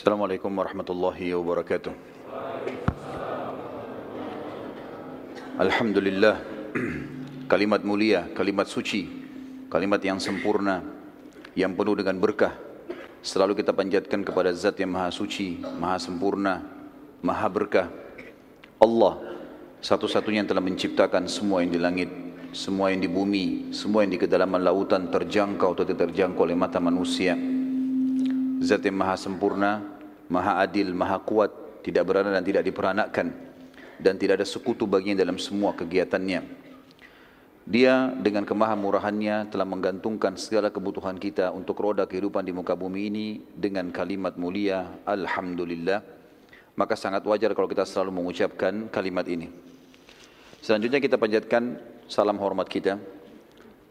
Assalamualaikum warahmatullahi wabarakatuh. Alhamdulillah, kalimat mulia, kalimat suci, kalimat yang sempurna, yang penuh dengan berkah. Selalu kita panjatkan kepada zat yang maha suci, maha sempurna, maha berkah. Allah, satu-satunya yang telah menciptakan semua yang di langit, semua yang di bumi, semua yang di kedalaman lautan terjangkau atau tidak terjangkau oleh mata manusia. Zat yang maha sempurna, maha adil, maha kuat, tidak berada dan tidak diperanakkan dan tidak ada sekutu baginya dalam semua kegiatannya. Dia dengan kemahamurahannya telah menggantungkan segala kebutuhan kita untuk roda kehidupan di muka bumi ini dengan kalimat mulia Alhamdulillah. Maka sangat wajar kalau kita selalu mengucapkan kalimat ini. Selanjutnya kita panjatkan salam hormat kita,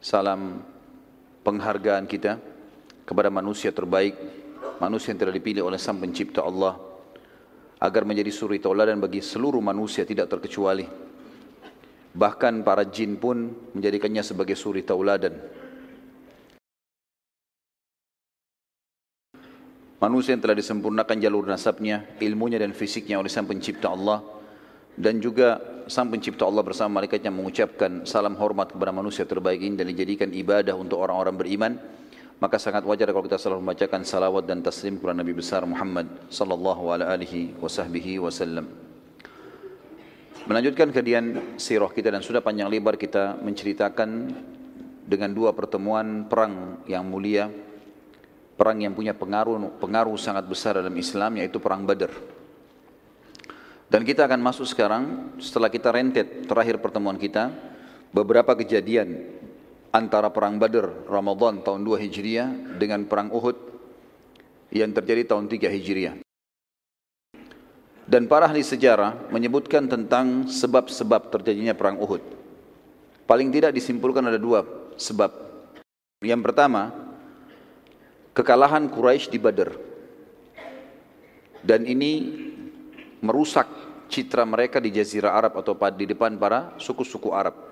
salam penghargaan kita kepada manusia terbaik, manusia yang telah dipilih oleh Sang Pencipta Allah agar menjadi suri tauladan bagi seluruh manusia tidak terkecuali. Bahkan para jin pun menjadikannya sebagai suri tauladan. Manusia yang telah disempurnakan jalur nasabnya, ilmunya dan fisiknya oleh Sang Pencipta Allah dan juga Sang Pencipta Allah bersama malaikatnya mengucapkan salam hormat kepada manusia terbaik ini dan dijadikan ibadah untuk orang-orang beriman maka sangat wajar kalau kita selalu membacakan salawat dan taslim kepada Nabi besar Muhammad sallallahu alaihi wasallam. Melanjutkan kajian sirah kita dan sudah panjang lebar kita menceritakan dengan dua pertemuan perang yang mulia, perang yang punya pengaruh pengaruh sangat besar dalam Islam yaitu perang Badar. Dan kita akan masuk sekarang setelah kita rentet terakhir pertemuan kita beberapa kejadian antara perang Badr Ramadan tahun 2 Hijriah dengan perang Uhud yang terjadi tahun 3 Hijriah. Dan para ahli sejarah menyebutkan tentang sebab-sebab terjadinya perang Uhud. Paling tidak disimpulkan ada dua sebab. Yang pertama, kekalahan Quraisy di Badr. Dan ini merusak citra mereka di jazirah Arab atau di depan para suku-suku Arab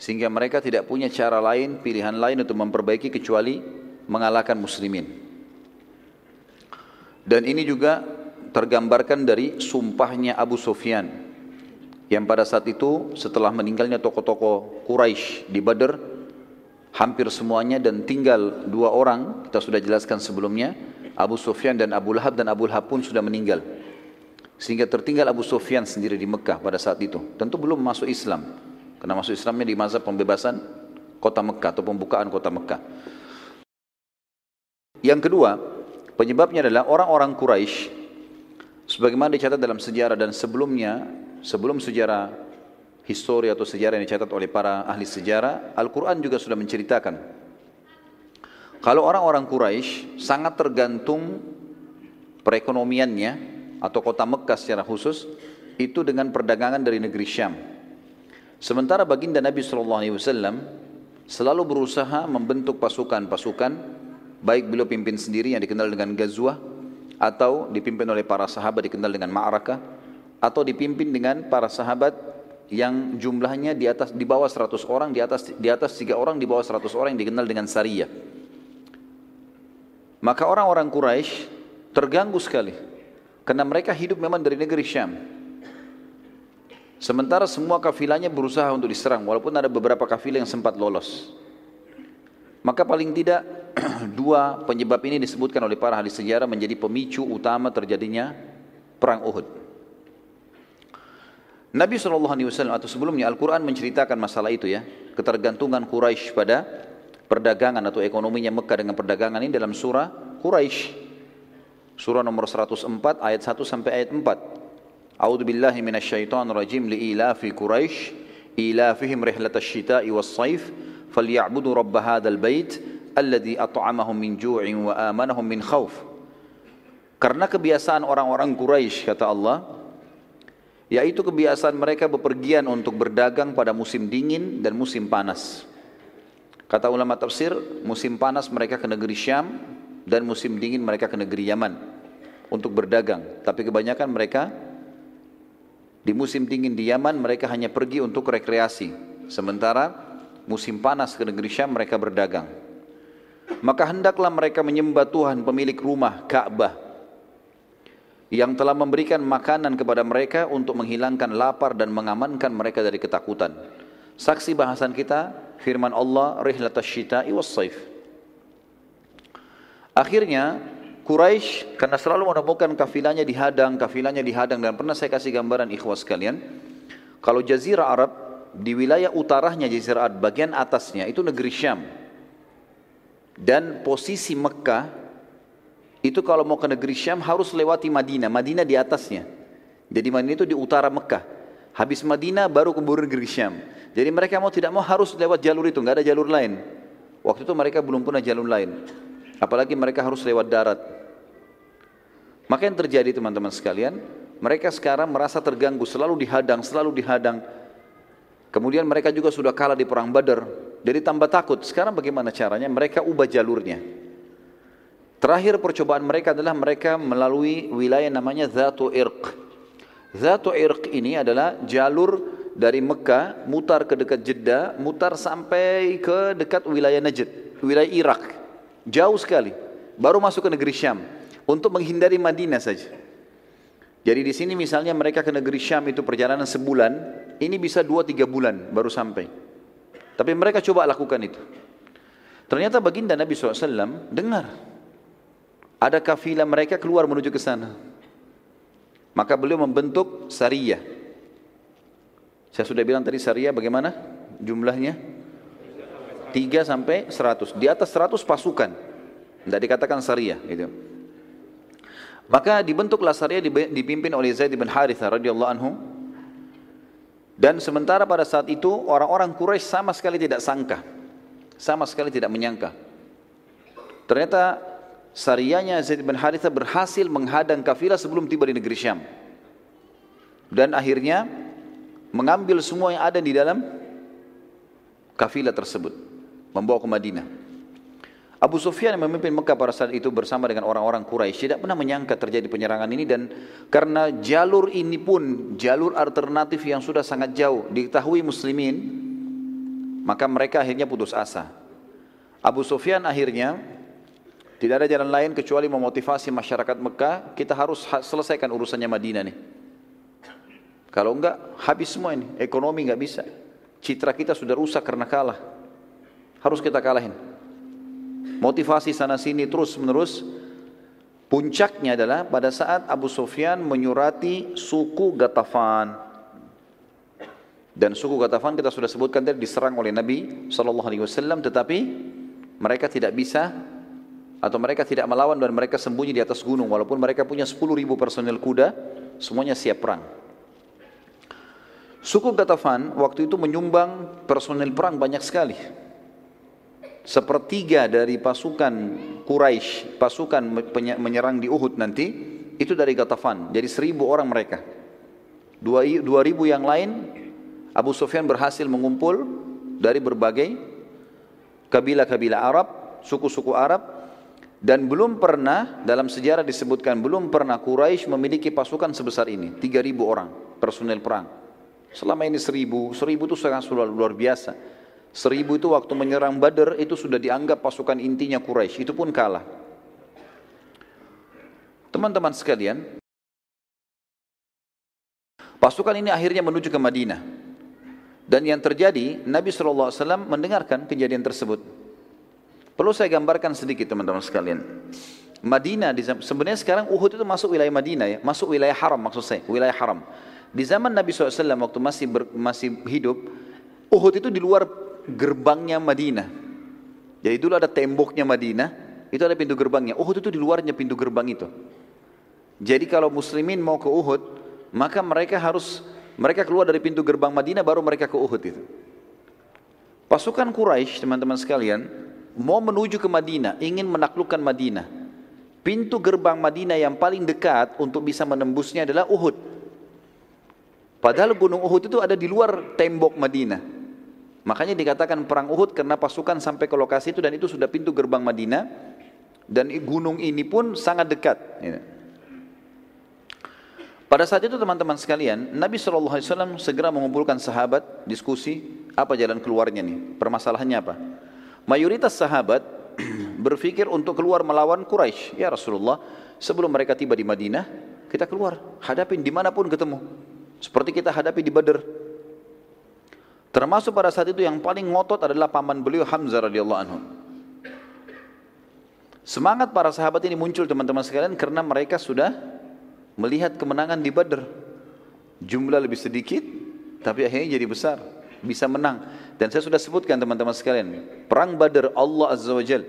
sehingga mereka tidak punya cara lain, pilihan lain untuk memperbaiki kecuali mengalahkan muslimin. Dan ini juga tergambarkan dari sumpahnya Abu Sufyan yang pada saat itu setelah meninggalnya tokoh-tokoh Quraisy di Badr hampir semuanya dan tinggal dua orang kita sudah jelaskan sebelumnya Abu Sufyan dan Abu Lahab dan Abu Lahab pun sudah meninggal. Sehingga tertinggal Abu Sufyan sendiri di Mekah pada saat itu. Tentu belum masuk Islam karena masuk Islamnya di masa pembebasan kota Mekah atau pembukaan kota Mekah. Yang kedua, penyebabnya adalah orang-orang Quraisy sebagaimana dicatat dalam sejarah dan sebelumnya, sebelum sejarah histori atau sejarah yang dicatat oleh para ahli sejarah, Al-Quran juga sudah menceritakan. Kalau orang-orang Quraisy sangat tergantung perekonomiannya atau kota Mekah secara khusus itu dengan perdagangan dari negeri Syam. Sementara baginda Nabi SAW selalu berusaha membentuk pasukan-pasukan, baik beliau pimpin sendiri yang dikenal dengan Gazwah, atau dipimpin oleh para sahabat dikenal dengan Ma'rakah, atau dipimpin dengan para sahabat yang jumlahnya di atas di bawah 100 orang, di atas di atas tiga orang, di bawah 100 orang yang dikenal dengan Sariyah. Maka orang-orang Quraisy terganggu sekali karena mereka hidup memang dari negeri Syam. Sementara semua kafilahnya berusaha untuk diserang walaupun ada beberapa kafilah yang sempat lolos. Maka paling tidak dua penyebab ini disebutkan oleh para ahli sejarah menjadi pemicu utama terjadinya perang Uhud. Nabi SAW atau sebelumnya Al-Quran menceritakan masalah itu ya. Ketergantungan Quraisy pada perdagangan atau ekonominya Mekah dengan perdagangan ini dalam surah Quraisy. Surah nomor 104 ayat 1 sampai ayat 4. A'udzu billahi minasyaitonir rajim li ilafi Quraisy ilafihim rihlatash syita'i was-saif falyabudu rabb hadzal bait alladhi at'amahum min ju'in wa amanahum min khauf. Karena kebiasaan orang-orang Quraisy kata Allah yaitu kebiasaan mereka bepergian untuk berdagang pada musim dingin dan musim panas. Kata ulama tafsir, musim panas mereka ke negeri Syam dan musim dingin mereka ke negeri Yaman untuk berdagang. Tapi kebanyakan mereka di musim dingin di Yaman mereka hanya pergi untuk rekreasi. Sementara musim panas ke negeri Syam mereka berdagang. Maka hendaklah mereka menyembah Tuhan pemilik rumah Ka'bah yang telah memberikan makanan kepada mereka untuk menghilangkan lapar dan mengamankan mereka dari ketakutan. Saksi bahasan kita firman Allah rihlatas syita'i was saif. Akhirnya Quraisy karena selalu menemukan kafilahnya dihadang, kafilahnya dihadang dan pernah saya kasih gambaran ikhwas sekalian. Kalau jazirah Arab di wilayah utaranya jazirah Arab bagian atasnya itu negeri Syam. Dan posisi Mekah itu kalau mau ke negeri Syam harus lewati Madinah, Madinah di atasnya. Jadi Madinah itu di utara Mekah. Habis Madinah baru ke negeri Syam. Jadi mereka mau tidak mau harus lewat jalur itu, nggak ada jalur lain. Waktu itu mereka belum punya jalur lain. Apalagi mereka harus lewat darat. Maka yang terjadi teman-teman sekalian, mereka sekarang merasa terganggu, selalu dihadang, selalu dihadang. Kemudian mereka juga sudah kalah di perang Badar, jadi tambah takut. Sekarang bagaimana caranya? Mereka ubah jalurnya. Terakhir percobaan mereka adalah mereka melalui wilayah namanya Zatu Irq. Zatu Irq ini adalah jalur dari Mekah mutar ke dekat Jeddah, mutar sampai ke dekat wilayah Najd, wilayah Irak. Jauh sekali. Baru masuk ke negeri Syam untuk menghindari Madinah saja. Jadi di sini misalnya mereka ke negeri Syam itu perjalanan sebulan, ini bisa dua tiga bulan baru sampai. Tapi mereka coba lakukan itu. Ternyata baginda Nabi SAW dengar ada kafilah mereka keluar menuju ke sana. Maka beliau membentuk Sariyah. Saya sudah bilang tadi Sariyah bagaimana jumlahnya? 3 sampai 100. Di atas 100 pasukan. Tidak dikatakan Sariyah. Gitu. Maka dibentuklah Sariyah dipimpin oleh Zaid bin Haritha radhiyallahu anhu. Dan sementara pada saat itu orang-orang Quraisy sama sekali tidak sangka. Sama sekali tidak menyangka. Ternyata Sariyahnya Zaid bin Haritha berhasil menghadang kafilah sebelum tiba di negeri Syam. Dan akhirnya mengambil semua yang ada di dalam kafilah tersebut. Membawa ke Madinah. Abu Sufyan yang memimpin Mekah pada saat itu bersama dengan orang-orang Quraisy tidak pernah menyangka terjadi penyerangan ini dan karena jalur ini pun jalur alternatif yang sudah sangat jauh diketahui muslimin maka mereka akhirnya putus asa. Abu Sufyan akhirnya tidak ada jalan lain kecuali memotivasi masyarakat Mekah kita harus selesaikan urusannya Madinah nih. Kalau enggak habis semua ini, ekonomi enggak bisa. Citra kita sudah rusak karena kalah. Harus kita kalahin motivasi sana sini terus menerus. Puncaknya adalah pada saat Abu Sufyan menyurati suku Gatafan. Dan suku Gatafan kita sudah sebutkan tadi diserang oleh Nabi Shallallahu Alaihi Wasallam tetapi mereka tidak bisa atau mereka tidak melawan dan mereka sembunyi di atas gunung. Walaupun mereka punya 10 ribu personel kuda semuanya siap perang. Suku Gatafan waktu itu menyumbang personel perang banyak sekali sepertiga dari pasukan Quraisy, pasukan menyerang di Uhud nanti, itu dari Gatafan. Jadi seribu orang mereka. Dua, dua ribu yang lain, Abu Sufyan berhasil mengumpul dari berbagai kabilah-kabilah Arab, suku-suku Arab, dan belum pernah dalam sejarah disebutkan belum pernah Quraisy memiliki pasukan sebesar ini, tiga ribu orang personel perang. Selama ini seribu, seribu itu sangat luar biasa. Seribu itu waktu menyerang Badar itu sudah dianggap pasukan intinya Quraisy, itu pun kalah. Teman-teman sekalian, pasukan ini akhirnya menuju ke Madinah. Dan yang terjadi, Nabi SAW mendengarkan kejadian tersebut. Perlu saya gambarkan sedikit teman-teman sekalian. Madinah, sebenarnya sekarang Uhud itu masuk wilayah Madinah ya, masuk wilayah haram maksud saya, wilayah haram. Di zaman Nabi SAW waktu masih ber, masih hidup, Uhud itu di luar gerbangnya Madinah. Jadi dulu ada temboknya Madinah, itu ada pintu gerbangnya. Uhud itu di luarnya pintu gerbang itu. Jadi kalau muslimin mau ke Uhud, maka mereka harus mereka keluar dari pintu gerbang Madinah baru mereka ke Uhud itu. Pasukan Quraisy, teman-teman sekalian, mau menuju ke Madinah, ingin menaklukkan Madinah. Pintu gerbang Madinah yang paling dekat untuk bisa menembusnya adalah Uhud. Padahal gunung Uhud itu ada di luar tembok Madinah. Makanya dikatakan perang Uhud karena pasukan sampai ke lokasi itu dan itu sudah pintu gerbang Madinah dan gunung ini pun sangat dekat. Pada saat itu teman-teman sekalian, Nabi SAW segera mengumpulkan sahabat, diskusi, apa jalan keluarnya nih, permasalahannya apa. Mayoritas sahabat berpikir untuk keluar melawan Quraisy. Ya Rasulullah, sebelum mereka tiba di Madinah, kita keluar, hadapin di mana pun ketemu. Seperti kita hadapi di Badr. Termasuk pada saat itu yang paling ngotot adalah paman beliau Hamzah radhiyallahu anhu. Semangat para sahabat ini muncul teman-teman sekalian karena mereka sudah melihat kemenangan di Badr. Jumlah lebih sedikit, tapi akhirnya jadi besar, bisa menang. Dan saya sudah sebutkan teman-teman sekalian, perang Badr Allah Azza wa Jal,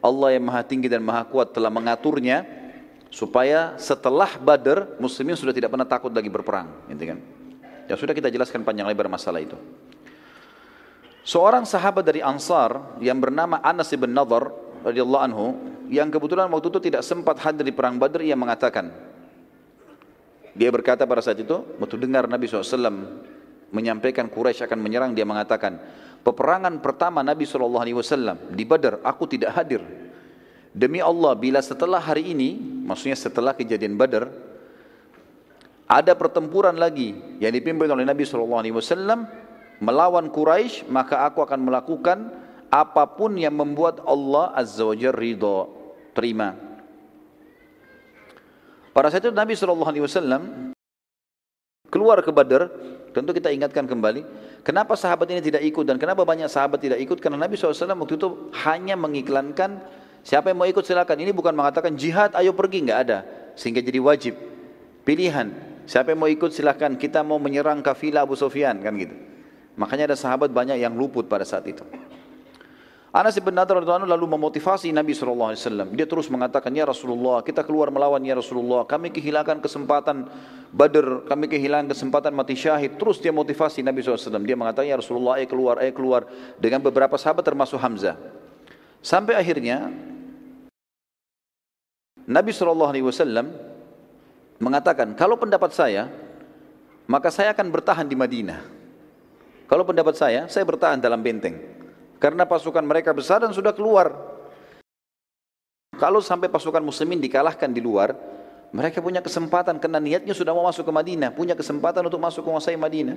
Allah yang maha tinggi dan maha kuat telah mengaturnya supaya setelah Badr muslimin sudah tidak pernah takut lagi berperang, gitu kan. Ya sudah kita jelaskan panjang lebar masalah itu. Seorang sahabat dari Ansar yang bernama Anas bin Nadhr radhiyallahu anhu yang kebetulan waktu itu tidak sempat hadir di perang Badr ia mengatakan dia berkata pada saat itu, waktu dengar Nabi SAW menyampaikan Quraisy akan menyerang, dia mengatakan, peperangan pertama Nabi SAW di Badar, aku tidak hadir. Demi Allah, bila setelah hari ini, maksudnya setelah kejadian Badar, ada pertempuran lagi yang dipimpin oleh Nabi SAW melawan Quraisy, maka aku akan melakukan apa pun yang membuat Allah Azza wa Jalla terima. Pada saat itu Nabi SAW keluar ke Badar, tentu kita ingatkan kembali, kenapa sahabat ini tidak ikut dan kenapa banyak sahabat tidak ikut? Karena Nabi SAW waktu itu hanya mengiklankan siapa yang mau ikut silakan. Ini bukan mengatakan jihad, ayo pergi, nggak ada. Sehingga jadi wajib, pilihan. Siapa yang mau ikut silakan, kita mau menyerang kafilah Abu Sufyan, kan gitu. Makanya ada sahabat banyak yang luput pada saat itu. Anas bin Nadar lalu memotivasi Nabi SAW. Dia terus mengatakan, Ya Rasulullah, kita keluar melawan Ya Rasulullah. Kami kehilangan kesempatan Badr, kami kehilangan kesempatan mati syahid. Terus dia motivasi Nabi SAW. Dia mengatakan, Ya Rasulullah, ayo keluar, ayo keluar. Dengan beberapa sahabat termasuk Hamzah. Sampai akhirnya, Nabi SAW mengatakan, kalau pendapat saya, maka saya akan bertahan di Madinah. Kalau pendapat saya, saya bertahan dalam benteng. Karena pasukan mereka besar dan sudah keluar. Kalau sampai pasukan muslimin dikalahkan di luar, mereka punya kesempatan karena niatnya sudah mau masuk ke Madinah, punya kesempatan untuk masuk menguasai Madinah.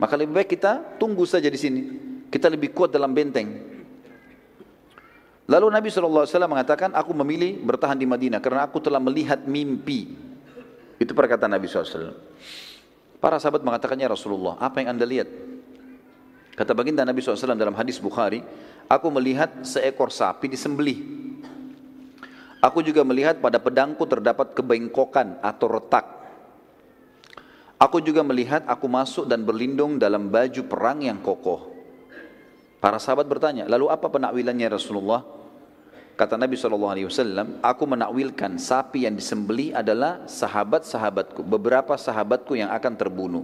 Maka lebih baik kita tunggu saja di sini. Kita lebih kuat dalam benteng. Lalu Nabi SAW mengatakan, aku memilih bertahan di Madinah karena aku telah melihat mimpi. Itu perkataan Nabi SAW. Para sahabat mengatakannya Rasulullah, apa yang anda lihat? Kata baginda Nabi SAW dalam hadis Bukhari, aku melihat seekor sapi disembelih. Aku juga melihat pada pedangku terdapat kebengkokan atau retak. Aku juga melihat aku masuk dan berlindung dalam baju perang yang kokoh. Para sahabat bertanya, lalu apa penakwilannya Rasulullah? Kata Nabi SAW, aku menakwilkan sapi yang disembelih adalah sahabat-sahabatku, beberapa sahabatku yang akan terbunuh.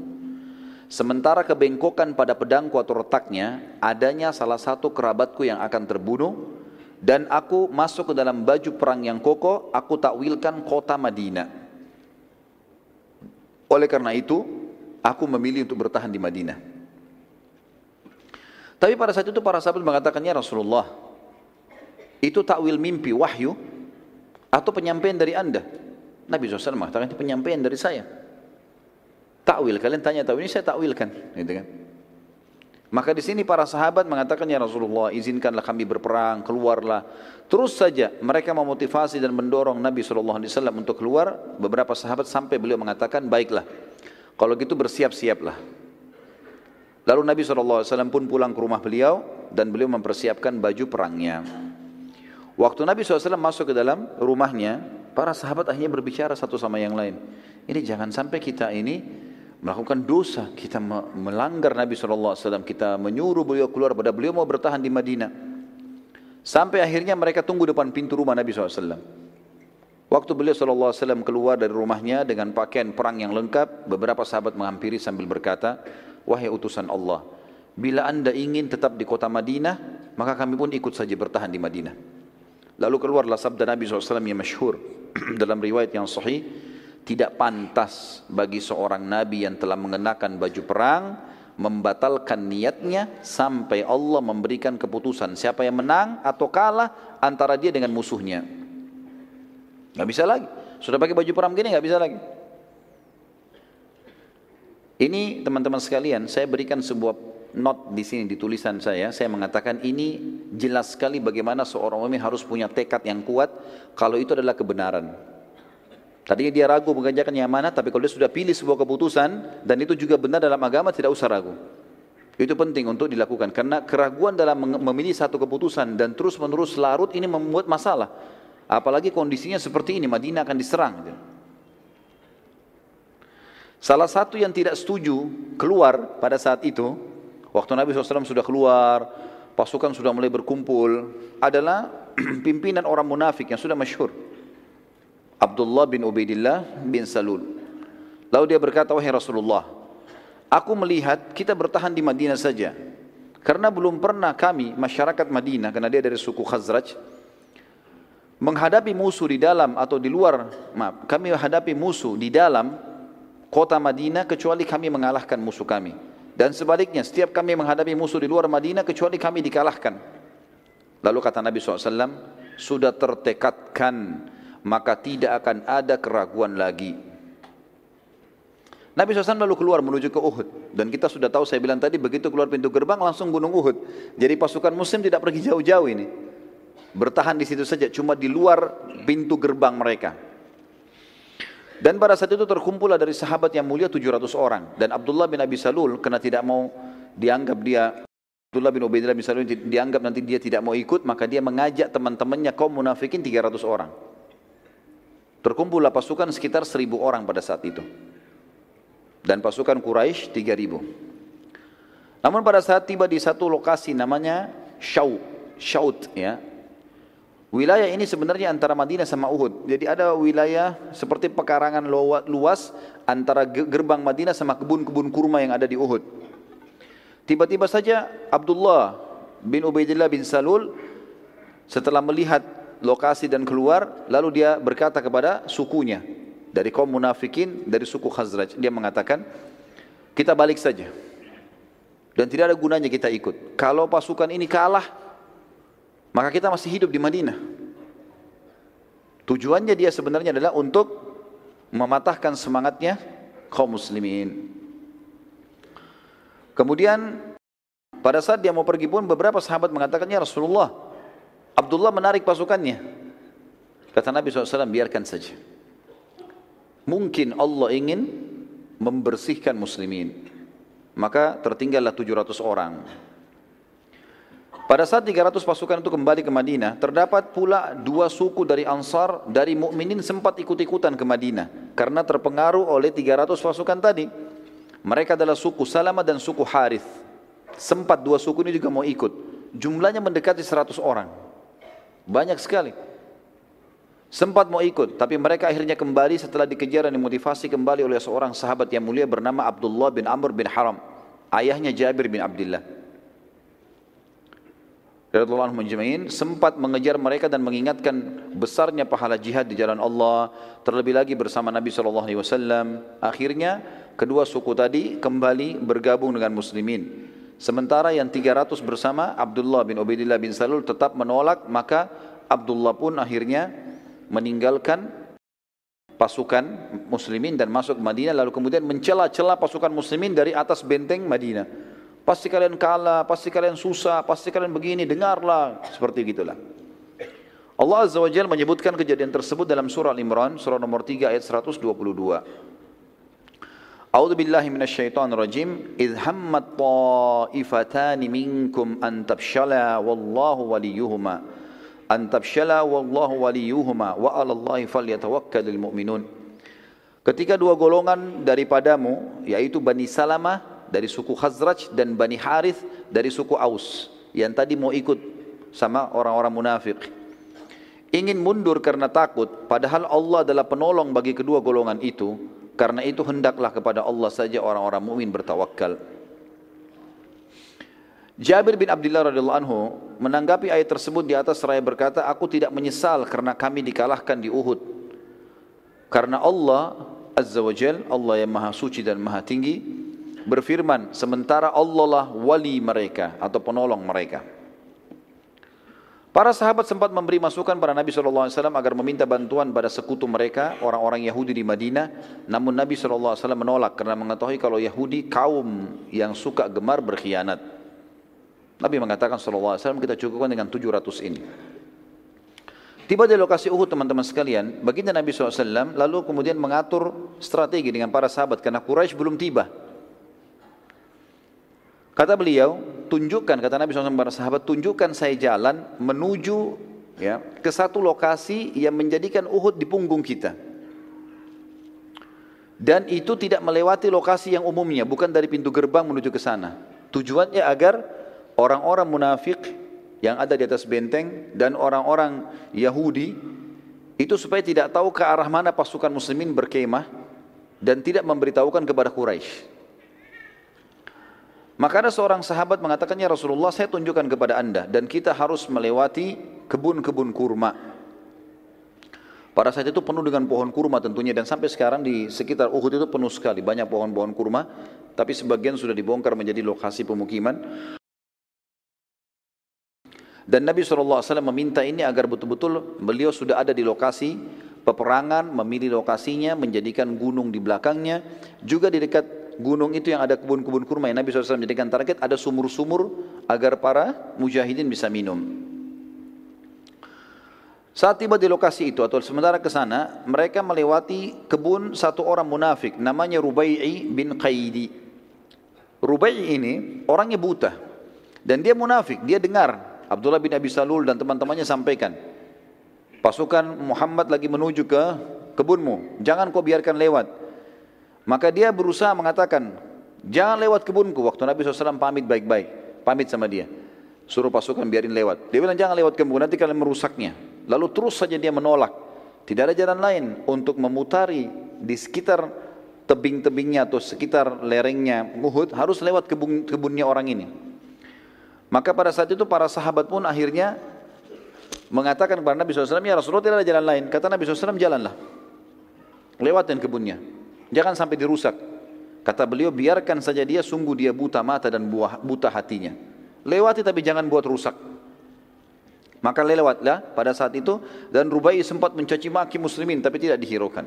Sementara kebengkokan pada pedangku atau retaknya, adanya salah satu kerabatku yang akan terbunuh, dan aku masuk ke dalam baju perang yang kokoh, aku takwilkan kota Madinah. Oleh karena itu, aku memilih untuk bertahan di Madinah. Tapi pada saat itu para sahabat mengatakannya Rasulullah, itu takwil mimpi wahyu atau penyampaian dari anda? Nabi SAW mengatakan itu penyampaian dari saya takwil. Kalian tanya takwil ini saya takwilkan, gitu kan? Maka di sini para sahabat mengatakan ya Rasulullah izinkanlah kami berperang, keluarlah. Terus saja mereka memotivasi dan mendorong Nabi SAW untuk keluar. Beberapa sahabat sampai beliau mengatakan baiklah. Kalau gitu bersiap-siaplah. Lalu Nabi SAW pun pulang ke rumah beliau dan beliau mempersiapkan baju perangnya. Waktu Nabi SAW masuk ke dalam rumahnya, para sahabat akhirnya berbicara satu sama yang lain. Ini jangan sampai kita ini melakukan dosa, kita melanggar Nabi SAW, kita menyuruh beliau keluar pada beliau mau bertahan di Madinah. Sampai akhirnya mereka tunggu depan pintu rumah Nabi SAW. Waktu beliau SAW keluar dari rumahnya dengan pakaian perang yang lengkap, beberapa sahabat menghampiri sambil berkata, Wahai utusan Allah, bila anda ingin tetap di kota Madinah, maka kami pun ikut saja bertahan di Madinah. Lalu keluarlah sabda Nabi SAW yang masyhur dalam riwayat yang sahih, tidak pantas bagi seorang nabi yang telah mengenakan baju perang membatalkan niatnya sampai Allah memberikan keputusan siapa yang menang atau kalah antara dia dengan musuhnya. Gak bisa lagi. Sudah pakai baju perang gini gak bisa lagi. Ini teman-teman sekalian, saya berikan sebuah not di sini di tulisan saya. Saya mengatakan ini jelas sekali bagaimana seorang mukmin harus punya tekad yang kuat kalau itu adalah kebenaran. Tadinya dia ragu mengerjakan yang mana, tapi kalau dia sudah pilih sebuah keputusan dan itu juga benar dalam agama, tidak usah ragu. Itu penting untuk dilakukan karena keraguan dalam memilih satu keputusan dan terus menerus larut ini membuat masalah. Apalagi kondisinya seperti ini, Madinah akan diserang. Salah satu yang tidak setuju keluar pada saat itu, waktu Nabi SAW sudah keluar, pasukan sudah mulai berkumpul, adalah pimpinan orang munafik yang sudah masyhur. Abdullah bin Ubaidillah bin Salul. Lalu dia berkata, wahai Rasulullah, aku melihat kita bertahan di Madinah saja. Karena belum pernah kami, masyarakat Madinah, karena dia dari suku Khazraj, menghadapi musuh di dalam atau di luar, maaf, kami menghadapi musuh di dalam kota Madinah kecuali kami mengalahkan musuh kami. Dan sebaliknya, setiap kami menghadapi musuh di luar Madinah kecuali kami dikalahkan. Lalu kata Nabi SAW, sudah tertekadkan maka tidak akan ada keraguan lagi. Nabi SAW lalu keluar menuju ke Uhud. Dan kita sudah tahu, saya bilang tadi, begitu keluar pintu gerbang langsung gunung Uhud. Jadi pasukan muslim tidak pergi jauh-jauh ini. Bertahan di situ saja, cuma di luar pintu gerbang mereka. Dan pada saat itu terkumpullah dari sahabat yang mulia 700 orang. Dan Abdullah bin Abi Salul, karena tidak mau dianggap dia Abdullah bin Ubaidillah bin Salul dianggap nanti dia tidak mau ikut, maka dia mengajak teman-temannya kaum munafikin 300 orang. Terkumpullah pasukan sekitar seribu orang pada saat itu. Dan pasukan Quraisy tiga ribu. Namun pada saat tiba di satu lokasi namanya Shaut, Shaut ya. Wilayah ini sebenarnya antara Madinah sama Uhud. Jadi ada wilayah seperti pekarangan luas antara gerbang Madinah sama kebun-kebun kurma yang ada di Uhud. Tiba-tiba saja Abdullah bin Ubaidillah bin Salul setelah melihat lokasi dan keluar, lalu dia berkata kepada sukunya dari kaum munafikin dari suku Khazraj. Dia mengatakan, kita balik saja. Dan tidak ada gunanya kita ikut. Kalau pasukan ini kalah, maka kita masih hidup di Madinah. Tujuannya dia sebenarnya adalah untuk mematahkan semangatnya kaum muslimin. Kemudian pada saat dia mau pergi pun beberapa sahabat mengatakan, Ya Rasulullah, Abdullah menarik pasukannya. Kata Nabi SAW, biarkan saja. Mungkin Allah ingin membersihkan muslimin. Maka tertinggallah 700 orang. Pada saat 300 pasukan itu kembali ke Madinah, terdapat pula dua suku dari Ansar dari mukminin sempat ikut-ikutan ke Madinah karena terpengaruh oleh 300 pasukan tadi. Mereka adalah suku Salama dan suku Harith. Sempat dua suku ini juga mau ikut. Jumlahnya mendekati 100 orang. Banyak sekali. Sempat mau ikut, tapi mereka akhirnya kembali setelah dikejar dan dimotivasi kembali oleh seorang sahabat yang mulia bernama Abdullah bin Amr bin Haram. Ayahnya Jabir bin Abdullah. Radhiyallahu anhu sempat mengejar mereka dan mengingatkan besarnya pahala jihad di jalan Allah terlebih lagi bersama Nabi sallallahu alaihi wasallam akhirnya kedua suku tadi kembali bergabung dengan muslimin Sementara yang 300 bersama Abdullah bin Ubaidillah bin Salul tetap menolak, maka Abdullah pun akhirnya meninggalkan pasukan muslimin dan masuk Madinah lalu kemudian mencela-cela pasukan muslimin dari atas benteng Madinah. Pasti kalian kalah, pasti kalian susah, pasti kalian begini, dengarlah. Seperti gitulah. Allah Azza wa Jalla menyebutkan kejadian tersebut dalam surah Al-Imran, surah nomor 3 ayat 122. A'udzu billahi minasyaitonir rajim. Idh hammat ta'ifatani minkum an tafshala wallahu waliyuhuma. antabshala wallahu waliyuhuma wa 'ala Allahi falyatawakkalul mu'minun. Ketika dua golongan daripadamu yaitu Bani Salamah dari suku Khazraj dan Bani Harith dari suku Aus yang tadi mau ikut sama orang-orang munafik ingin mundur karena takut padahal Allah adalah penolong bagi kedua golongan itu karena itu hendaklah kepada Allah saja orang-orang mukmin bertawakal. Jabir bin Abdullah radhiyallahu anhu menanggapi ayat tersebut di atas seraya berkata, aku tidak menyesal karena kami dikalahkan di Uhud. Karena Allah Azza wa Jal, Allah yang maha suci dan maha tinggi, berfirman, sementara Allah lah wali mereka atau penolong mereka. Para sahabat sempat memberi masukan pada Nabi SAW agar meminta bantuan pada sekutu mereka, orang-orang Yahudi di Madinah. Namun Nabi SAW menolak karena mengetahui kalau Yahudi kaum yang suka gemar berkhianat. Nabi mengatakan SAW kita cukupkan dengan 700 ini. Tiba di lokasi Uhud teman-teman sekalian, baginda Nabi SAW lalu kemudian mengatur strategi dengan para sahabat karena Quraisy belum tiba. Kata beliau, tunjukkan kata Nabi SAW para sahabat, tunjukkan saya jalan menuju ya ke satu lokasi yang menjadikan Uhud di punggung kita. Dan itu tidak melewati lokasi yang umumnya, bukan dari pintu gerbang menuju ke sana. Tujuannya agar orang-orang munafik yang ada di atas benteng dan orang-orang Yahudi itu supaya tidak tahu ke arah mana pasukan muslimin berkemah dan tidak memberitahukan kepada Quraisy. Maka ada seorang sahabat mengatakannya Rasulullah saya tunjukkan kepada anda dan kita harus melewati kebun-kebun kurma. Pada saat itu penuh dengan pohon kurma tentunya dan sampai sekarang di sekitar Uhud itu penuh sekali banyak pohon-pohon kurma tapi sebagian sudah dibongkar menjadi lokasi pemukiman. Dan Nabi SAW meminta ini agar betul-betul beliau sudah ada di lokasi peperangan, memilih lokasinya, menjadikan gunung di belakangnya. Juga di dekat gunung itu yang ada kebun-kebun kurma yang Nabi SAW menjadikan target, ada sumur-sumur agar para mujahidin bisa minum. Saat tiba di lokasi itu atau sementara ke sana, mereka melewati kebun satu orang munafik namanya Rubai'i bin Qaidi. Rubai'i ini orangnya buta dan dia munafik, dia dengar Abdullah bin Abi Salul dan teman-temannya sampaikan, pasukan Muhammad lagi menuju ke kebunmu, jangan kau biarkan lewat. Maka dia berusaha mengatakan, jangan lewat kebunku. Waktu Nabi SAW pamit baik-baik, pamit sama dia. Suruh pasukan biarin lewat. Dia bilang jangan lewat kebun, nanti kalian merusaknya. Lalu terus saja dia menolak. Tidak ada jalan lain untuk memutari di sekitar tebing-tebingnya atau sekitar lerengnya Uhud harus lewat kebun kebunnya orang ini. Maka pada saat itu para sahabat pun akhirnya mengatakan kepada Nabi SAW, ya Rasulullah tidak ada jalan lain. Kata Nabi SAW, jalanlah. Lewatin kebunnya. Jangan sampai dirusak. Kata beliau, biarkan saja dia, sungguh dia buta mata dan buah, buta hatinya. Lewati tapi jangan buat rusak. Maka lewatlah pada saat itu dan Rubai sempat mencaci maki muslimin tapi tidak dihiraukan.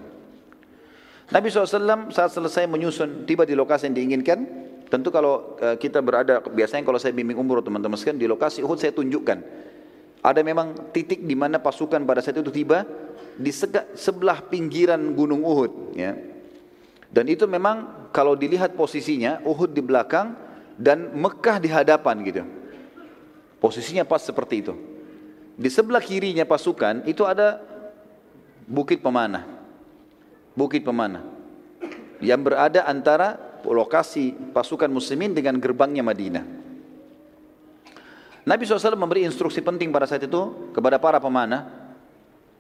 Nabi SAW saat selesai menyusun tiba di lokasi yang diinginkan Tentu kalau eh, kita berada, biasanya kalau saya bimbing umroh teman-teman sekalian, di lokasi Uhud saya tunjukkan. Ada memang titik di mana pasukan pada saat itu tiba di sebelah pinggiran gunung Uhud. Ya. Dan itu memang kalau dilihat posisinya, Uhud di belakang dan Mekah di hadapan gitu. Posisinya pas seperti itu. Di sebelah kirinya pasukan itu ada bukit pemanah. Bukit pemanah. Yang berada antara lokasi pasukan muslimin dengan gerbangnya Madinah. Nabi SAW memberi instruksi penting pada saat itu kepada para pemanah.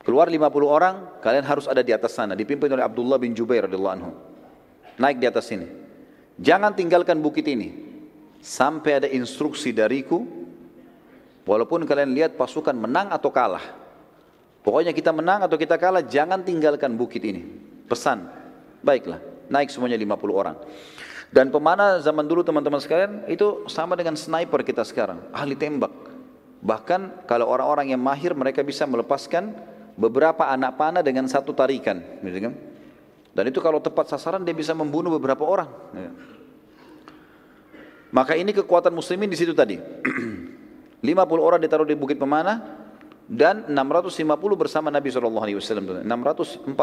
Keluar 50 orang, kalian harus ada di atas sana. Dipimpin oleh Abdullah bin Jubair radhiyallahu anhu. Naik di atas sini. Jangan tinggalkan bukit ini. Sampai ada instruksi dariku. Walaupun kalian lihat pasukan menang atau kalah. Pokoknya kita menang atau kita kalah, jangan tinggalkan bukit ini. Pesan. Baiklah naik semuanya 50 orang. Dan pemanah zaman dulu teman-teman sekalian itu sama dengan sniper kita sekarang, ahli tembak. Bahkan kalau orang-orang yang mahir mereka bisa melepaskan beberapa anak panah dengan satu tarikan? Dan itu kalau tepat sasaran dia bisa membunuh beberapa orang. Ya. Maka ini kekuatan muslimin di situ tadi. 50 orang ditaruh di bukit pemanah dan 650 bersama Nabi SAW. 649,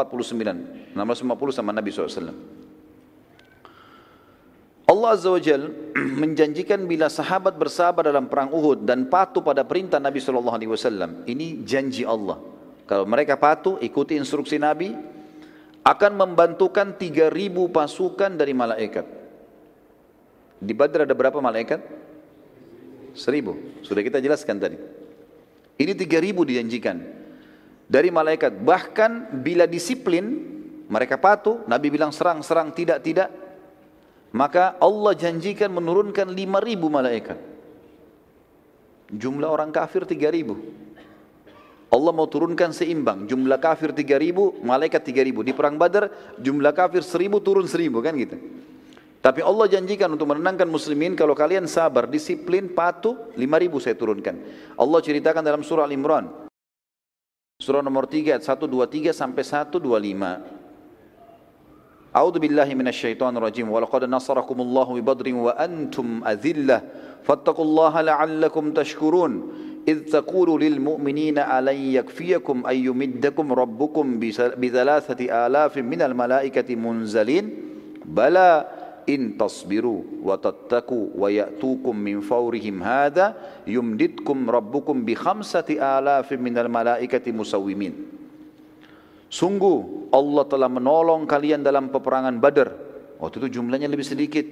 650 sama Nabi SAW. Allah Azza wa Jal menjanjikan bila sahabat bersabar dalam perang Uhud dan patuh pada perintah Nabi SAW. Ini janji Allah. Kalau mereka patuh, ikuti instruksi Nabi, akan membantukan 3000 pasukan dari malaikat. Di Badr ada berapa malaikat? Seribu. Sudah kita jelaskan tadi. Ini 3000 dijanjikan dari malaikat. Bahkan bila disiplin mereka patuh, Nabi bilang serang, serang, tidak, tidak. Maka Allah janjikan menurunkan 5000 malaikat. Jumlah orang kafir 3000. Allah mau turunkan seimbang. Jumlah kafir 3000, malaikat 3000. Di perang Badar jumlah kafir 1000 turun 1000 kan gitu. Tapi Allah janjikan untuk menenangkan muslimin kalau kalian sabar, disiplin, patuh, 5000 saya turunkan. Allah ceritakan dalam surah Al-Imran. Surah nomor 3 ayat 123 sampai 125. A'udzu billahi minasyaitonir rajim. Wa laqad nasarakumullahu bi badrin wa antum adhillah. Fattaqullaha la'allakum tashkurun. إذ تقول للمؤمنين ألن يكفيكم أن يمدكم ربكم بثلاثة آلاف من الملائكة منزلين بلى إن تصبروا وتتقوا ويأتوكم من فورهم هذا يمددكم ربكم بخمسة آلاف من الملائكة مسومين Sungguh Allah telah menolong kalian dalam peperangan Badar. Waktu itu jumlahnya lebih sedikit,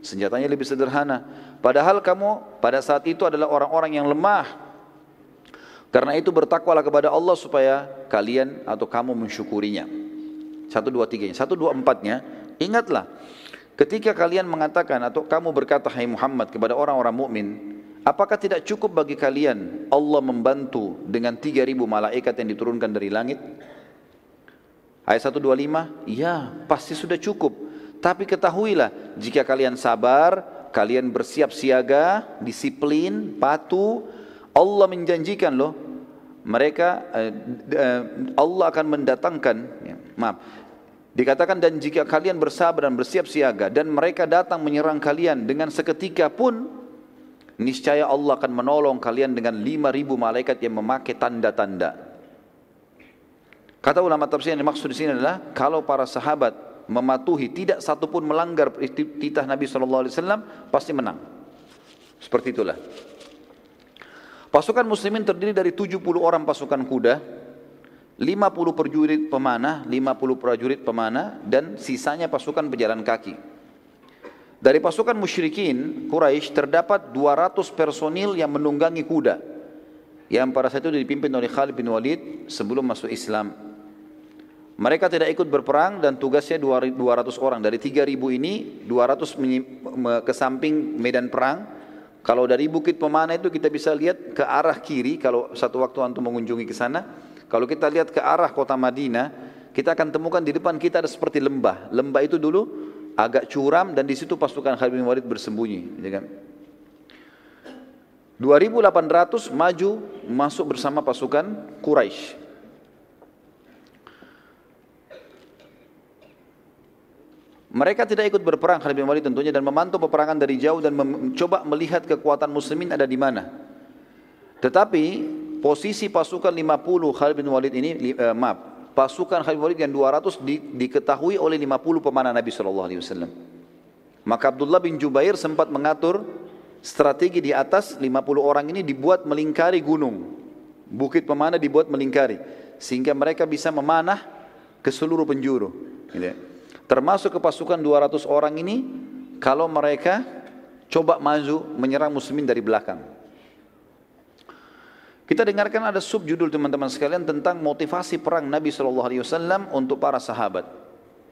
senjatanya lebih sederhana. Padahal kamu pada saat itu adalah orang-orang yang lemah, karena itu bertakwalah kepada Allah supaya kalian atau kamu mensyukurinya. Satu dua tiganya, satu dua empatnya. Ingatlah, ketika kalian mengatakan atau kamu berkata Hai Muhammad kepada orang-orang mukmin, apakah tidak cukup bagi kalian Allah membantu dengan tiga ribu malaikat yang diturunkan dari langit? Ayat 125, ya pasti sudah cukup. Tapi ketahuilah, jika kalian sabar, kalian bersiap siaga, disiplin, patuh, Allah menjanjikan loh mereka eh, eh, Allah akan mendatangkan ya, maaf. Dikatakan dan jika kalian bersabar dan bersiap siaga dan mereka datang menyerang kalian dengan seketika pun niscaya Allah akan menolong kalian dengan lima ribu malaikat yang memakai tanda-tanda. Kata ulama tafsir yang dimaksud di sini adalah kalau para sahabat mematuhi tidak satu pun melanggar titah Nabi SAW pasti menang. Seperti itulah Pasukan muslimin terdiri dari 70 orang pasukan kuda, 50 prajurit pemanah, 50 prajurit pemanah, dan sisanya pasukan pejalan kaki. Dari pasukan musyrikin, Quraisy terdapat 200 personil yang menunggangi kuda. Yang pada saat itu dipimpin oleh Khalid bin Walid sebelum masuk Islam. Mereka tidak ikut berperang dan tugasnya 200 orang. Dari 3000 ini, 200 ke samping medan perang, kalau dari Bukit Pemana itu kita bisa lihat ke arah kiri, kalau satu waktu antum mengunjungi ke sana, kalau kita lihat ke arah kota Madinah, kita akan temukan di depan kita ada seperti lembah. Lembah itu dulu agak curam dan di situ pasukan Khalid bin Walid bersembunyi. Ya kan? 2800 maju masuk bersama pasukan Quraisy. Mereka tidak ikut berperang Khalid bin Walid tentunya dan memantau peperangan dari jauh dan mencoba melihat kekuatan muslimin ada di mana. Tetapi posisi pasukan 50 Khalid bin Walid ini eh, maaf, pasukan Khalid bin Walid yang 200 di, diketahui oleh 50 pemanah Nabi sallallahu alaihi wasallam. Maka Abdullah bin Jubair sempat mengatur strategi di atas 50 orang ini dibuat melingkari gunung. Bukit pemanah dibuat melingkari sehingga mereka bisa memanah ke seluruh penjuru. Gitu ya. Termasuk ke pasukan 200 orang ini kalau mereka coba maju menyerang muslimin dari belakang. Kita dengarkan ada subjudul teman-teman sekalian tentang motivasi perang Nabi SAW untuk para sahabat.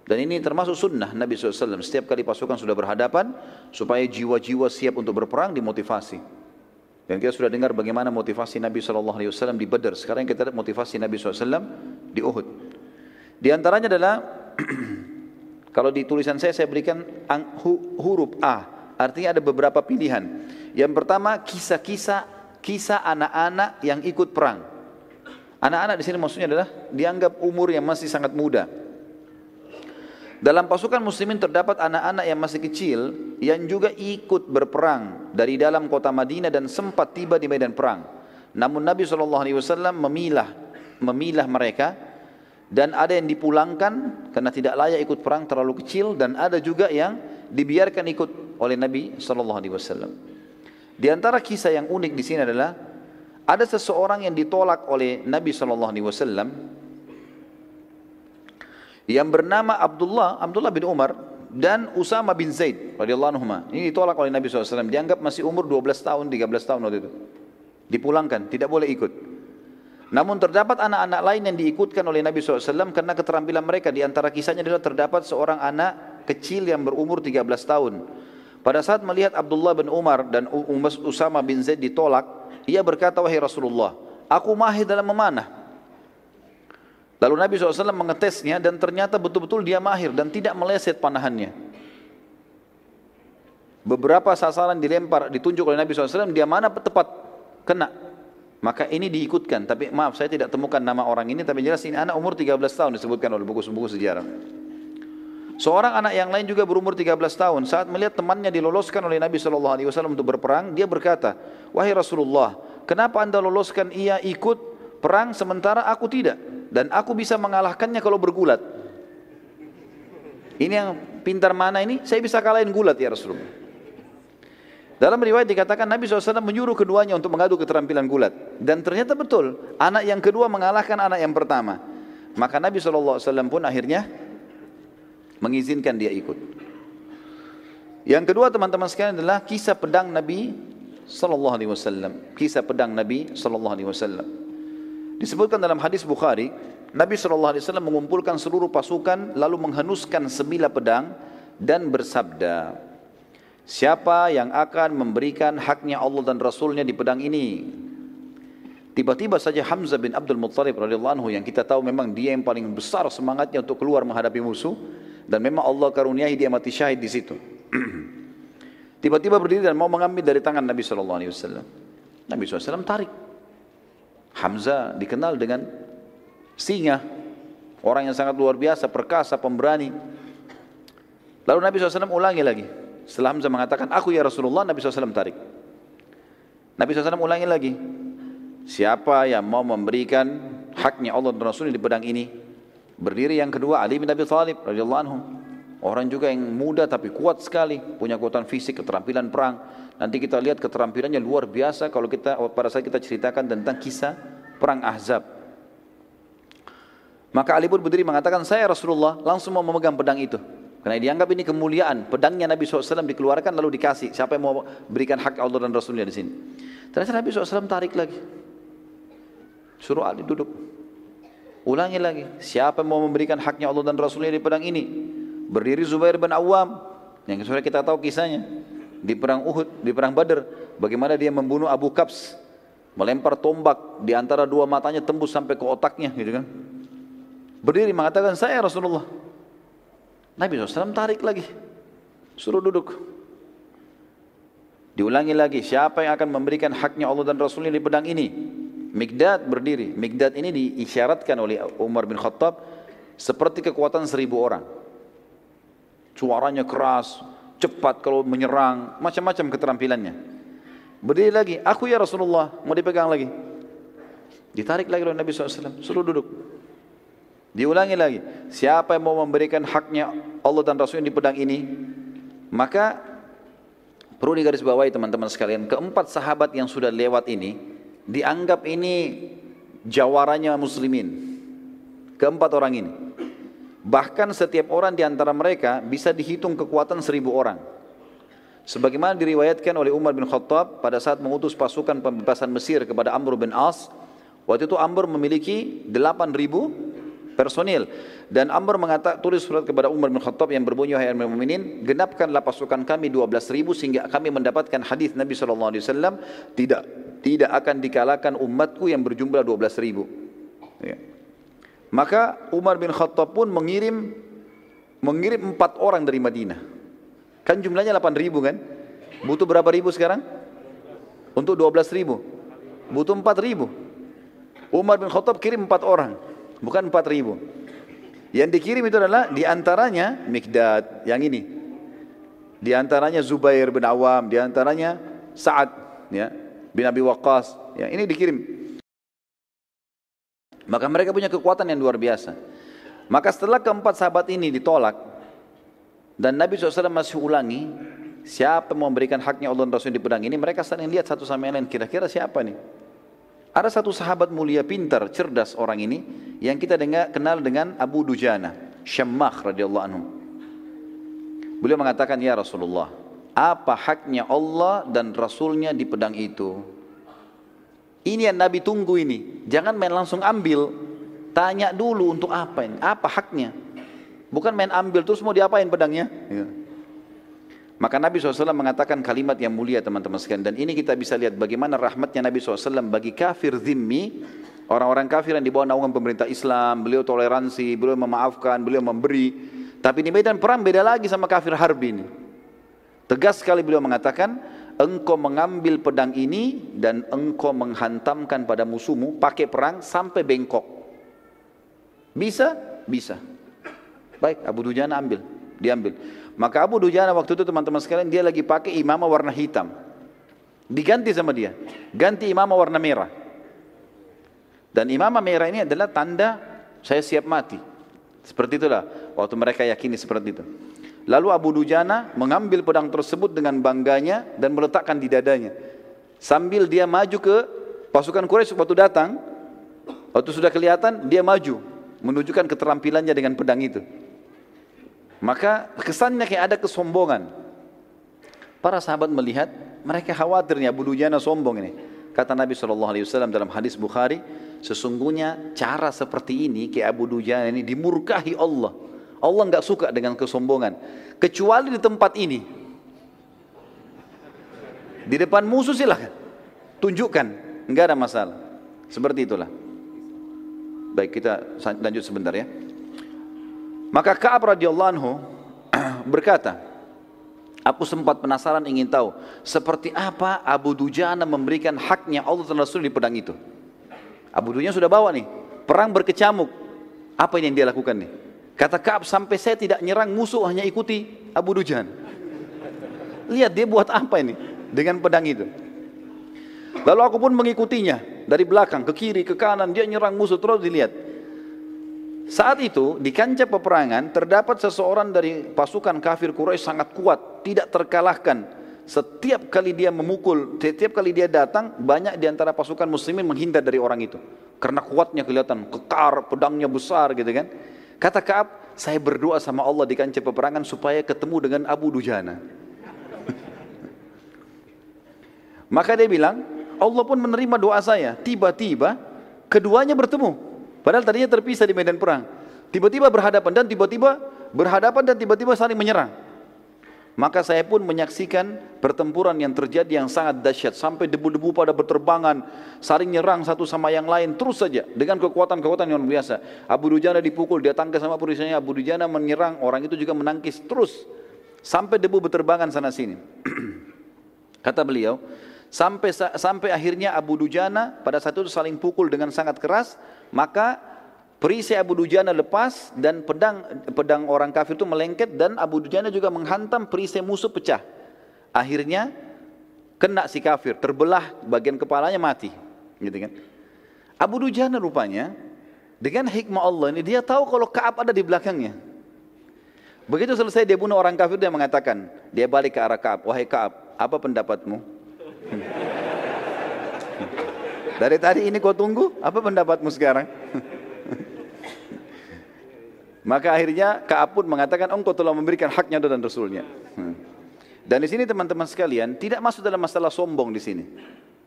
Dan ini termasuk sunnah Nabi SAW. Setiap kali pasukan sudah berhadapan, supaya jiwa-jiwa siap untuk berperang dimotivasi. Dan kita sudah dengar bagaimana motivasi Nabi SAW di Badar. Sekarang kita lihat motivasi Nabi SAW di Uhud. Di antaranya adalah Kalau di tulisan saya saya berikan huruf A, artinya ada beberapa pilihan. Yang pertama kisah-kisah kisah anak-anak yang ikut perang. Anak-anak di sini maksudnya adalah dianggap umur yang masih sangat muda. Dalam pasukan muslimin terdapat anak-anak yang masih kecil yang juga ikut berperang dari dalam kota Madinah dan sempat tiba di medan perang. Namun Nabi SAW memilah memilah mereka dan ada yang dipulangkan karena tidak layak ikut perang terlalu kecil dan ada juga yang dibiarkan ikut oleh Nabi sallallahu alaihi wasallam. Di antara kisah yang unik di sini adalah ada seseorang yang ditolak oleh Nabi sallallahu alaihi wasallam yang bernama Abdullah Abdullah bin Umar dan Usama bin Zaid radhiyallahu anhu. Ini ditolak oleh Nabi SAW. Dianggap masih umur 12 tahun, 13 tahun waktu itu. Dipulangkan, tidak boleh ikut. Namun terdapat anak-anak lain yang diikutkan oleh Nabi SAW karena keterampilan mereka. Di antara kisahnya adalah terdapat seorang anak kecil yang berumur 13 tahun. Pada saat melihat Abdullah bin Umar dan Usama bin Zaid ditolak, ia berkata, Wahai Rasulullah, aku mahir dalam memanah. Lalu Nabi SAW mengetesnya dan ternyata betul-betul dia mahir dan tidak meleset panahannya. Beberapa sasaran dilempar, ditunjuk oleh Nabi SAW, dia mana tepat kena. Maka ini diikutkan, tapi maaf saya tidak temukan nama orang ini, tapi jelas ini anak umur 13 tahun disebutkan oleh buku-buku sejarah. Seorang anak yang lain juga berumur 13 tahun, saat melihat temannya diloloskan oleh Nabi SAW untuk berperang, dia berkata, Wahai Rasulullah, kenapa anda loloskan ia ikut perang sementara aku tidak? Dan aku bisa mengalahkannya kalau bergulat. Ini yang pintar mana ini? Saya bisa kalahin gulat ya Rasulullah. Dalam riwayat dikatakan Nabi SAW menyuruh keduanya untuk mengadu keterampilan gulat. Dan ternyata betul, anak yang kedua mengalahkan anak yang pertama. Maka Nabi SAW pun akhirnya mengizinkan dia ikut. Yang kedua teman-teman sekalian adalah kisah pedang Nabi Sallallahu Alaihi Wasallam. Kisah pedang Nabi Sallallahu Alaihi Wasallam. Disebutkan dalam hadis Bukhari, Nabi Sallallahu Alaihi Wasallam mengumpulkan seluruh pasukan lalu menghanuskan sebilah pedang dan bersabda, Siapa yang akan memberikan haknya Allah dan Rasulnya di pedang ini? Tiba-tiba saja Hamzah bin Abdul Muttalib radhiyallahu anhu yang kita tahu memang dia yang paling besar semangatnya untuk keluar menghadapi musuh dan memang Allah karuniai dia mati syahid di situ. Tiba-tiba berdiri dan mau mengambil dari tangan Nabi wasallam. Nabi SAW tarik. Hamzah dikenal dengan singa, orang yang sangat luar biasa, perkasa, pemberani. Lalu Nabi SAW ulangi lagi. Setelah Hamzah mengatakan, aku ya Rasulullah, Nabi SAW tarik. Nabi SAW ulangi lagi. Siapa yang mau memberikan haknya Allah dan Rasulnya di pedang ini? Berdiri yang kedua Ali bin Abi Thalib radhiyallahu anhu. Orang juga yang muda tapi kuat sekali, punya kekuatan fisik, keterampilan perang. Nanti kita lihat keterampilannya luar biasa kalau kita pada saat kita ceritakan tentang kisah perang Ahzab. Maka Ali pun berdiri mengatakan, saya Rasulullah langsung mau memegang pedang itu. Karena dianggap ini kemuliaan. Pedangnya Nabi SAW dikeluarkan lalu dikasih. Siapa yang mau berikan hak Allah dan Rasulnya di sini. Ternyata Nabi SAW tarik lagi. Suruh Ali duduk. Ulangi lagi. Siapa yang mau memberikan haknya Allah dan Rasulnya di pedang ini. Berdiri Zubair bin Awam. Yang sudah kita tahu kisahnya. Di perang Uhud, di perang Badr. Bagaimana dia membunuh Abu Kabs. Melempar tombak di antara dua matanya tembus sampai ke otaknya gitu kan. Berdiri mengatakan saya Rasulullah. Nabi SAW tarik lagi. Suruh duduk. Diulangi lagi, siapa yang akan memberikan haknya Allah dan Rasulnya di pedang ini? Migdad berdiri. Migdad ini diisyaratkan oleh Umar bin Khattab seperti kekuatan seribu orang. Suaranya keras, cepat kalau menyerang, macam-macam keterampilannya. Berdiri lagi, aku ya Rasulullah, mau dipegang lagi. Ditarik lagi oleh Nabi SAW, suruh duduk. Diulangi lagi, siapa yang mau memberikan haknya Allah dan Rasulnya di pedang ini, maka perlu digarisbawahi teman-teman sekalian, keempat sahabat yang sudah lewat ini, dianggap ini jawaranya muslimin. Keempat orang ini. Bahkan setiap orang di antara mereka bisa dihitung kekuatan seribu orang. Sebagaimana diriwayatkan oleh Umar bin Khattab pada saat mengutus pasukan pembebasan Mesir kepada Amr bin As, waktu itu Amr memiliki 8000 personil. Dan Amr mengatakan tulis surat kepada Umar bin Khattab yang berbunyi wahai Amir Mu'minin, genapkanlah pasukan kami 12 ribu sehingga kami mendapatkan hadis Nabi SAW tidak tidak akan dikalahkan umatku yang berjumlah 12 ribu. Ya. Maka Umar bin Khattab pun mengirim mengirim empat orang dari Madinah. Kan jumlahnya 8 ribu kan? Butuh berapa ribu sekarang? Untuk 12 ribu. Butuh 4 ribu. Umar bin Khattab kirim empat orang bukan 4 ribu. Yang dikirim itu adalah di antaranya Mikdad yang ini. Di antaranya Zubair bin Awam, di antaranya Sa'ad ya, bin Abi Waqqas. Ya, ini dikirim. Maka mereka punya kekuatan yang luar biasa. Maka setelah keempat sahabat ini ditolak dan Nabi SAW masih ulangi, siapa memberikan haknya Allah dan Rasul di pedang ini, mereka saling lihat satu sama lain, kira-kira siapa nih? Ada satu sahabat mulia pintar, cerdas orang ini yang kita dengar kenal dengan Abu Dujana, Syammah radhiyallahu anhu. Beliau mengatakan, "Ya Rasulullah, apa haknya Allah dan Rasulnya di pedang itu?" Ini yang Nabi tunggu ini. Jangan main langsung ambil. Tanya dulu untuk apa ini? Apa haknya? Bukan main ambil terus mau diapain pedangnya? Ya. Maka Nabi SAW mengatakan kalimat yang mulia teman-teman sekalian. Dan ini kita bisa lihat bagaimana rahmatnya Nabi SAW bagi kafir zimmi. Orang-orang kafir yang di bawah naungan pemerintah Islam. Beliau toleransi, beliau memaafkan, beliau memberi. Tapi di medan perang beda lagi sama kafir harbi ini. Tegas sekali beliau mengatakan, engkau mengambil pedang ini dan engkau menghantamkan pada musuhmu pakai perang sampai bengkok. Bisa? Bisa. Baik, Abu Dujana ambil, diambil. Maka Abu Dujana waktu itu teman-teman sekalian dia lagi pakai imamah warna hitam. Diganti sama dia. Ganti imamah warna merah. Dan imamah merah ini adalah tanda saya siap mati. Seperti itulah waktu mereka yakini seperti itu. Lalu Abu Dujana mengambil pedang tersebut dengan bangganya dan meletakkan di dadanya. Sambil dia maju ke pasukan Quraisy waktu datang, waktu sudah kelihatan dia maju menunjukkan keterampilannya dengan pedang itu. Maka kesannya kayak ada kesombongan. Para sahabat melihat mereka khawatirnya Abu Dujana sombong ini. Kata Nabi SAW dalam hadis Bukhari, sesungguhnya cara seperti ini kayak Abu Dujana ini dimurkahi Allah. Allah nggak suka dengan kesombongan. Kecuali di tempat ini. Di depan musuh silahkan. Tunjukkan. nggak ada masalah. Seperti itulah. Baik kita lanjut sebentar ya. Maka Ka'ab radhiyallahu anhu berkata, Aku sempat penasaran ingin tahu seperti apa Abu Dujana memberikan haknya Allah dan Rasul di pedang itu. Abu Dujana sudah bawa nih, perang berkecamuk. Apa yang dia lakukan nih? Kata Kaab sampai saya tidak nyerang musuh hanya ikuti Abu Dujana. Lihat dia buat apa ini dengan pedang itu. Lalu aku pun mengikutinya dari belakang ke kiri ke kanan dia nyerang musuh terus dilihat. Saat itu di kancah peperangan terdapat seseorang dari pasukan kafir Quraisy sangat kuat, tidak terkalahkan. Setiap kali dia memukul, setiap kali dia datang, banyak di antara pasukan muslimin menghindar dari orang itu. Karena kuatnya kelihatan, kekar, pedangnya besar gitu kan. Kata Kaab, saya berdoa sama Allah di kancah peperangan supaya ketemu dengan Abu Dujana. Maka dia bilang, Allah pun menerima doa saya. Tiba-tiba keduanya bertemu. Padahal tadinya terpisah di medan perang. Tiba-tiba berhadapan dan tiba-tiba berhadapan dan tiba-tiba saling menyerang. Maka saya pun menyaksikan pertempuran yang terjadi yang sangat dahsyat sampai debu-debu pada berterbangan, saling nyerang satu sama yang lain terus saja dengan kekuatan-kekuatan yang luar biasa. Abu Dujana dipukul, dia tangkis sama perisainya, Abu Dujana menyerang, orang itu juga menangkis terus sampai debu berterbangan sana sini. Kata beliau, sampai sampai akhirnya Abu Dujana pada saat itu saling pukul dengan sangat keras maka perisai Abu Dujana lepas dan pedang pedang orang kafir itu melengket dan Abu Dujana juga menghantam perisai musuh pecah. Akhirnya kena si kafir, terbelah bagian kepalanya mati. Gitu kan. Abu Dujana rupanya dengan hikmah Allah ini dia tahu kalau Kaab ada di belakangnya. Begitu selesai dia bunuh orang kafir dia mengatakan, dia balik ke arah Kaab, wahai Kaab, apa pendapatmu? Dari tadi ini kau tunggu, apa pendapatmu sekarang? Maka akhirnya Kaab pun mengatakan engkau telah memberikan haknya dan Rasulnya. Hmm. Dan di sini teman-teman sekalian tidak masuk dalam masalah sombong di sini.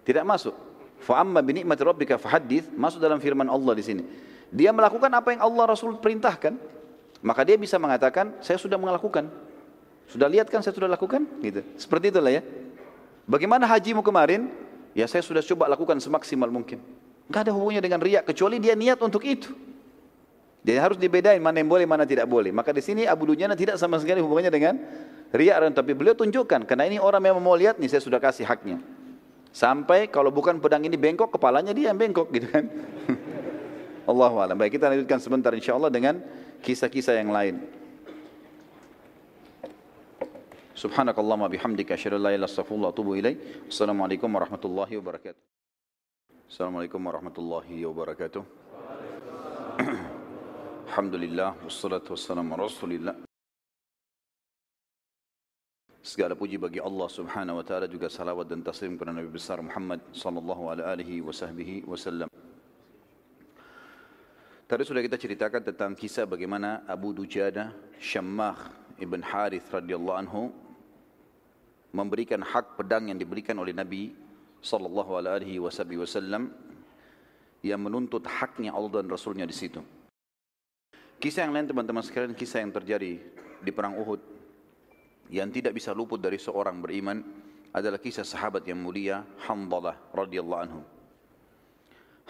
Tidak masuk. Fa'amma bi ni'mati rabbika fahaddits masuk dalam firman Allah di sini. Dia melakukan apa yang Allah Rasul perintahkan, maka dia bisa mengatakan saya sudah melakukan. Sudah lihat kan saya sudah lakukan? Gitu. Seperti itulah ya. Bagaimana hajimu kemarin? Ya saya sudah coba lakukan semaksimal mungkin. Gak ada hubungannya dengan riak kecuali dia niat untuk itu. Dia harus dibedain mana yang boleh, mana tidak boleh. Maka di sini Abu Dujana tidak sama sekali hubungannya dengan riak tapi beliau tunjukkan karena ini orang yang mau lihat nih saya sudah kasih haknya. Sampai kalau bukan pedang ini bengkok, kepalanya dia yang bengkok gitu kan. Allah Baik kita lanjutkan sebentar insya Allah dengan kisah-kisah yang lain. Subhanakallahumma bihamdika asyhadu an la ilaha illa atubu ilaik. Assalamualaikum warahmatullahi wabarakatuh. Assalamualaikum warahmatullahi wabarakatuh. Alhamdulillah wassalatu wassalamu ala Rasulillah. Segala puji bagi Allah Subhanahu wa taala juga salawat dan taslim kepada Nabi besar Muhammad sallallahu alaihi wasallam. Tadi sudah kita ceritakan tentang kisah bagaimana Abu Dujana Syammah ibn Harith radhiyallahu anhu memberikan hak pedang yang diberikan oleh Nabi sallallahu alaihi wasallam yang menuntut haknya Allah dan Rasulnya di situ. Kisah yang lain teman-teman sekalian, kisah yang terjadi di perang Uhud yang tidak bisa luput dari seorang beriman adalah kisah sahabat yang mulia Handalah radhiyallahu anhu.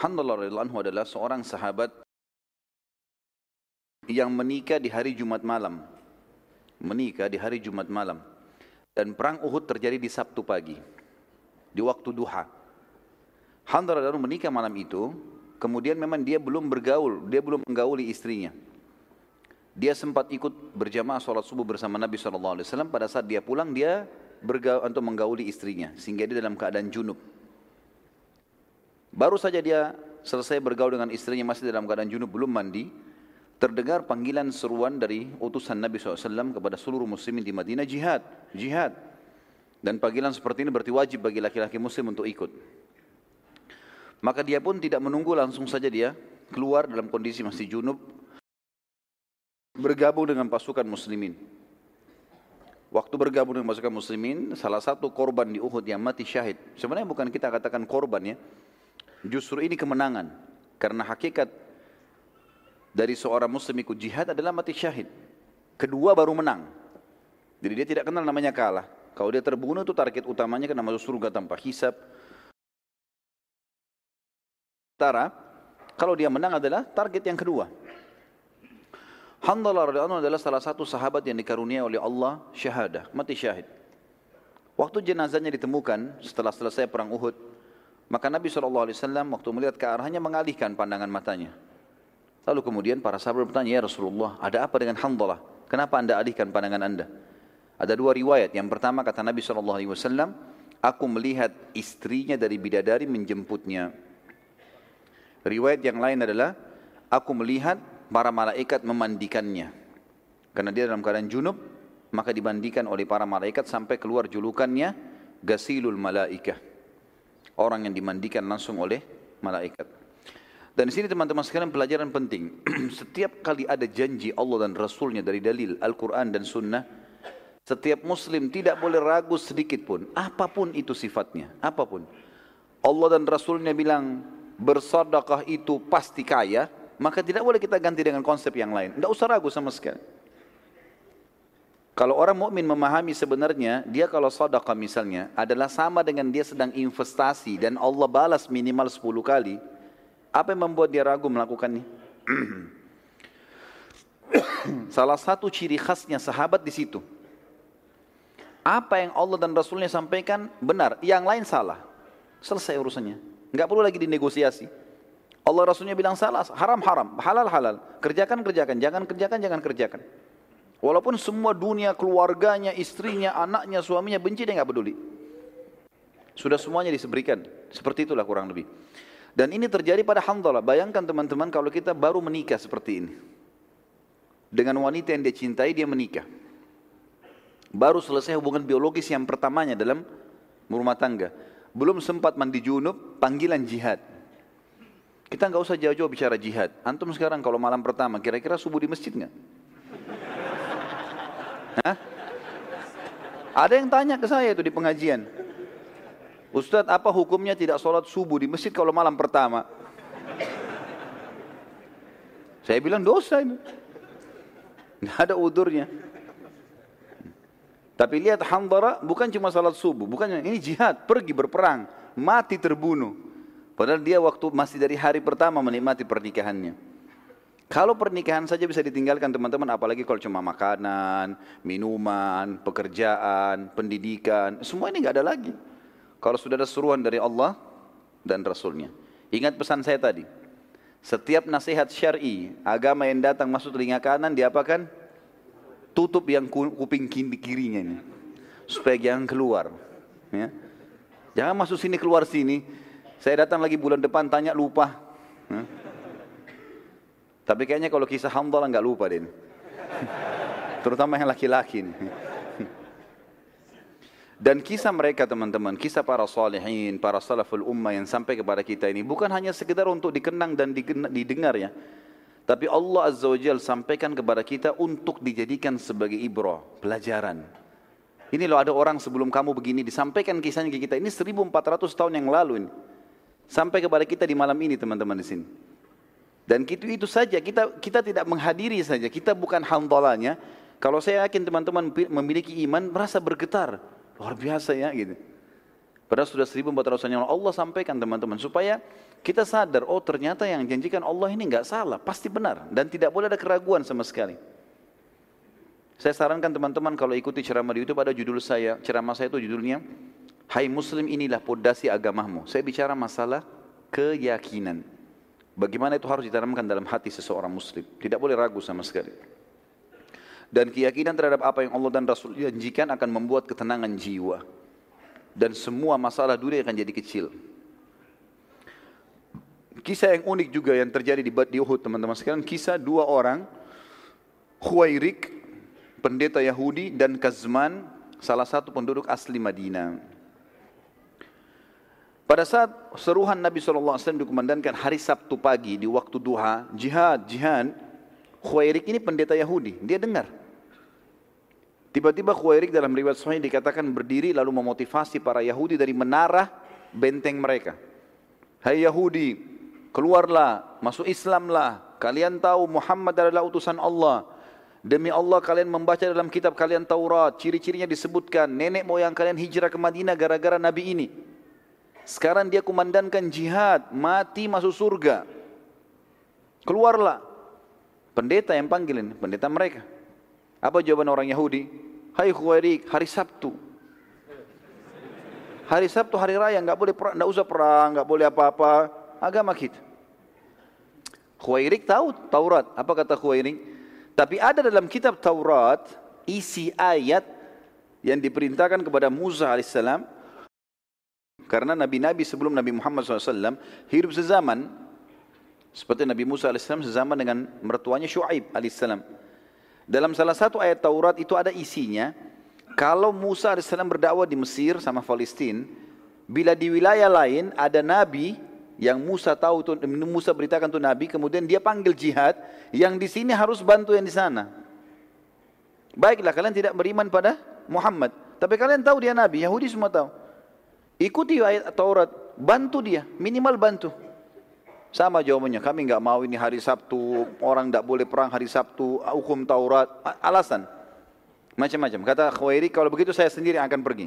Handalah radhiyallahu anhu adalah seorang sahabat yang menikah di hari Jumat malam. Menikah di hari Jumat malam. Dan perang Uhud terjadi di Sabtu pagi. Di waktu duha. Handalah lalu menikah malam itu. Kemudian memang dia belum bergaul. Dia belum menggauli istrinya. Dia sempat ikut berjamaah sholat subuh bersama Nabi SAW. Pada saat dia pulang dia bergaul, untuk menggauli istrinya sehingga dia dalam keadaan junub. Baru saja dia selesai bergaul dengan istrinya masih dalam keadaan junub belum mandi, terdengar panggilan seruan dari utusan Nabi SAW kepada seluruh muslimin di Madinah jihad, jihad. Dan panggilan seperti ini berarti wajib bagi laki-laki muslim untuk ikut. Maka dia pun tidak menunggu langsung saja dia keluar dalam kondisi masih junub bergabung dengan pasukan muslimin. Waktu bergabung dengan pasukan muslimin, salah satu korban di Uhud yang mati syahid. Sebenarnya bukan kita katakan korban ya. Justru ini kemenangan. Karena hakikat dari seorang muslim ikut jihad adalah mati syahid. Kedua baru menang. Jadi dia tidak kenal namanya kalah. Kalau dia terbunuh itu target utamanya kena masuk surga tanpa hisab. Tara, kalau dia menang adalah target yang kedua. Handalah radhiyallahu adalah salah satu sahabat yang dikaruniai oleh Allah syahadah, mati syahid. Waktu jenazahnya ditemukan setelah selesai perang Uhud, maka Nabi SAW waktu melihat ke arahnya mengalihkan pandangan matanya. Lalu kemudian para sahabat bertanya, Ya Rasulullah, ada apa dengan Handalah? Kenapa anda alihkan pandangan anda? Ada dua riwayat. Yang pertama kata Nabi SAW, aku melihat istrinya dari bidadari menjemputnya. Riwayat yang lain adalah, aku melihat para malaikat memandikannya. Karena dia dalam keadaan junub, maka dimandikan oleh para malaikat sampai keluar julukannya, Gasilul Malaikah. Orang yang dimandikan langsung oleh malaikat. Dan di sini teman-teman sekalian pelajaran penting. setiap kali ada janji Allah dan Rasulnya dari dalil Al-Quran dan Sunnah, setiap muslim tidak boleh ragu sedikit pun. Apa pun itu sifatnya. Apa pun. Allah dan Rasulnya bilang bersadaqah itu pasti kaya. Maka tidak boleh kita ganti dengan konsep yang lain. Tidak usah ragu sama sekali. Kalau orang mukmin memahami sebenarnya dia kalau sadaqah misalnya adalah sama dengan dia sedang investasi dan Allah balas minimal 10 kali, apa yang membuat dia ragu melakukannya? Salah satu ciri khasnya sahabat di situ. Apa yang Allah dan Rasulnya sampaikan benar, yang lain salah. Selesai urusannya. Enggak perlu lagi dinegosiasi. Allah Rasulnya bilang salah, haram haram, halal halal. Kerjakan kerjakan, jangan kerjakan jangan kerjakan. Walaupun semua dunia, keluarganya, istrinya, anaknya, suaminya benci dia nggak peduli. Sudah semuanya diseberikan. Seperti itulah kurang lebih. Dan ini terjadi pada Hamdalah. Bayangkan teman-teman kalau kita baru menikah seperti ini. Dengan wanita yang dia cintai, dia menikah. Baru selesai hubungan biologis yang pertamanya dalam rumah tangga. Belum sempat mandi junub, panggilan jihad. Kita nggak usah jauh-jauh bicara jihad. Antum sekarang kalau malam pertama, kira-kira subuh di masjid nggak? Ada yang tanya ke saya itu di pengajian. Ustadz apa hukumnya tidak sholat subuh di masjid kalau malam pertama? Saya bilang dosa ini. Tidak ada udurnya. Tapi lihat Hambara bukan cuma salat subuh, bukan ini jihad, pergi berperang, mati terbunuh. Padahal dia waktu masih dari hari pertama menikmati pernikahannya. Kalau pernikahan saja bisa ditinggalkan teman-teman, apalagi kalau cuma makanan, minuman, pekerjaan, pendidikan, semua ini nggak ada lagi. Kalau sudah ada seruan dari Allah dan Rasulnya. Ingat pesan saya tadi. Setiap nasihat syar'i, agama yang datang masuk telinga kanan, diapakan? Tutup yang kuping kirinya ini. Supaya jangan keluar. Ya. Jangan masuk sini, keluar sini. Saya datang lagi bulan depan, tanya lupa. Ya. Tapi kayaknya kalau kisah Hamdalah nggak lupa deh. Terutama yang laki-laki. Dan kisah mereka teman-teman, kisah para salihin, para salaful ummah yang sampai kepada kita ini bukan hanya sekedar untuk dikenang dan didengar ya. Tapi Allah Azza wa Jal sampaikan kepada kita untuk dijadikan sebagai ibrah, pelajaran. Ini loh ada orang sebelum kamu begini disampaikan kisahnya ke kita. Ini 1400 tahun yang lalu ini. Sampai kepada kita di malam ini teman-teman di sini. Dan itu itu saja kita kita tidak menghadiri saja. Kita bukan hamdalahnya. Kalau saya yakin teman-teman memiliki iman merasa bergetar. Luar biasa ya gitu. Padahal sudah 1400 tahun yang Allah sampaikan teman-teman supaya kita sadar oh ternyata yang janjikan Allah ini nggak salah, pasti benar dan tidak boleh ada keraguan sama sekali. Saya sarankan teman-teman kalau ikuti ceramah di YouTube ada judul saya, ceramah saya itu judulnya Hai Muslim inilah pondasi agamamu. Saya bicara masalah keyakinan. Bagaimana itu harus ditanamkan dalam hati seseorang Muslim. Tidak boleh ragu sama sekali. Dan keyakinan terhadap apa yang Allah dan Rasul janjikan akan membuat ketenangan jiwa dan semua masalah dunia akan jadi kecil. Kisah yang unik juga yang terjadi di, di Uhud teman-teman sekalian, kisah dua orang, Khuwairik, pendeta Yahudi dan Kazman, salah satu penduduk asli Madinah. Pada saat seruhan Nabi SAW dikumandangkan hari Sabtu pagi di waktu duha, jihad, jihad, Khuwairik ini pendeta Yahudi, dia dengar. Tiba-tiba Khuwairik dalam riwayat Sahih dikatakan berdiri lalu memotivasi para Yahudi dari menara benteng mereka. Hai Yahudi, keluarlah, masuk Islamlah. Kalian tahu Muhammad adalah utusan Allah. Demi Allah kalian membaca dalam kitab kalian Taurat, ciri-cirinya disebutkan nenek moyang kalian hijrah ke Madinah gara-gara Nabi ini. Sekarang dia kumandankan jihad, mati masuk surga. Keluarlah. Pendeta yang panggilin, pendeta mereka. Apa jawaban orang Yahudi? Hai Khuwairik, hari Sabtu. Hari Sabtu hari raya nggak boleh perang, usah perang, nggak boleh apa-apa. Agama kita. Khuwairik tahu Taurat. Apa kata Khuwairik? Tapi ada dalam kitab Taurat isi ayat yang diperintahkan kepada Musa alaihissalam karena nabi-nabi sebelum Nabi Muhammad SAW hidup sezaman seperti Nabi Musa alaihissalam sezaman dengan mertuanya Shu'aib alaihissalam. Dalam salah satu ayat Taurat itu ada isinya, kalau Musa AS berdakwah di Mesir sama Palestina, bila di wilayah lain ada nabi yang Musa tahu tuh Musa beritakan tuh nabi, kemudian dia panggil jihad, yang di sini harus bantu yang di sana. Baiklah kalian tidak beriman pada Muhammad, tapi kalian tahu dia nabi, Yahudi semua tahu. Ikuti ayat Taurat, bantu dia, minimal bantu. Sama jawabannya, kami nggak mau ini hari Sabtu, orang tidak boleh perang hari Sabtu, hukum Taurat, alasan. Macam-macam. Kata Khawairi, kalau begitu saya sendiri akan pergi.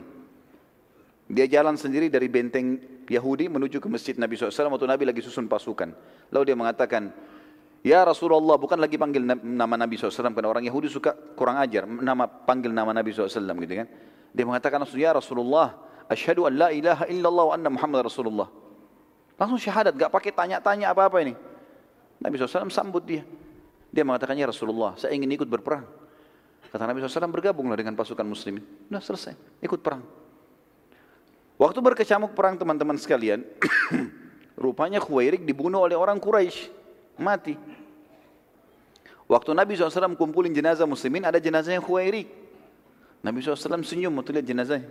Dia jalan sendiri dari benteng Yahudi menuju ke masjid Nabi SAW waktu Nabi lagi susun pasukan. Lalu dia mengatakan, Ya Rasulullah, bukan lagi panggil nama Nabi SAW, karena orang Yahudi suka kurang ajar, nama panggil nama Nabi SAW gitu kan. Dia mengatakan, Ya Rasulullah, Asyhadu an la ilaha illallah wa anna Muhammad Rasulullah. Langsung syahadat, gak pakai tanya-tanya apa-apa ini. Nabi SAW sambut dia. Dia mengatakan, ya Rasulullah, saya ingin ikut berperang. Kata Nabi SAW, bergabunglah dengan pasukan muslimin. Sudah selesai, ikut perang. Waktu berkecamuk perang teman-teman sekalian, rupanya Khuwairik dibunuh oleh orang Quraisy, mati. Waktu Nabi SAW kumpulin jenazah muslimin, ada jenazahnya Khuwairik. Nabi SAW senyum waktu lihat jenazahnya.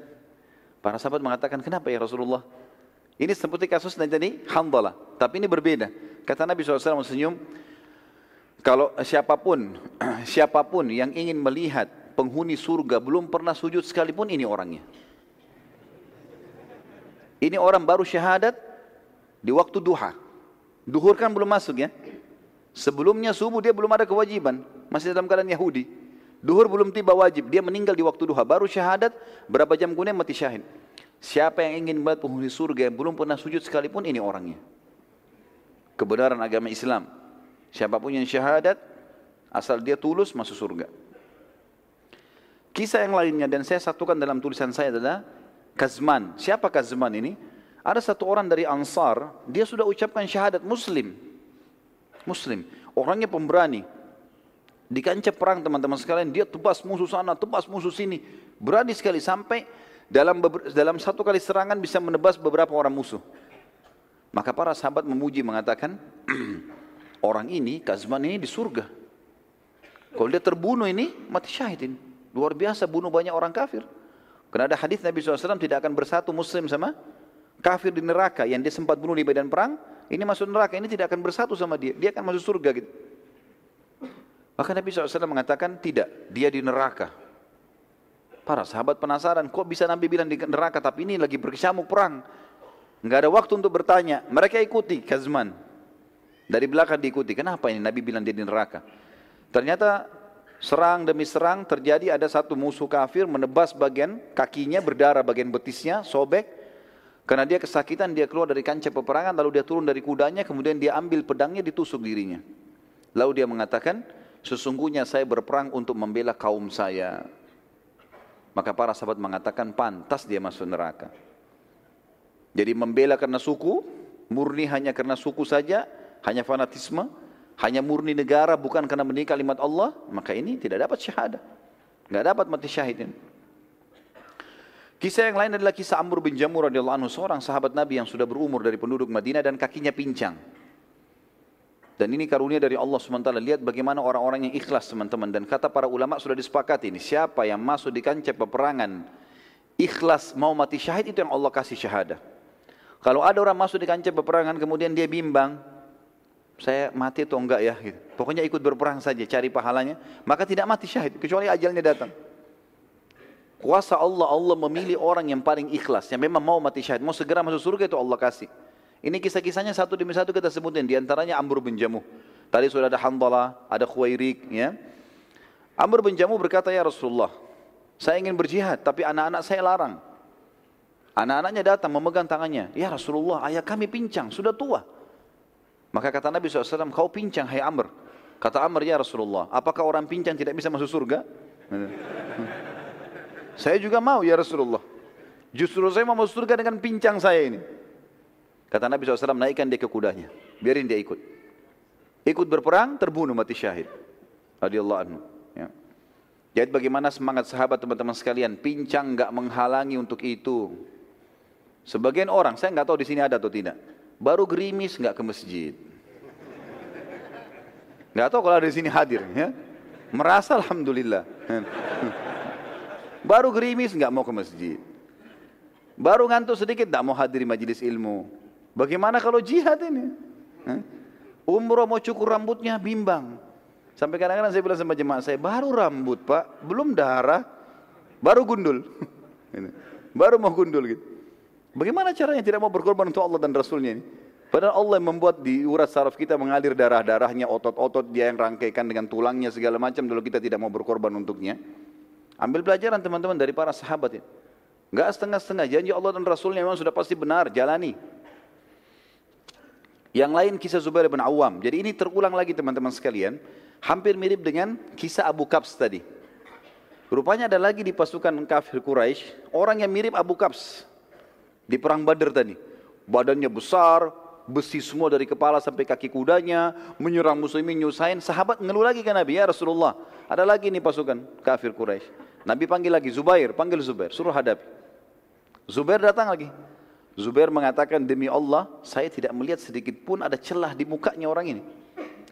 Para sahabat mengatakan, kenapa ya Rasulullah? Ini seperti kasus tadi Hamdalah, tapi ini berbeda. Kata Nabi SAW senyum, kalau siapa pun, siapa pun yang ingin melihat penghuni surga belum pernah sujud sekalipun ini orangnya. Ini orang baru syahadat di waktu duha. Duhur kan belum masuk ya. Sebelumnya subuh dia belum ada kewajiban, masih dalam keadaan Yahudi. Duhur belum tiba wajib, dia meninggal di waktu duha, baru syahadat, berapa jam kemudian mati syahid. Siapa yang ingin melihat penghuni surga yang belum pernah sujud sekalipun ini orangnya. Kebenaran agama Islam. Siapa pun yang syahadat, asal dia tulus masuk surga. Kisah yang lainnya dan saya satukan dalam tulisan saya adalah Kazman. Siapa Kazman ini? Ada satu orang dari Ansar, dia sudah ucapkan syahadat Muslim. Muslim. Orangnya pemberani. Di kancah perang teman-teman sekalian, dia tebas musuh sana, tebas musuh sini. Berani sekali sampai dalam dalam satu kali serangan bisa menebas beberapa orang musuh. Maka para sahabat memuji mengatakan, orang ini, Kazman ini di surga. Kalau dia terbunuh ini, mati syahid ini. Luar biasa bunuh banyak orang kafir. Karena ada hadis Nabi SAW tidak akan bersatu muslim sama kafir di neraka yang dia sempat bunuh di medan perang, ini masuk neraka, ini tidak akan bersatu sama dia. Dia akan masuk surga gitu. Maka Nabi SAW mengatakan tidak, dia di neraka. Para sahabat penasaran, kok bisa Nabi bilang di neraka, tapi ini lagi berkecamuk perang. Enggak ada waktu untuk bertanya. Mereka ikuti Kazman. Dari belakang diikuti. Kenapa ini Nabi bilang dia di neraka? Ternyata serang demi serang terjadi ada satu musuh kafir menebas bagian kakinya berdarah bagian betisnya sobek karena dia kesakitan dia keluar dari kancah peperangan lalu dia turun dari kudanya kemudian dia ambil pedangnya ditusuk dirinya lalu dia mengatakan sesungguhnya saya berperang untuk membela kaum saya maka para sahabat mengatakan pantas dia masuk neraka. Jadi membela karena suku, murni hanya karena suku saja, hanya fanatisme, hanya murni negara bukan karena mendidik kalimat Allah, maka ini tidak dapat syahadah. Enggak dapat mati syahid ini. Kisah yang lain adalah kisah Amr bin Jamur radhiyallahu anhu, seorang sahabat Nabi yang sudah berumur dari penduduk Madinah dan kakinya pincang. Dan ini karunia dari Allah SWT. Lihat bagaimana orang-orang yang ikhlas teman-teman. Dan kata para ulama sudah disepakati ini. Siapa yang masuk di kancah peperangan ikhlas mau mati syahid itu yang Allah kasih syahadah. Kalau ada orang masuk di kancah peperangan kemudian dia bimbang. Saya mati atau enggak ya? Gitu. Pokoknya ikut berperang saja cari pahalanya. Maka tidak mati syahid kecuali ajalnya datang. Kuasa Allah, Allah memilih orang yang paling ikhlas. Yang memang mau mati syahid. Mau segera masuk surga itu Allah kasih. Ini kisah-kisahnya satu demi satu kita sebutin. Di antaranya Amr bin Jamuh. Tadi sudah ada Handalah, ada Khuwairik. Ya. Amr bin Jamuh berkata, Ya Rasulullah, saya ingin berjihad, tapi anak-anak saya larang. Anak-anaknya datang memegang tangannya. Ya Rasulullah, ayah kami pincang, sudah tua. Maka kata Nabi SAW, kau pincang, hai Amr. Kata Amr, ya Rasulullah, apakah orang pincang tidak bisa masuk surga? saya juga mau ya Rasulullah. Justru saya mau masuk surga dengan pincang saya ini. Kata Nabi SAW, naikkan dia ke kudanya. Biarin dia ikut. Ikut berperang, terbunuh mati syahid. Radiyallahu anhu. Ya. Jadi bagaimana semangat sahabat teman-teman sekalian. Pincang nggak menghalangi untuk itu. Sebagian orang, saya nggak tahu di sini ada atau tidak. Baru gerimis nggak ke masjid. Nggak tahu kalau ada di sini hadir. Ya. Merasa Alhamdulillah. Baru gerimis nggak mau ke masjid. Baru ngantuk sedikit tidak mau hadir di majelis ilmu. Bagaimana kalau jihad ini? Umroh mau cukur rambutnya bimbang. Sampai kadang-kadang saya bilang sama jemaah saya, baru rambut pak, belum darah, baru gundul. baru mau gundul gitu. Bagaimana caranya tidak mau berkorban untuk Allah dan Rasulnya ini? Padahal Allah yang membuat di urat saraf kita mengalir darah-darahnya, otot-otot dia yang rangkaikan dengan tulangnya segala macam. Dulu kita tidak mau berkorban untuknya. Ambil pelajaran teman-teman dari para sahabat ini. Enggak setengah-setengah, janji Allah dan Rasulnya memang sudah pasti benar, jalani. Yang lain kisah Zubair bin Awam. Jadi ini terulang lagi teman-teman sekalian. Hampir mirip dengan kisah Abu Kabs tadi. Rupanya ada lagi di pasukan kafir Quraisy orang yang mirip Abu Kabs di perang Badr tadi. Badannya besar, besi semua dari kepala sampai kaki kudanya, menyerang muslimin nyusahin. Sahabat ngeluh lagi ke Nabi, ya Rasulullah, ada lagi nih pasukan kafir Quraisy. Nabi panggil lagi Zubair, panggil Zubair, suruh hadapi. Zubair datang lagi. Zubair mengatakan demi Allah saya tidak melihat sedikit pun ada celah di mukanya orang ini.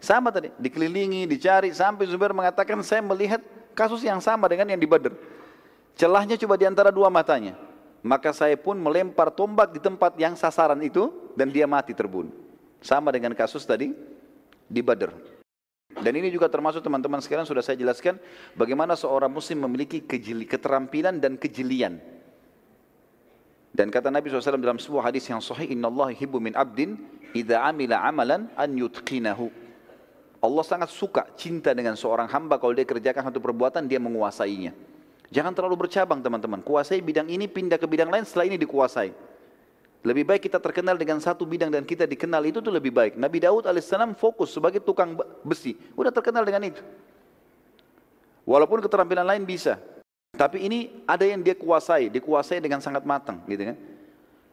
Sama tadi, dikelilingi, dicari sampai Zubair mengatakan saya melihat kasus yang sama dengan yang di Badr. Celahnya coba di antara dua matanya. Maka saya pun melempar tombak di tempat yang sasaran itu dan dia mati terbunuh. Sama dengan kasus tadi di Badr. Dan ini juga termasuk teman-teman sekarang sudah saya jelaskan bagaimana seorang muslim memiliki keterampilan dan kejelian dan kata Nabi SAW dalam sebuah hadis yang sahih, Inna Allah hibbu min abdin, idha amila amalan an yutqinahu. Allah sangat suka, cinta dengan seorang hamba kalau dia kerjakan satu perbuatan, dia menguasainya. Jangan terlalu bercabang teman-teman. Kuasai bidang ini, pindah ke bidang lain, setelah ini dikuasai. Lebih baik kita terkenal dengan satu bidang dan kita dikenal itu tuh lebih baik. Nabi Daud alaihissalam fokus sebagai tukang besi. Udah terkenal dengan itu. Walaupun keterampilan lain bisa. Tapi ini ada yang dia kuasai, dikuasai dengan sangat matang, gitu kan.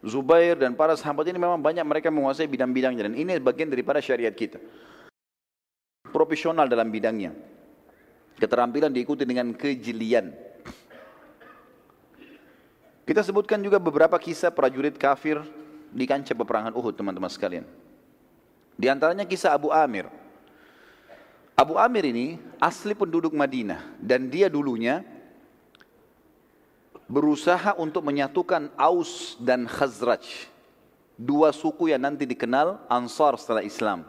Zubair dan para sahabat ini memang banyak mereka menguasai bidang-bidangnya dan ini bagian daripada syariat kita. Profesional dalam bidangnya. Keterampilan diikuti dengan kejelian. Kita sebutkan juga beberapa kisah prajurit kafir di kancah peperangan Uhud, teman-teman sekalian. Di antaranya kisah Abu Amir. Abu Amir ini asli penduduk Madinah dan dia dulunya berusaha untuk menyatukan Aus dan Khazraj. Dua suku yang nanti dikenal Ansar setelah Islam.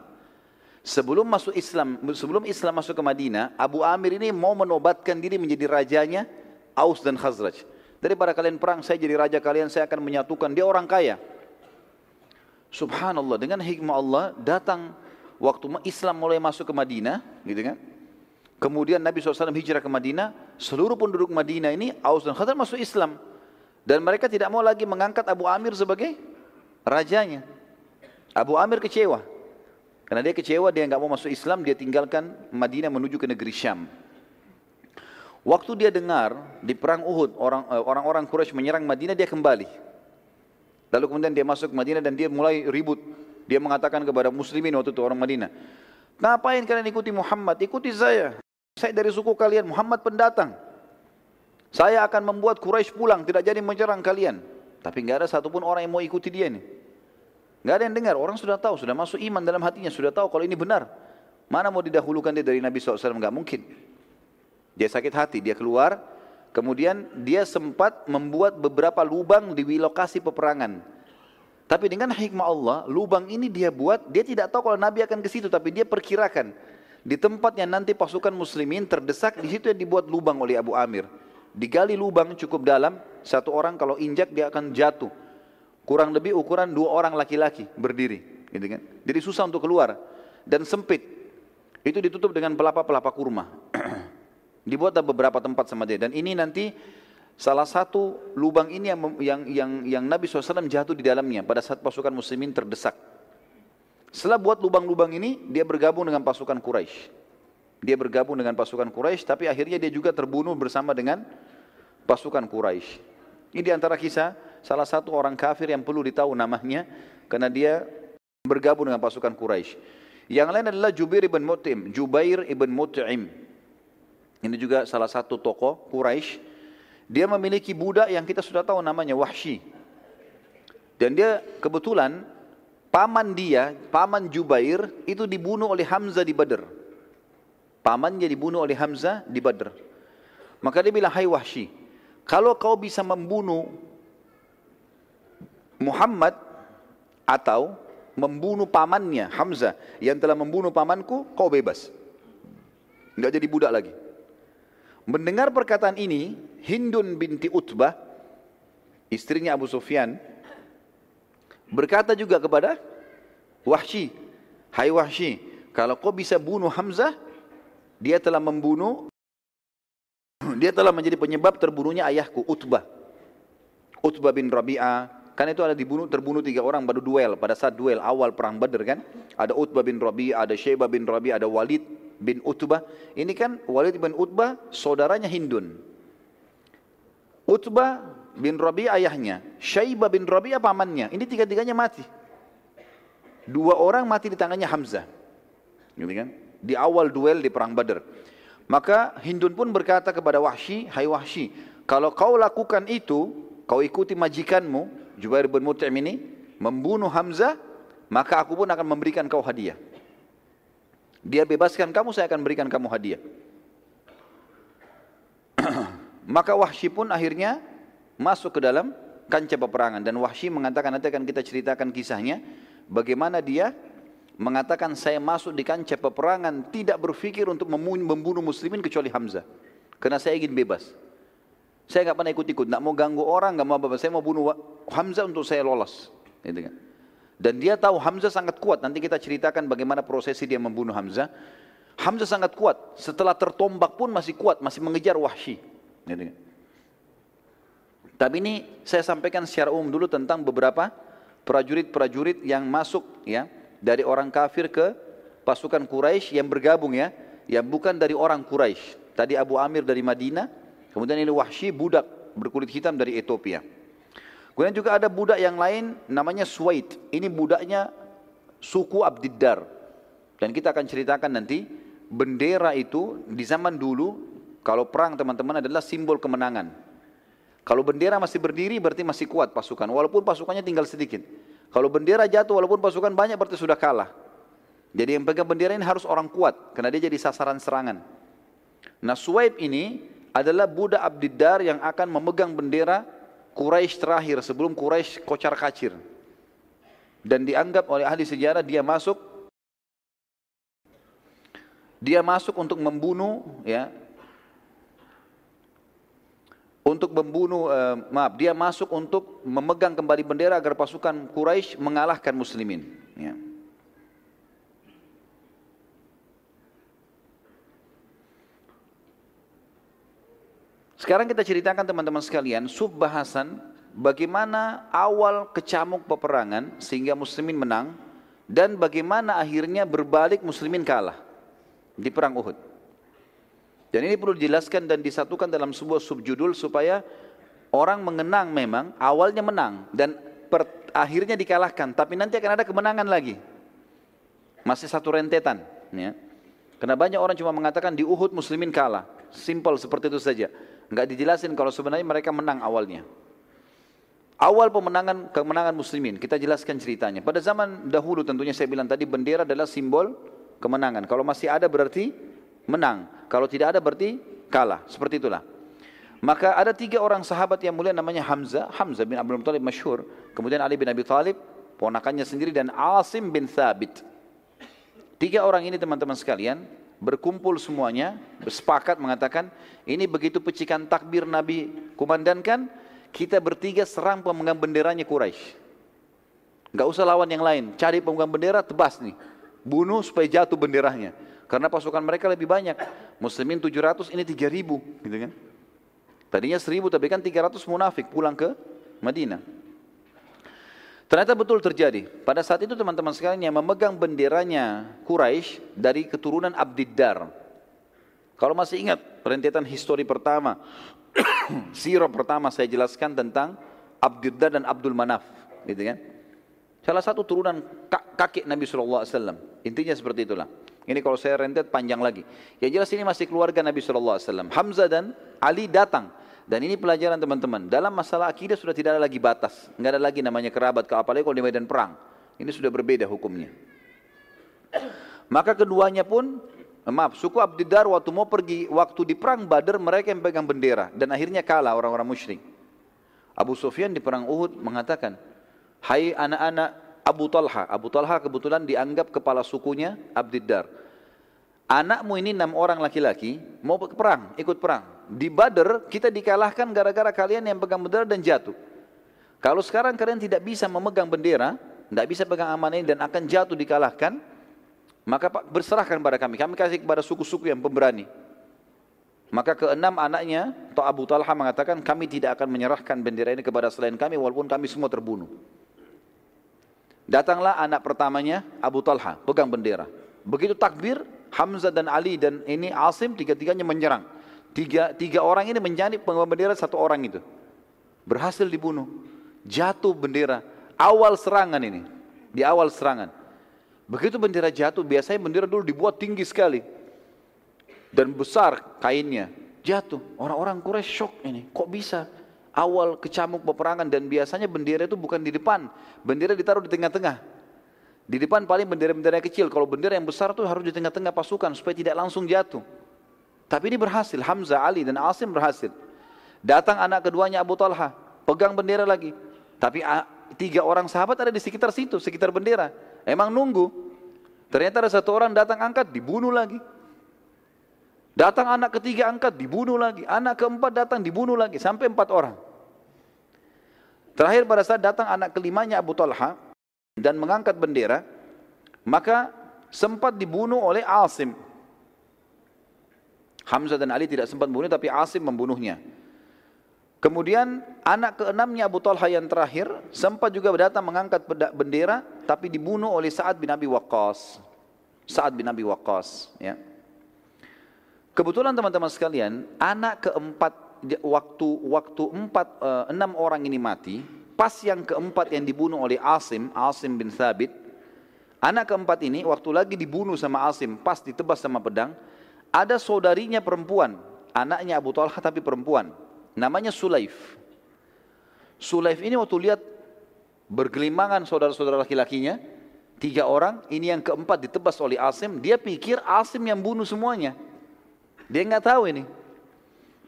Sebelum masuk Islam, sebelum Islam masuk ke Madinah, Abu Amir ini mau menobatkan diri menjadi rajanya Aus dan Khazraj. Daripada kalian perang, saya jadi raja kalian, saya akan menyatukan. Dia orang kaya. Subhanallah, dengan hikmah Allah datang waktu Islam mulai masuk ke Madinah, gitu kan? Kemudian Nabi SAW hijrah ke Madinah, seluruh penduduk Madinah ini Aus dan Khazraj masuk Islam. Dan mereka tidak mau lagi mengangkat Abu Amir sebagai rajanya. Abu Amir kecewa. Karena dia kecewa, dia nggak mau masuk Islam, dia tinggalkan Madinah menuju ke negeri Syam. Waktu dia dengar di perang Uhud eh, orang-orang Quraisy menyerang Madinah, dia kembali. Lalu kemudian dia masuk Madinah dan dia mulai ribut. Dia mengatakan kepada muslimin waktu itu orang Madinah, Ngapain kalian ikuti Muhammad? Ikuti saya. Saya dari suku kalian, Muhammad pendatang. Saya akan membuat Quraisy pulang, tidak jadi menyerang kalian. Tapi nggak ada satupun orang yang mau ikuti dia ini. Nggak ada yang dengar, orang sudah tahu, sudah masuk iman dalam hatinya, sudah tahu kalau ini benar. Mana mau didahulukan dia dari Nabi SAW? Nggak mungkin. Dia sakit hati, dia keluar, kemudian dia sempat membuat beberapa lubang di lokasi peperangan. Tapi dengan hikmah Allah, lubang ini dia buat, dia tidak tahu kalau Nabi akan ke situ, tapi dia perkirakan di tempat yang nanti pasukan muslimin terdesak, di situ yang dibuat lubang oleh Abu Amir. Digali lubang cukup dalam, satu orang kalau injak dia akan jatuh. Kurang lebih ukuran dua orang laki-laki berdiri. Gitu kan? Jadi susah untuk keluar. Dan sempit. Itu ditutup dengan pelapa-pelapa kurma. Dibuat beberapa tempat sama dia. Dan ini nanti salah satu lubang ini yang, yang, yang, yang Nabi SAW jatuh di dalamnya pada saat pasukan muslimin terdesak. Setelah buat lubang-lubang ini, dia bergabung dengan pasukan Quraisy. Dia bergabung dengan pasukan Quraisy, tapi akhirnya dia juga terbunuh bersama dengan pasukan Quraisy. Ini di antara kisah salah satu orang kafir yang perlu ditahu namanya karena dia bergabung dengan pasukan Quraisy. Yang lain adalah Jubair ibn Mut'im, Jubair ibn Mut'im. Ini juga salah satu tokoh Quraisy. Dia memiliki budak yang kita sudah tahu namanya Wahsy. Dan dia kebetulan paman dia, paman Jubair itu dibunuh oleh Hamzah di Badr. Pamannya dibunuh oleh Hamzah di Badr. Maka dia bilang, hai Wahsy, kalau kau bisa membunuh Muhammad atau membunuh pamannya Hamzah yang telah membunuh pamanku, kau bebas. Enggak jadi budak lagi. Mendengar perkataan ini, Hindun binti Utbah, istrinya Abu Sufyan, Berkata juga kepada Wahsy, "Hai Wahsy, kalau kau bisa bunuh Hamzah, dia telah membunuh dia telah menjadi penyebab terbunuhnya ayahku Utbah. Utbah bin Rabi'ah, karena itu ada dibunuh terbunuh tiga orang pada duel pada saat duel awal perang Badr kan. Ada Utbah bin Rabi'ah, ada Syaibah bin Rabi'ah, ada Walid bin Utbah. Ini kan Walid bin Utbah saudaranya Hindun. Utbah bin Rabi ayahnya, Syaibah bin Rabi pamannya. Ini tiga-tiganya mati. Dua orang mati di tangannya Hamzah. Gitu kan? Di awal duel di perang Badar. Maka Hindun pun berkata kepada Wahsy, "Hai Wahsy, kalau kau lakukan itu, kau ikuti majikanmu, Jubair bin Mut'im ini, membunuh Hamzah, maka aku pun akan memberikan kau hadiah. Dia bebaskan kamu, saya akan berikan kamu hadiah." maka Wahsy pun akhirnya masuk ke dalam kancah peperangan. Dan Wahsy mengatakan nanti akan kita ceritakan kisahnya bagaimana dia mengatakan saya masuk di kancah peperangan tidak berpikir untuk membunuh muslimin kecuali Hamzah. Karena saya ingin bebas. Saya nggak pernah ikut-ikut. Nggak mau ganggu orang nggak mau apa-apa. Saya mau bunuh Hamzah untuk saya lolos. Gitu kan. Dan dia tahu Hamzah sangat kuat. Nanti kita ceritakan bagaimana prosesi dia membunuh Hamzah. Hamzah sangat kuat. Setelah tertombak pun masih kuat masih mengejar Wahsy. Gitu kan tapi ini saya sampaikan secara umum dulu tentang beberapa prajurit-prajurit yang masuk ya dari orang kafir ke pasukan Quraisy yang bergabung ya, yang bukan dari orang Quraisy. Tadi Abu Amir dari Madinah, kemudian ini Wahsy budak berkulit hitam dari Ethiopia. Kemudian juga ada budak yang lain namanya Suwaid. Ini budaknya suku Abdiddar. Dan kita akan ceritakan nanti bendera itu di zaman dulu kalau perang teman-teman adalah simbol kemenangan. Kalau bendera masih berdiri berarti masih kuat pasukan, walaupun pasukannya tinggal sedikit. Kalau bendera jatuh walaupun pasukan banyak berarti sudah kalah. Jadi yang pegang bendera ini harus orang kuat, karena dia jadi sasaran serangan. Nah Suwaib ini adalah budak Abdiddar yang akan memegang bendera Quraisy terakhir sebelum Quraisy kocar kacir. Dan dianggap oleh ahli sejarah dia masuk dia masuk untuk membunuh ya untuk membunuh uh, maaf dia masuk untuk memegang kembali bendera agar pasukan Quraisy mengalahkan muslimin ya. Sekarang kita ceritakan teman-teman sekalian sub bahasan bagaimana awal kecamuk peperangan sehingga muslimin menang dan bagaimana akhirnya berbalik muslimin kalah di perang Uhud. Dan ini perlu dijelaskan dan disatukan dalam sebuah subjudul supaya orang mengenang memang awalnya menang dan per, akhirnya dikalahkan, tapi nanti akan ada kemenangan lagi. Masih satu rentetan. Ya. Karena banyak orang cuma mengatakan di Uhud muslimin kalah. Simple seperti itu saja. Enggak dijelasin kalau sebenarnya mereka menang awalnya. Awal pemenangan kemenangan muslimin, kita jelaskan ceritanya. Pada zaman dahulu tentunya saya bilang tadi bendera adalah simbol kemenangan. Kalau masih ada berarti menang. Kalau tidak ada berarti kalah. Seperti itulah. Maka ada tiga orang sahabat yang mulia namanya Hamzah. Hamzah bin Abdul Muttalib masyhur. Kemudian Ali bin Abi Thalib, ponakannya sendiri dan Asim bin Thabit. Tiga orang ini teman-teman sekalian berkumpul semuanya, bersepakat mengatakan, ini begitu pecikan takbir Nabi kumandankan, kita bertiga serang pemegang benderanya Quraisy. Gak usah lawan yang lain, cari pemegang bendera, tebas nih. Bunuh supaya jatuh benderanya. Karena pasukan mereka lebih banyak. Muslimin 700, ini 3000 gitu kan. Tadinya 1000 tapi kan 300 munafik pulang ke Madinah. Ternyata betul terjadi. Pada saat itu teman-teman sekalian yang memegang benderanya Quraisy dari keturunan Abdiddar. Kalau masih ingat rentetan histori pertama, sirah pertama saya jelaskan tentang Abdiddar dan Abdul Manaf, gitu kan? Salah satu turunan kakek Nabi SAW. Intinya seperti itulah. Ini kalau saya rentet panjang lagi. Yang jelas ini masih keluarga Nabi SAW. Hamzah dan Ali datang dan ini pelajaran teman-teman. Dalam masalah akidah sudah tidak ada lagi batas. Enggak ada lagi namanya kerabat, apalagi kalau di medan perang. Ini sudah berbeda hukumnya. Maka keduanya pun, maaf, suku Abdiddar waktu mau pergi, waktu di perang Badar mereka yang pegang bendera. Dan akhirnya kalah orang-orang musyrik. Abu Sufyan di perang Uhud mengatakan, Hai anak-anak Abu Talha. Abu Talha kebetulan dianggap kepala sukunya Abdiddar. Anakmu ini enam orang laki-laki mau perang, ikut perang di Badr kita dikalahkan gara-gara kalian yang pegang bendera dan jatuh. Kalau sekarang kalian tidak bisa memegang bendera, tidak bisa pegang amanah ini dan akan jatuh dikalahkan, maka berserahkan pada kami. Kami kasih kepada suku-suku yang pemberani. Maka keenam anaknya, atau Abu Talha mengatakan, kami tidak akan menyerahkan bendera ini kepada selain kami, walaupun kami semua terbunuh. Datanglah anak pertamanya, Abu Talha, pegang bendera. Begitu takbir, Hamzah dan Ali dan ini Asim, tiga-tiganya menyerang. Tiga, tiga orang ini menjadi pengemban bendera satu orang itu. Berhasil dibunuh. Jatuh bendera. Awal serangan ini. Di awal serangan. Begitu bendera jatuh, biasanya bendera dulu dibuat tinggi sekali. Dan besar kainnya. Jatuh. Orang-orang Quraisy shock ini. Kok bisa? Awal kecamuk peperangan dan biasanya bendera itu bukan di depan. Bendera ditaruh di tengah-tengah. Di depan paling bendera-bendera kecil. Kalau bendera yang besar itu harus di tengah-tengah pasukan supaya tidak langsung jatuh. Tapi ini berhasil, Hamzah, Ali dan Asim berhasil. Datang anak keduanya Abu Talha, pegang bendera lagi. Tapi tiga orang sahabat ada di sekitar situ, sekitar bendera. Emang nunggu. Ternyata ada satu orang datang angkat, dibunuh lagi. Datang anak ketiga angkat, dibunuh lagi. Anak keempat datang, dibunuh lagi. Sampai empat orang. Terakhir pada saat datang anak kelimanya Abu Talha dan mengangkat bendera, maka sempat dibunuh oleh Asim. Hamzah dan Ali tidak sempat membunuh tapi Asim membunuhnya. Kemudian anak keenamnya Abu Talha yang terakhir sempat juga datang mengangkat bendera tapi dibunuh oleh Sa'ad bin Abi Waqqas. Sa'ad bin Abi Waqqas ya. Kebetulan teman-teman sekalian, anak keempat waktu waktu empat uh, enam orang ini mati, pas yang keempat yang dibunuh oleh Asim, Asim bin Thabit, anak keempat ini waktu lagi dibunuh sama Asim, pas ditebas sama pedang, ada saudarinya perempuan, anaknya Abu Talha tapi perempuan, namanya Sulaif. Sulaif ini waktu lihat bergelimangan saudara-saudara laki-lakinya, tiga orang, ini yang keempat ditebas oleh Asim, dia pikir Asim yang bunuh semuanya. Dia nggak tahu ini.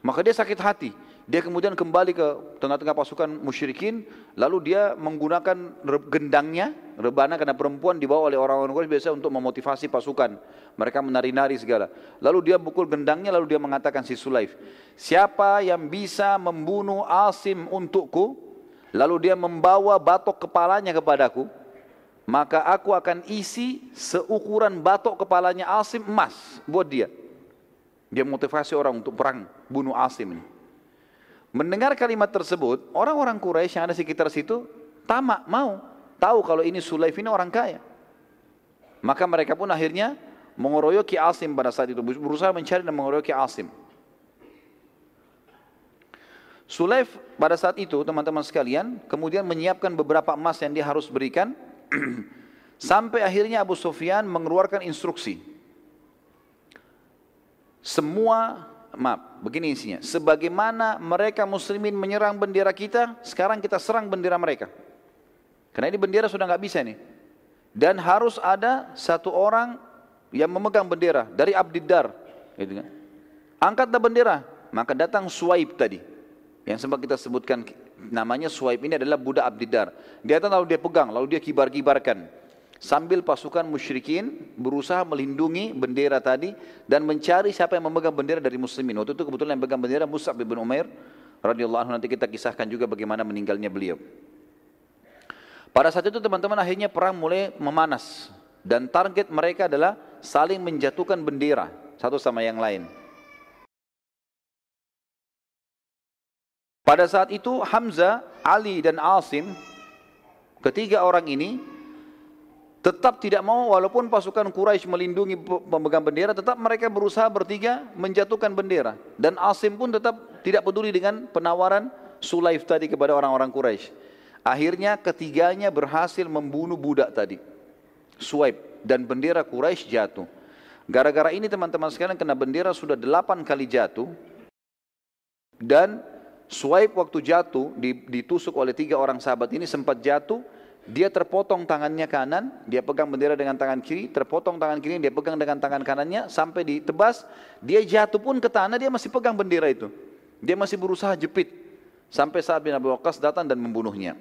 Maka dia sakit hati. Dia kemudian kembali ke tengah-tengah pasukan musyrikin, lalu dia menggunakan gendangnya, rebana karena perempuan dibawa oleh orang-orang Quraisy biasa untuk memotivasi pasukan. Mereka menari-nari segala. Lalu dia pukul gendangnya, lalu dia mengatakan si Sulaif, siapa yang bisa membunuh Asim untukku, lalu dia membawa batok kepalanya kepadaku, maka aku akan isi seukuran batok kepalanya Asim emas buat dia. Dia motivasi orang untuk perang bunuh Asim ini. Mendengar kalimat tersebut, orang-orang Quraisy yang ada sekitar situ tamak mau tahu kalau ini Sulaif ini orang kaya. Maka mereka pun akhirnya mengeroyoki Asim pada saat itu, berusaha mencari dan mengeroyoki Asim. Sulaif pada saat itu teman-teman sekalian kemudian menyiapkan beberapa emas yang dia harus berikan sampai akhirnya Abu Sufyan mengeluarkan instruksi semua maaf, begini isinya. Sebagaimana mereka muslimin menyerang bendera kita, sekarang kita serang bendera mereka. Karena ini bendera sudah nggak bisa nih. Dan harus ada satu orang yang memegang bendera dari Abdiddar. Gitu kan. Angkatlah bendera, maka datang Suaib tadi. Yang sempat kita sebutkan namanya Suaib ini adalah budak Abdiddar. Dia datang lalu dia pegang, lalu dia kibar-kibarkan sambil pasukan musyrikin berusaha melindungi bendera tadi dan mencari siapa yang memegang bendera dari muslimin. Waktu itu kebetulan yang memegang bendera Mus'ab bin Umair radhiyallahu anhu nanti kita kisahkan juga bagaimana meninggalnya beliau. Pada saat itu teman-teman akhirnya perang mulai memanas dan target mereka adalah saling menjatuhkan bendera satu sama yang lain. Pada saat itu Hamzah, Ali dan Asim ketiga orang ini tetap tidak mau walaupun pasukan Quraisy melindungi pemegang bendera tetap mereka berusaha bertiga menjatuhkan bendera. Dan Asim pun tetap tidak peduli dengan penawaran Sulaif tadi kepada orang-orang Quraisy. Akhirnya ketiganya berhasil membunuh budak tadi Suaib dan bendera Quraisy jatuh. Gara-gara ini teman-teman sekalian kena bendera sudah delapan kali jatuh. Dan Suaib waktu jatuh ditusuk oleh tiga orang sahabat ini sempat jatuh dia terpotong tangannya kanan, dia pegang bendera dengan tangan kiri, terpotong tangan kiri, dia pegang dengan tangan kanannya sampai ditebas, dia jatuh pun ke tanah, dia masih pegang bendera itu. Dia masih berusaha jepit sampai saat bin Abu Waqqas datang dan membunuhnya.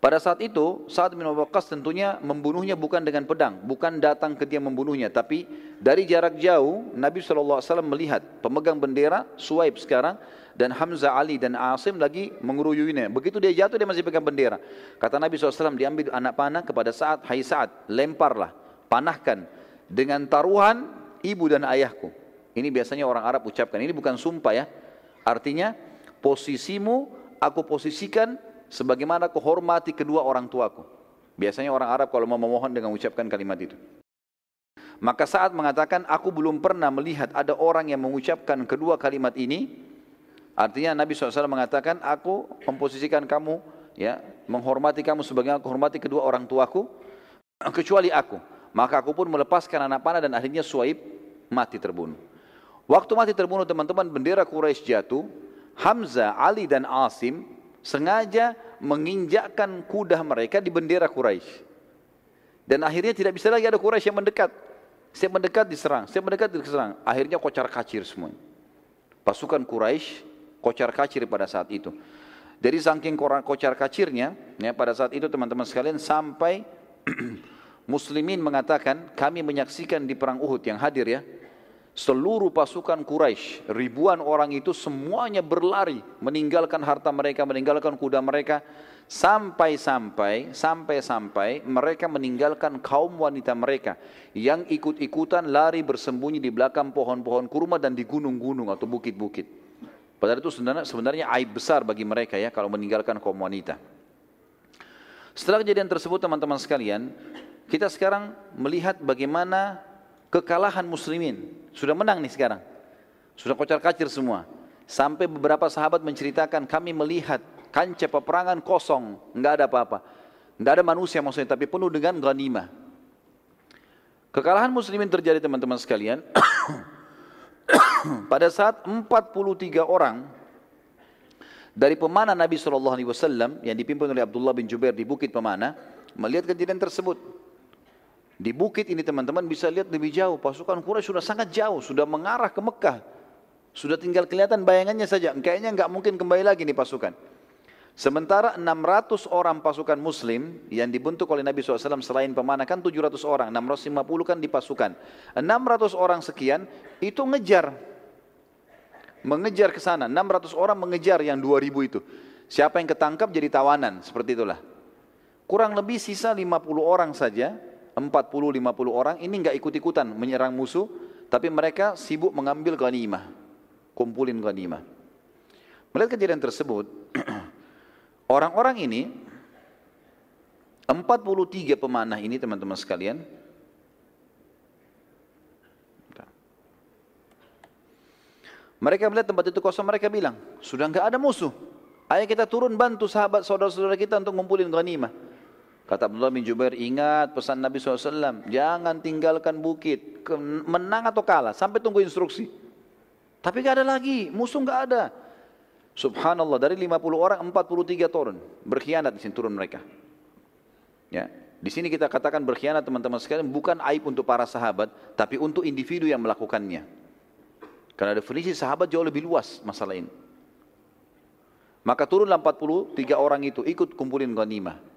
Pada saat itu, saat bin Abu Waqqas tentunya membunuhnya bukan dengan pedang, bukan datang ke dia membunuhnya, tapi dari jarak jauh Nabi SAW melihat pemegang bendera Suwaib sekarang dan Hamzah Ali dan Asim lagi mengeruyuinya. Begitu dia jatuh dia masih pegang bendera. Kata Nabi SAW diambil anak panah kepada saat hai saat lemparlah panahkan dengan taruhan ibu dan ayahku. Ini biasanya orang Arab ucapkan. Ini bukan sumpah ya. Artinya posisimu aku posisikan sebagaimana aku hormati kedua orang tuaku. Biasanya orang Arab kalau mau memohon dengan ucapkan kalimat itu. Maka saat mengatakan aku belum pernah melihat ada orang yang mengucapkan kedua kalimat ini Artinya Nabi SAW mengatakan, aku memposisikan kamu, ya, menghormati kamu sebagai aku hormati kedua orang tuaku, kecuali aku. Maka aku pun melepaskan anak panah dan akhirnya Suaib mati terbunuh. Waktu mati terbunuh teman-teman bendera Quraisy jatuh, Hamzah, Ali dan Asim sengaja menginjakkan kuda mereka di bendera Quraisy. Dan akhirnya tidak bisa lagi ada Quraisy yang mendekat. Setiap mendekat diserang, setiap mendekat diserang. Akhirnya kocar kacir semua. Pasukan Quraisy kocar kacir pada saat itu. Jadi saking kocar kacirnya, ya pada saat itu teman-teman sekalian sampai muslimin mengatakan kami menyaksikan di perang Uhud yang hadir ya, seluruh pasukan Quraisy, ribuan orang itu semuanya berlari meninggalkan harta mereka, meninggalkan kuda mereka sampai-sampai sampai-sampai mereka meninggalkan kaum wanita mereka yang ikut-ikutan lari bersembunyi di belakang pohon-pohon kurma dan di gunung-gunung atau bukit-bukit. Padahal itu sebenarnya, sebenarnya aib besar bagi mereka ya kalau meninggalkan kaum wanita. Setelah kejadian tersebut teman-teman sekalian, kita sekarang melihat bagaimana kekalahan muslimin. Sudah menang nih sekarang. Sudah kocar kacir semua. Sampai beberapa sahabat menceritakan kami melihat kancah peperangan kosong, nggak ada apa-apa. Nggak ada manusia maksudnya, tapi penuh dengan ghanimah. Kekalahan muslimin terjadi teman-teman sekalian. pada saat 43 orang dari pemanah Nabi Wasallam yang dipimpin oleh Abdullah bin Jubair di bukit pemanah melihat kejadian tersebut. Di bukit ini teman-teman bisa lihat lebih jauh. Pasukan Quraisy sudah sangat jauh, sudah mengarah ke Mekah. Sudah tinggal kelihatan bayangannya saja. Kayaknya nggak mungkin kembali lagi nih pasukan. Sementara 600 orang pasukan muslim yang dibentuk oleh Nabi SAW selain pemanah kan 700 orang, 650 kan di pasukan. 600 orang sekian itu ngejar. Mengejar ke sana, 600 orang mengejar yang 2000 itu. Siapa yang ketangkap jadi tawanan, seperti itulah. Kurang lebih sisa 50 orang saja, 40-50 orang ini nggak ikut-ikutan menyerang musuh, tapi mereka sibuk mengambil ghanimah, kumpulin ghanimah. Melihat kejadian tersebut, Orang-orang ini 43 pemanah ini teman-teman sekalian Mereka melihat tempat itu kosong, mereka bilang, sudah enggak ada musuh. Ayo kita turun bantu sahabat saudara-saudara kita untuk ngumpulin ghanimah. Kata Abdullah bin Jubair, ingat pesan Nabi SAW, jangan tinggalkan bukit. menang atau kalah sampai tunggu instruksi. Tapi gak ada lagi, musuh gak ada. Subhanallah dari 50 orang 43 turun berkhianat di sini turun mereka. Ya, di sini kita katakan berkhianat teman-teman sekalian bukan aib untuk para sahabat, tapi untuk individu yang melakukannya. Karena definisi sahabat jauh lebih luas masalah ini. Maka turunlah 43 orang itu ikut kumpulin ghanimah.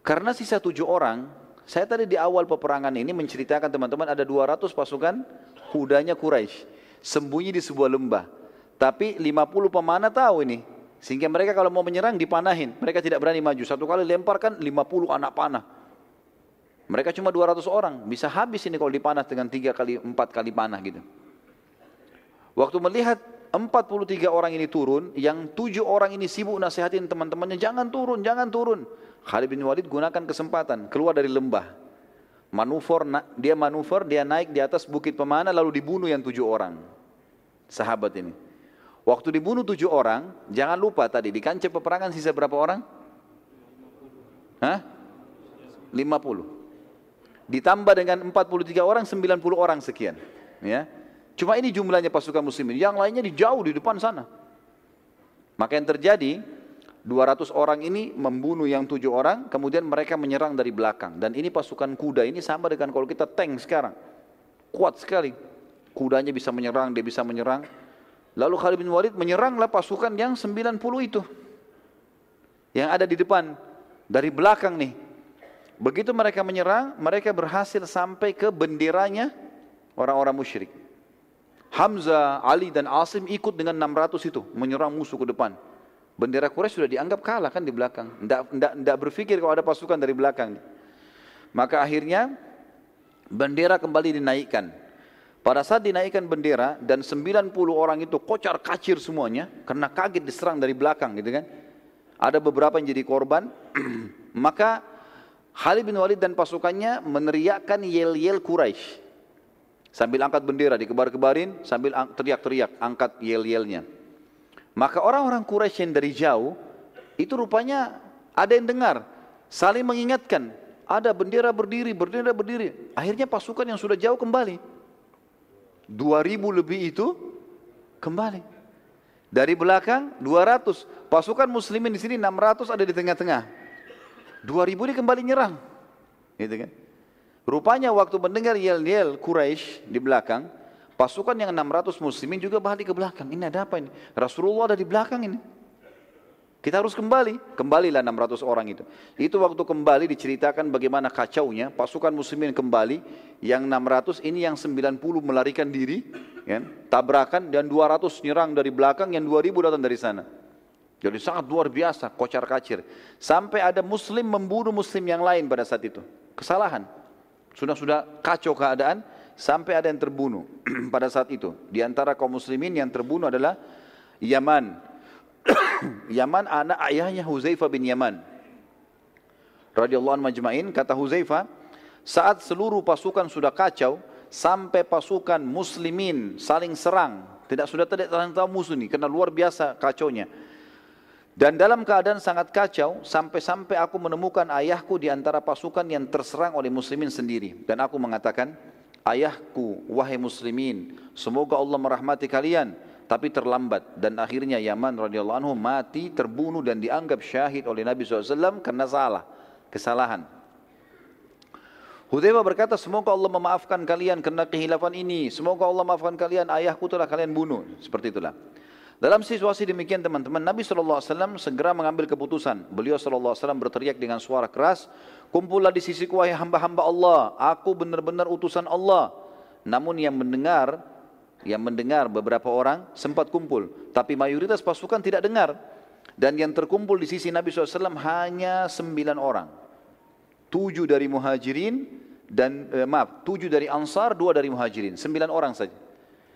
Karena sisa tujuh orang, saya tadi di awal peperangan ini menceritakan teman-teman ada 200 pasukan kudanya Quraisy sembunyi di sebuah lembah. Tapi 50 pemanah tahu ini. Sehingga mereka kalau mau menyerang dipanahin. Mereka tidak berani maju. Satu kali lemparkan 50 anak panah. Mereka cuma 200 orang. Bisa habis ini kalau dipanah dengan tiga kali, empat kali panah gitu. Waktu melihat 43 orang ini turun, yang tujuh orang ini sibuk nasihatin teman-temannya, jangan turun, jangan turun. Khalid bin Walid gunakan kesempatan, keluar dari lembah. Manuver, dia manuver, dia naik di atas bukit pemanah lalu dibunuh yang tujuh orang. Sahabat ini. Waktu dibunuh tujuh orang, jangan lupa tadi di kancah peperangan sisa berapa orang? Hah? 50. Ditambah dengan 43 orang, 90 orang sekian. Ya. Cuma ini jumlahnya pasukan muslimin. Yang lainnya di jauh di depan sana. Maka yang terjadi, 200 orang ini membunuh yang tujuh orang, kemudian mereka menyerang dari belakang. Dan ini pasukan kuda ini sama dengan kalau kita tank sekarang. Kuat sekali. Kudanya bisa menyerang, dia bisa menyerang. Lalu Khalid bin Walid menyeranglah pasukan yang 90 itu. Yang ada di depan. Dari belakang nih. Begitu mereka menyerang, mereka berhasil sampai ke benderanya orang-orang musyrik. Hamzah, Ali dan Asim ikut dengan 600 itu menyerang musuh ke depan. Bendera Quraisy sudah dianggap kalah kan di belakang. Tidak berpikir kalau ada pasukan dari belakang. Maka akhirnya bendera kembali dinaikkan. Pada saat dinaikkan bendera dan 90 orang itu kocar kacir semuanya karena kaget diserang dari belakang gitu kan. Ada beberapa yang jadi korban. maka Khalid bin Walid dan pasukannya meneriakkan yel-yel Quraisy. Sambil angkat bendera dikebar-kebarin sambil teriak-teriak angkat yel-yelnya. Maka orang-orang Quraisy yang dari jauh itu rupanya ada yang dengar, saling mengingatkan, ada bendera berdiri, bendera berdiri. Akhirnya pasukan yang sudah jauh kembali. 2000 lebih itu kembali. Dari belakang 200, pasukan muslimin di sini 600 ada di tengah-tengah. 2000 ini kembali nyerang. Gitu kan? Rupanya waktu mendengar yel-yel Quraisy di belakang, Pasukan yang 600 muslimin juga balik ke belakang. Ini ada apa ini? Rasulullah ada di belakang ini. Kita harus kembali. Kembalilah 600 orang itu. Itu waktu kembali diceritakan bagaimana kacaunya. Pasukan muslimin kembali. Yang 600 ini yang 90 melarikan diri. Ya, tabrakan dan 200 nyerang dari belakang. Yang 2000 datang dari sana. Jadi sangat luar biasa. Kocar kacir. Sampai ada muslim membunuh muslim yang lain pada saat itu. Kesalahan. Sudah-sudah kacau keadaan sampai ada yang terbunuh pada saat itu. Di antara kaum muslimin yang terbunuh adalah Yaman. Yaman anak ayahnya Huzaifah bin Yaman. Radhiyallahu anhu majma'in kata Huzaifah, saat seluruh pasukan sudah kacau sampai pasukan muslimin saling serang, tidak sudah tidak tahu musuh ini karena luar biasa kacaunya. Dan dalam keadaan sangat kacau, sampai-sampai aku menemukan ayahku di antara pasukan yang terserang oleh muslimin sendiri. Dan aku mengatakan, ayahku wahai muslimin semoga Allah merahmati kalian tapi terlambat. Dan akhirnya Yaman radhiyallahu anhu mati terbunuh dan dianggap syahid oleh Nabi SAW karena salah kesalahan. Hudzaifah berkata semoga Allah memaafkan kalian karena kehilafan ini. Semoga Allah memaafkan kalian ayahku telah kalian bunuh. Seperti itulah dalam situasi demikian teman-teman Nabi SAW segera mengambil keputusan beliau SAW berteriak dengan suara keras Kumpullah di sisiku wahai hamba-hamba Allah. Aku benar-benar utusan Allah. Namun yang mendengar, yang mendengar beberapa orang sempat kumpul. Tapi mayoritas pasukan tidak dengar. Dan yang terkumpul di sisi Nabi SAW hanya sembilan orang. Tujuh dari muhajirin dan eh, maaf, tujuh dari ansar, dua dari muhajirin. Sembilan orang saja.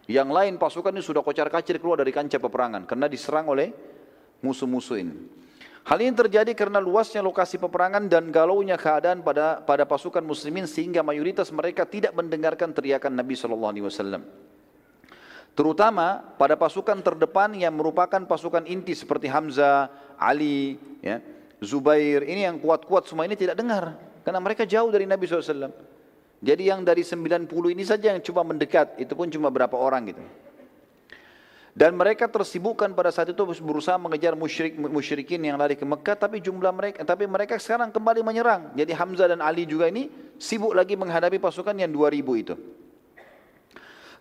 Yang lain pasukan ini sudah kocar kacir keluar dari kancah peperangan karena diserang oleh musuh-musuh ini. Hal ini terjadi karena luasnya lokasi peperangan dan galaunya keadaan pada pada pasukan muslimin sehingga mayoritas mereka tidak mendengarkan teriakan Nabi Shallallahu Alaihi Wasallam. Terutama pada pasukan terdepan yang merupakan pasukan inti seperti Hamzah, Ali, ya, Zubair, ini yang kuat-kuat semua ini tidak dengar karena mereka jauh dari Nabi SAW. Jadi yang dari 90 ini saja yang coba mendekat, itu pun cuma berapa orang gitu. Dan mereka tersibukkan pada saat itu berusaha mengejar musyrik musyrikin yang lari ke Mekah tapi jumlah mereka tapi mereka sekarang kembali menyerang. Jadi Hamzah dan Ali juga ini sibuk lagi menghadapi pasukan yang 2000 itu.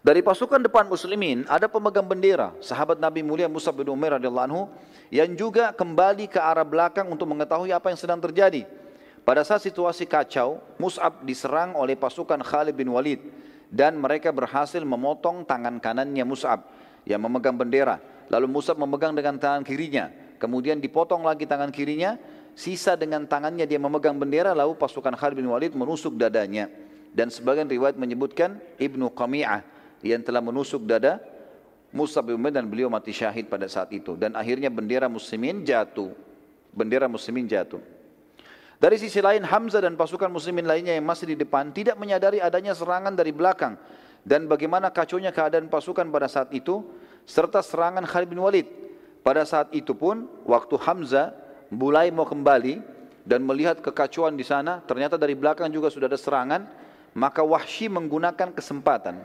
Dari pasukan depan muslimin ada pemegang bendera, sahabat Nabi mulia Musa bin Umair radhiyallahu anhu yang juga kembali ke arah belakang untuk mengetahui apa yang sedang terjadi. Pada saat situasi kacau, Mus'ab diserang oleh pasukan Khalid bin Walid dan mereka berhasil memotong tangan kanannya Mus'ab yang memegang bendera. Lalu Musab memegang dengan tangan kirinya. Kemudian dipotong lagi tangan kirinya. Sisa dengan tangannya dia memegang bendera. Lalu pasukan Khalid bin Walid menusuk dadanya. Dan sebagian riwayat menyebutkan Ibnu Qami'ah yang telah menusuk dada Musab bin Umair dan beliau mati syahid pada saat itu. Dan akhirnya bendera muslimin jatuh. Bendera muslimin jatuh. Dari sisi lain Hamzah dan pasukan muslimin lainnya yang masih di depan tidak menyadari adanya serangan dari belakang dan bagaimana kacaunya keadaan pasukan pada saat itu serta serangan Khalid bin Walid. Pada saat itu pun waktu Hamzah mulai mau kembali dan melihat kekacauan di sana, ternyata dari belakang juga sudah ada serangan, maka Wahsy menggunakan kesempatan.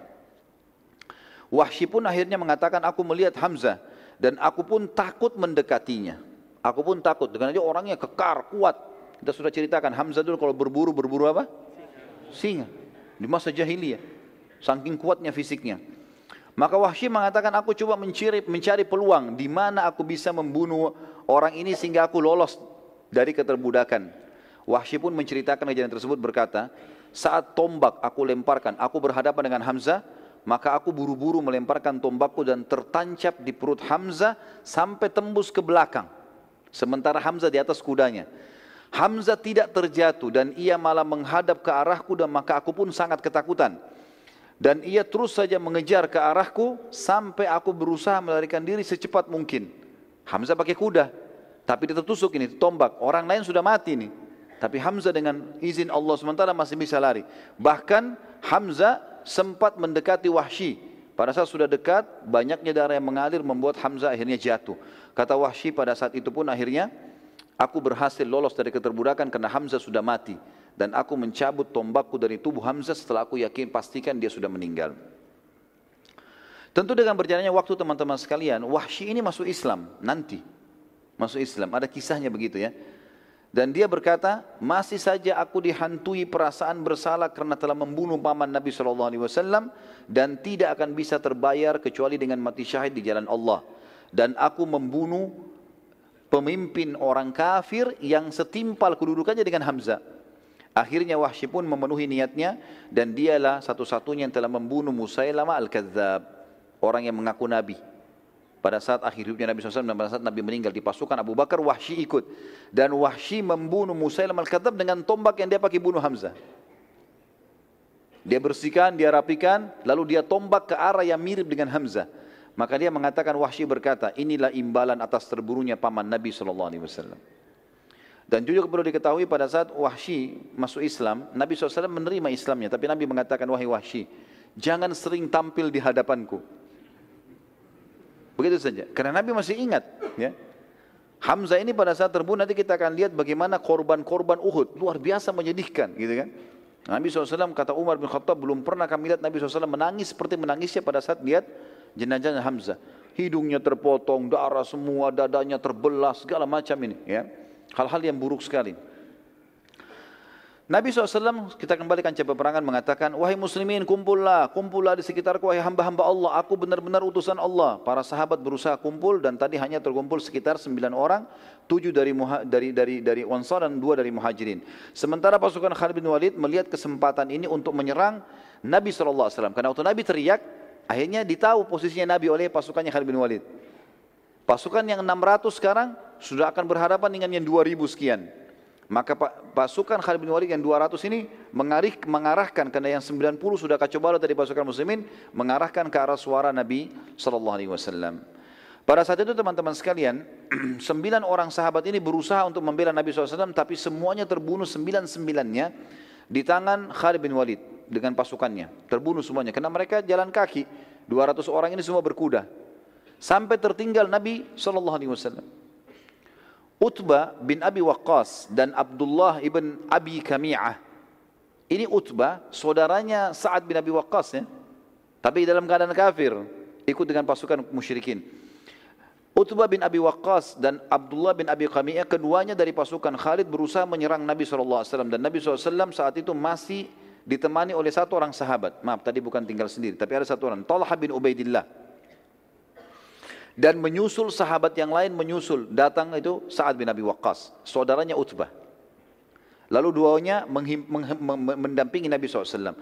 Wahsy pun akhirnya mengatakan aku melihat Hamzah dan aku pun takut mendekatinya. Aku pun takut dengan dia orangnya kekar, kuat. Kita sudah ceritakan Hamzah dulu kalau berburu berburu apa? Singa. Di masa jahiliyah. Saking kuatnya fisiknya. Maka Wahsy mengatakan aku coba mencari, mencari peluang di mana aku bisa membunuh orang ini sehingga aku lolos dari keterbudakan. Wahsy pun menceritakan kejadian tersebut berkata, saat tombak aku lemparkan, aku berhadapan dengan Hamzah, maka aku buru-buru melemparkan tombakku dan tertancap di perut Hamzah sampai tembus ke belakang. Sementara Hamzah di atas kudanya. Hamzah tidak terjatuh dan ia malah menghadap ke arahku dan maka aku pun sangat ketakutan. Dan ia terus saja mengejar ke arahku sampai aku berusaha melarikan diri secepat mungkin. Hamzah pakai kuda, tapi dia tertusuk ini, tombak. Orang lain sudah mati nih. Tapi Hamzah dengan izin Allah sementara masih bisa lari. Bahkan Hamzah sempat mendekati Wahsy. Pada saat sudah dekat, banyaknya darah yang mengalir membuat Hamzah akhirnya jatuh. Kata Wahsy pada saat itu pun akhirnya, aku berhasil lolos dari keterbudakan karena Hamzah sudah mati dan aku mencabut tombakku dari tubuh Hamzah setelah aku yakin pastikan dia sudah meninggal. Tentu dengan berjalannya waktu teman-teman sekalian, Wahsy ini masuk Islam nanti. Masuk Islam, ada kisahnya begitu ya. Dan dia berkata, masih saja aku dihantui perasaan bersalah karena telah membunuh paman Nabi SAW dan tidak akan bisa terbayar kecuali dengan mati syahid di jalan Allah. Dan aku membunuh pemimpin orang kafir yang setimpal kedudukannya dengan Hamzah. Akhirnya Wahsy pun memenuhi niatnya dan dialah satu-satunya yang telah membunuh Musailamah al-Kadzab, orang yang mengaku nabi. Pada saat akhir hidupnya Nabi SAW dan pada saat Nabi meninggal di pasukan Abu Bakar, Wahsy ikut. Dan Wahsy membunuh Musailamah al-Kadzab dengan tombak yang dia pakai bunuh Hamzah. Dia bersihkan, dia rapikan, lalu dia tombak ke arah yang mirip dengan Hamzah. Maka dia mengatakan Wahsy berkata, inilah imbalan atas terbunuhnya paman Nabi SAW. Dan juga perlu diketahui pada saat Wahsy masuk Islam, Nabi SAW menerima Islamnya. Tapi Nabi mengatakan, wahai Wahsy, jangan sering tampil di hadapanku. Begitu saja. Karena Nabi masih ingat. Ya. Hamzah ini pada saat terbunuh nanti kita akan lihat bagaimana korban-korban Uhud. Luar biasa menyedihkan. gitu kan. Nabi SAW kata Umar bin Khattab belum pernah kami lihat Nabi SAW menangis seperti menangisnya pada saat lihat jenazah Hamzah. Hidungnya terpotong, darah semua, dadanya terbelah, segala macam ini. Ya. Hal-hal yang buruk sekali. Nabi SAW kita kembalikan coba peperangan mengatakan Wahai muslimin kumpullah Kumpullah di sekitarku wahai hamba-hamba Allah Aku benar-benar utusan Allah Para sahabat berusaha kumpul dan tadi hanya terkumpul sekitar sembilan orang Tujuh dari dari dari dari Ansar dan dua dari Muhajirin Sementara pasukan Khalid bin Walid melihat kesempatan ini untuk menyerang Nabi SAW Karena waktu Nabi teriak Akhirnya ditahu posisinya Nabi oleh pasukannya Khalid bin Walid Pasukan yang 600 sekarang sudah akan berhadapan dengan yang 2000 sekian. Maka pasukan Khalid bin Walid yang 200 ini mengarih, mengarahkan karena yang 90 sudah kacau balau dari pasukan muslimin mengarahkan ke arah suara Nabi sallallahu alaihi wasallam. Pada saat itu teman-teman sekalian, sembilan orang sahabat ini berusaha untuk membela Nabi SAW, tapi semuanya terbunuh sembilan-sembilannya di tangan Khalid bin Walid dengan pasukannya. Terbunuh semuanya, karena mereka jalan kaki. 200 orang ini semua berkuda. Sampai tertinggal Nabi SAW. Utbah bin Abi Waqqas dan Abdullah ibn Abi Kami'ah Ini Utbah, saudaranya Sa'ad bin Abi Waqqas ya. Tapi dalam keadaan kafir, ikut dengan pasukan musyrikin. Utbah bin Abi Waqqas dan Abdullah bin Abi Qami'ah keduanya dari pasukan Khalid berusaha menyerang Nabi SAW dan Nabi SAW saat itu masih ditemani oleh satu orang sahabat. Maaf tadi bukan tinggal sendiri tapi ada satu orang. Talha bin Ubaidillah. Dan menyusul sahabat yang lain menyusul. Datang itu Sa'ad bin Abi Waqqas. Saudaranya Utbah. Lalu duanya mendampingi Nabi SAW.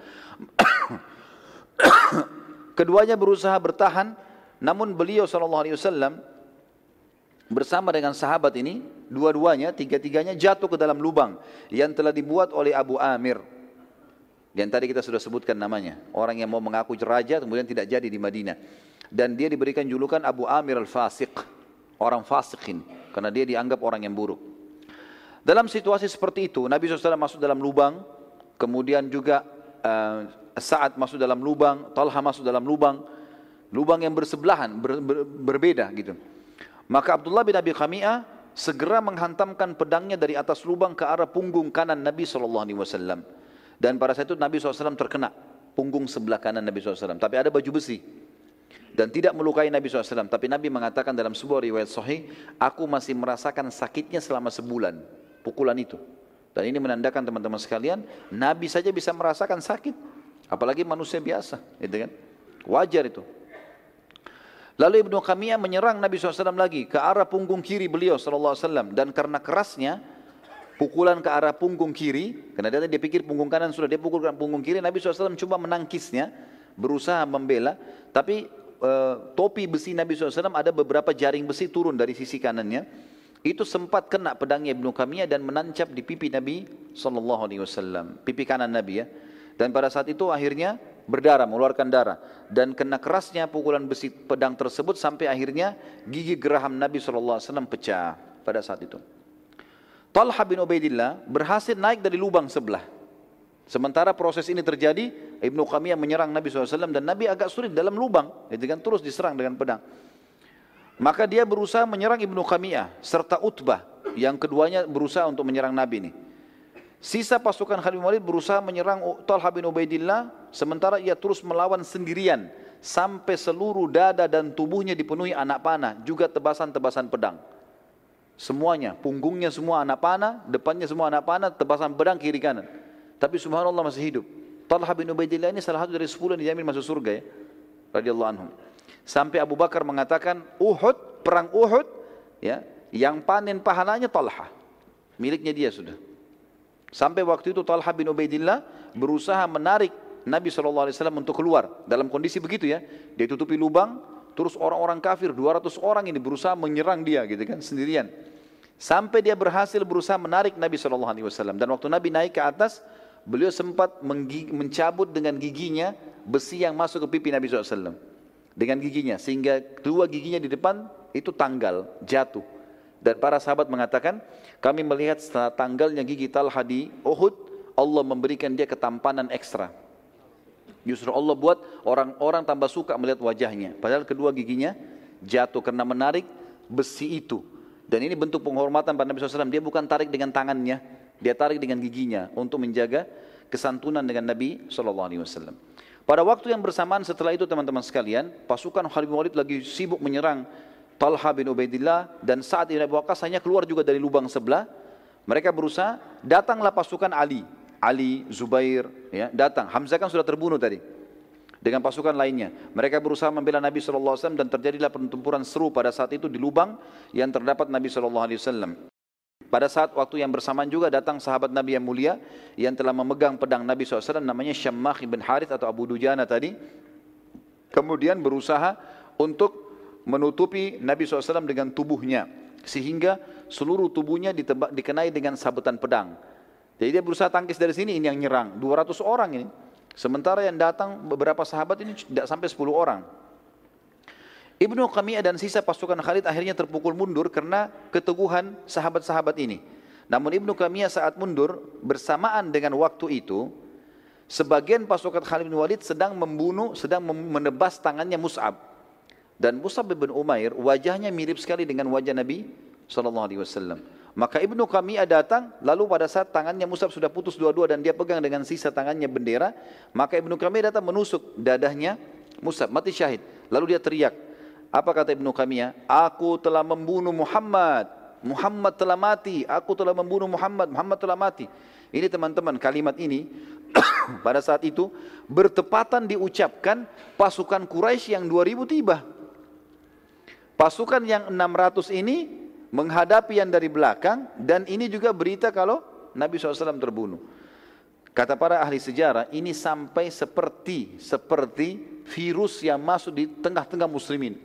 Keduanya berusaha bertahan. Namun beliau SAW bersama dengan sahabat ini, dua-duanya, tiga-tiganya jatuh ke dalam lubang yang telah dibuat oleh Abu Amir. Yang tadi kita sudah sebutkan namanya. Orang yang mau mengaku raja kemudian tidak jadi di Madinah. Dan dia diberikan julukan Abu Amir al-Fasiq. Orang fasikin. Karena dia dianggap orang yang buruk. Dalam situasi seperti itu, Nabi SAW masuk dalam lubang. Kemudian juga uh, Sa'ad masuk dalam lubang. Talha masuk dalam lubang. Lubang yang bersebelahan, ber, ber, berbeda gitu. Maka Abdullah bin Abi Khami'ah segera menghantamkan pedangnya dari atas lubang ke arah punggung kanan Nabi SAW. Dan pada saat itu Nabi SAW terkena punggung sebelah kanan Nabi SAW. Tapi ada baju besi. Dan tidak melukai Nabi SAW. Tapi Nabi mengatakan dalam sebuah riwayat sahih, aku masih merasakan sakitnya selama sebulan. Pukulan itu. Dan ini menandakan teman-teman sekalian, Nabi saja bisa merasakan sakit. Apalagi manusia biasa. Gitu kan? Wajar itu. Lalu Ibnu Qamiyah menyerang Nabi SAW lagi ke arah punggung kiri beliau SAW dan karena kerasnya pukulan ke arah punggung kiri. Karena dia, dia pikir punggung kanan sudah dia pukul ke punggung kiri. Nabi SAW coba menangkisnya berusaha membela. Tapi e, topi besi Nabi SAW ada beberapa jaring besi turun dari sisi kanannya. Itu sempat kena pedangnya Ibnu Qamiyah dan menancap di pipi Nabi SAW pipi kanan Nabi ya. Dan pada saat itu akhirnya berdarah, mengeluarkan darah. Dan kena kerasnya pukulan besi pedang tersebut sampai akhirnya gigi geraham Nabi SAW pecah pada saat itu. Talha bin Ubaidillah berhasil naik dari lubang sebelah. Sementara proses ini terjadi, Ibnu Qamiyah menyerang Nabi SAW dan Nabi agak sulit dalam lubang, itu kan terus diserang dengan pedang. Maka dia berusaha menyerang Ibnu Qamiyah serta Utbah yang keduanya berusaha untuk menyerang Nabi ini. Sisa pasukan Khalid Walid berusaha menyerang Talha bin Ubaidillah sementara ia terus melawan sendirian sampai seluruh dada dan tubuhnya dipenuhi anak panah juga tebasan-tebasan pedang. Semuanya, punggungnya semua anak panah, depannya semua anak panah, tebasan pedang kiri kanan. Tapi subhanallah masih hidup. Talha bin Ubaidillah ini salah satu dari sepuluh yang dijamin masuk surga ya. Radiyallahu anhum. Sampai Abu Bakar mengatakan Uhud, perang Uhud ya, yang panen pahalanya Talha. Miliknya dia sudah. Sampai waktu itu Talha bin Ubaidillah berusaha menarik Nabi SAW untuk keluar. Dalam kondisi begitu ya. Dia tutupi lubang, terus orang-orang kafir, 200 orang ini berusaha menyerang dia gitu kan, sendirian. Sampai dia berhasil berusaha menarik Nabi SAW. Dan waktu Nabi naik ke atas, beliau sempat mencabut dengan giginya besi yang masuk ke pipi Nabi SAW. Dengan giginya, sehingga dua giginya di depan itu tanggal, jatuh. Dan para sahabat mengatakan, kami melihat setelah tanggalnya gigi Talha di Uhud, Allah memberikan dia ketampanan ekstra. Justru Allah buat orang-orang tambah suka melihat wajahnya. Padahal kedua giginya jatuh karena menarik besi itu. Dan ini bentuk penghormatan pada Nabi SAW. Dia bukan tarik dengan tangannya, dia tarik dengan giginya untuk menjaga kesantunan dengan Nabi SAW. Pada waktu yang bersamaan setelah itu teman-teman sekalian, pasukan Khalid bin Walid lagi sibuk menyerang Talha bin Ubaidillah dan Sa'ad bin Abi Waqqas hanya keluar juga dari lubang sebelah. Mereka berusaha, datanglah pasukan Ali. Ali, Zubair, ya, datang. Hamzah kan sudah terbunuh tadi. Dengan pasukan lainnya. Mereka berusaha membela Nabi SAW dan terjadilah pertempuran seru pada saat itu di lubang yang terdapat Nabi SAW. Pada saat waktu yang bersamaan juga datang sahabat Nabi yang mulia yang telah memegang pedang Nabi SAW namanya Syammah bin Harith atau Abu Dujana tadi. Kemudian berusaha untuk menutupi Nabi SAW dengan tubuhnya sehingga seluruh tubuhnya dikenai dengan sabetan pedang. Jadi dia berusaha tangkis dari sini ini yang nyerang 200 orang ini. Sementara yang datang beberapa sahabat ini tidak sampai 10 orang. Ibnu Qamiyah dan sisa pasukan Khalid akhirnya terpukul mundur karena keteguhan sahabat-sahabat ini. Namun Ibnu Qamiyah saat mundur bersamaan dengan waktu itu sebagian pasukan Khalid bin Walid sedang membunuh, sedang menebas tangannya Mus'ab. Dan Musab bin Umair wajahnya mirip sekali dengan wajah Nabi Sallallahu Alaihi Wasallam. Maka Ibnu Qamiyah datang, lalu pada saat tangannya Musab sudah putus dua-dua dan dia pegang dengan sisa tangannya bendera, maka Ibnu Qamiyah datang menusuk dadahnya Musab, mati syahid. Lalu dia teriak, apa kata Ibnu Qamiyah? Aku telah membunuh Muhammad, Muhammad telah mati, aku telah membunuh Muhammad, Muhammad telah mati. Ini teman-teman kalimat ini pada saat itu bertepatan diucapkan pasukan Quraisy yang 2000 tiba. Pasukan yang 600 ini menghadapi yang dari belakang dan ini juga berita kalau Nabi SAW terbunuh. Kata para ahli sejarah, ini sampai seperti seperti virus yang masuk di tengah-tengah muslimin.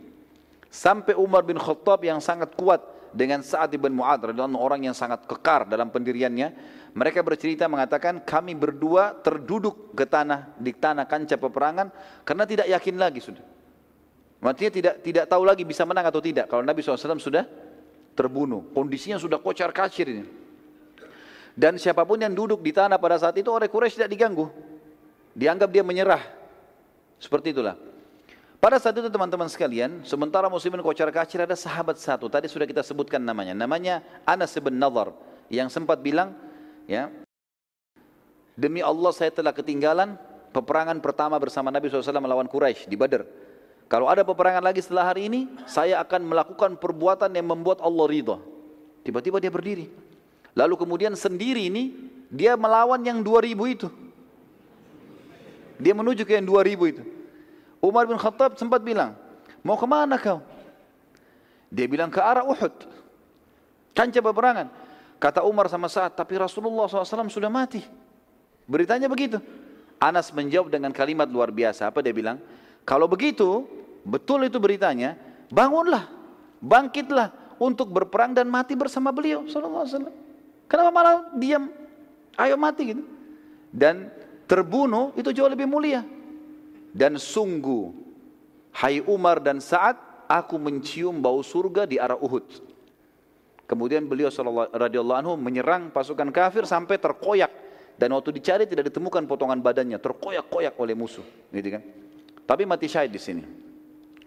Sampai Umar bin Khattab yang sangat kuat dengan Sa'ad bin Mu'ad radhiyallahu orang yang sangat kekar dalam pendiriannya, mereka bercerita mengatakan kami berdua terduduk ke tanah di tanah kancah peperangan karena tidak yakin lagi sudah. Maksudnya tidak tidak tahu lagi bisa menang atau tidak. Kalau Nabi SAW sudah terbunuh. Kondisinya sudah kocar kacir ini. Dan siapa pun yang duduk di tanah pada saat itu oleh Quraisy tidak diganggu. Dianggap dia menyerah. Seperti itulah. Pada saat itu teman-teman sekalian, sementara muslimin kocar kacir ada sahabat satu. Tadi sudah kita sebutkan namanya. Namanya Anas bin Nadhar. Yang sempat bilang, ya, Demi Allah saya telah ketinggalan peperangan pertama bersama Nabi SAW melawan Quraisy di Badar. Kalau ada peperangan lagi setelah hari ini, saya akan melakukan perbuatan yang membuat Allah ridha. Tiba-tiba dia berdiri. Lalu kemudian sendiri ini, dia melawan yang 2000 itu. Dia menuju ke yang 2000 itu. Umar bin Khattab sempat bilang, mau ke mana kau? Dia bilang ke arah Uhud. Kancah peperangan. Kata Umar sama saat, tapi Rasulullah SAW sudah mati. Beritanya begitu. Anas menjawab dengan kalimat luar biasa. Apa dia bilang? Kalau begitu, betul itu beritanya, bangunlah, bangkitlah untuk berperang dan mati bersama beliau sallallahu alaihi wasallam. Kenapa malah diam? Ayo mati gitu. Dan terbunuh itu jauh lebih mulia. Dan sungguh hai Umar dan Sa'ad aku mencium bau surga di arah Uhud. Kemudian beliau radhiyallahu anhu menyerang pasukan kafir sampai terkoyak dan waktu dicari tidak ditemukan potongan badannya, terkoyak-koyak oleh musuh, gitu kan. Tapi mati syahid di sini.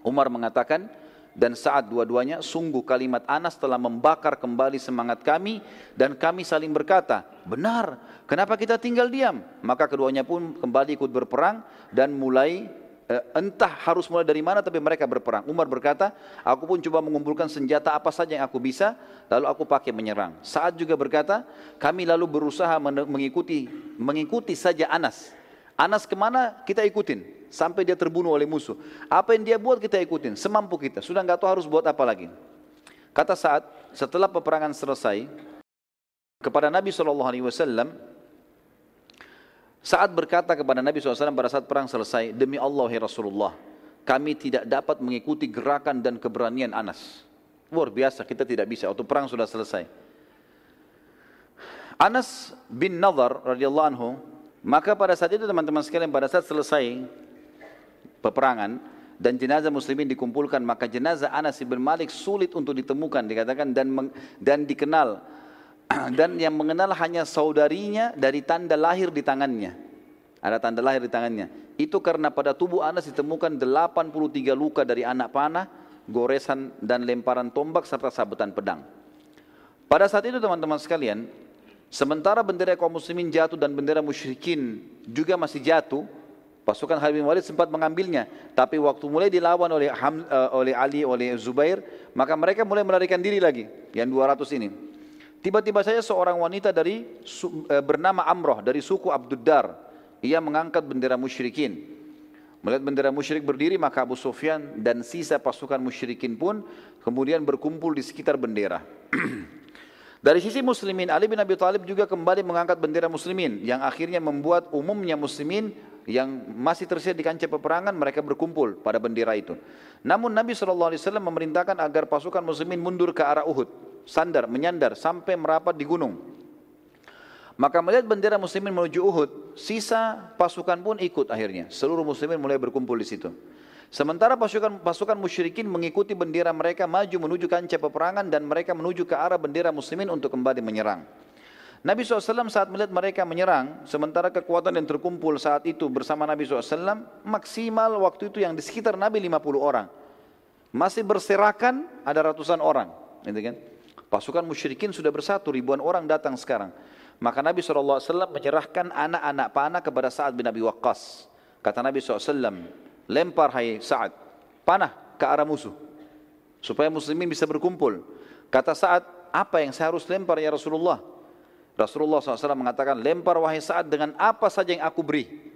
Umar mengatakan dan saat dua-duanya sungguh kalimat Anas telah membakar kembali semangat kami dan kami saling berkata, benar, kenapa kita tinggal diam? Maka keduanya pun kembali ikut berperang dan mulai eh, entah harus mulai dari mana tapi mereka berperang. Umar berkata, aku pun coba mengumpulkan senjata apa saja yang aku bisa, lalu aku pakai menyerang. Saat juga berkata, kami lalu berusaha mengikuti mengikuti saja Anas. Anas ke mana kita ikutin sampai dia terbunuh oleh musuh. Apa yang dia buat kita ikutin, semampu kita. Sudah nggak tahu harus buat apa lagi. Kata saat setelah peperangan selesai kepada Nabi Shallallahu Alaihi Wasallam saat berkata kepada Nabi SAW pada saat perang selesai, demi Allah ya Rasulullah, kami tidak dapat mengikuti gerakan dan keberanian Anas. Luar biasa, kita tidak bisa. Waktu perang sudah selesai. Anas bin Nadar radhiyallahu anhu, maka pada saat itu teman-teman sekalian pada saat selesai peperangan dan jenazah muslimin dikumpulkan maka jenazah Anas bin Malik sulit untuk ditemukan dikatakan dan dan dikenal. Dan yang mengenal hanya saudarinya dari tanda lahir di tangannya. Ada tanda lahir di tangannya. Itu karena pada tubuh Anas ditemukan 83 luka dari anak panah goresan dan lemparan tombak serta sabetan pedang. Pada saat itu teman-teman sekalian sementara bendera kaum muslimin jatuh dan bendera musyrikin juga masih jatuh Pasukan Khalid bin Walid sempat mengambilnya, tapi waktu mulai dilawan oleh Ham, uh, oleh Ali, oleh Zubair, maka mereka mulai melarikan diri lagi, yang 200 ini. Tiba-tiba saja seorang wanita dari uh, bernama Amroh dari suku Abduddar, ia mengangkat bendera musyrikin. Melihat bendera musyrik berdiri, maka Abu Sufyan dan sisa pasukan musyrikin pun kemudian berkumpul di sekitar bendera. Dari sisi muslimin, Ali bin Abi Thalib juga kembali mengangkat bendera muslimin yang akhirnya membuat umumnya muslimin yang masih tersedia di kancah peperangan mereka berkumpul pada bendera itu. Namun Nabi SAW memerintahkan agar pasukan muslimin mundur ke arah Uhud, sandar, menyandar sampai merapat di gunung. Maka melihat bendera muslimin menuju Uhud, sisa pasukan pun ikut akhirnya. Seluruh muslimin mulai berkumpul di situ. Sementara pasukan pasukan musyrikin mengikuti bendera mereka maju menuju kancah peperangan dan mereka menuju ke arah bendera muslimin untuk kembali menyerang. Nabi SAW saat melihat mereka menyerang, sementara kekuatan yang terkumpul saat itu bersama Nabi SAW, maksimal waktu itu yang di sekitar Nabi 50 orang. Masih berserakan ada ratusan orang. Gitu kan? Pasukan musyrikin sudah bersatu, ribuan orang datang sekarang. Maka Nabi SAW menyerahkan anak-anak panah kepada Sa'ad bin Abi Waqqas. Kata Nabi SAW, lempar hai Sa'ad, panah ke arah musuh. Supaya muslimin bisa berkumpul. Kata Sa'ad, apa yang saya harus lempar ya Rasulullah? Rasulullah SAW mengatakan, lempar wahai Sa'ad dengan apa saja yang aku beri.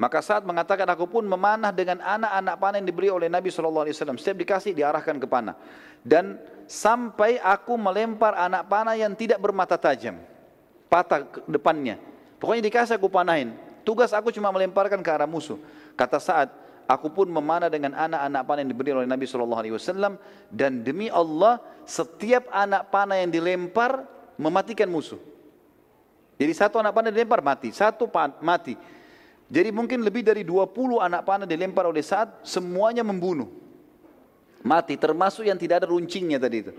Maka saat mengatakan aku pun memanah dengan anak-anak panah yang diberi oleh Nabi SAW. Setiap dikasih diarahkan ke panah. Dan sampai aku melempar anak panah yang tidak bermata tajam. Patah depannya. Pokoknya dikasih aku panahin. Tugas aku cuma melemparkan ke arah musuh. Kata saat aku pun memanah dengan anak-anak panah yang diberi oleh Nabi SAW. Dan demi Allah setiap anak panah yang dilempar mematikan musuh. Jadi satu anak panah dilempar mati, satu mati. Jadi mungkin lebih dari 20 anak panah dilempar oleh saat semuanya membunuh. Mati termasuk yang tidak ada runcingnya tadi itu.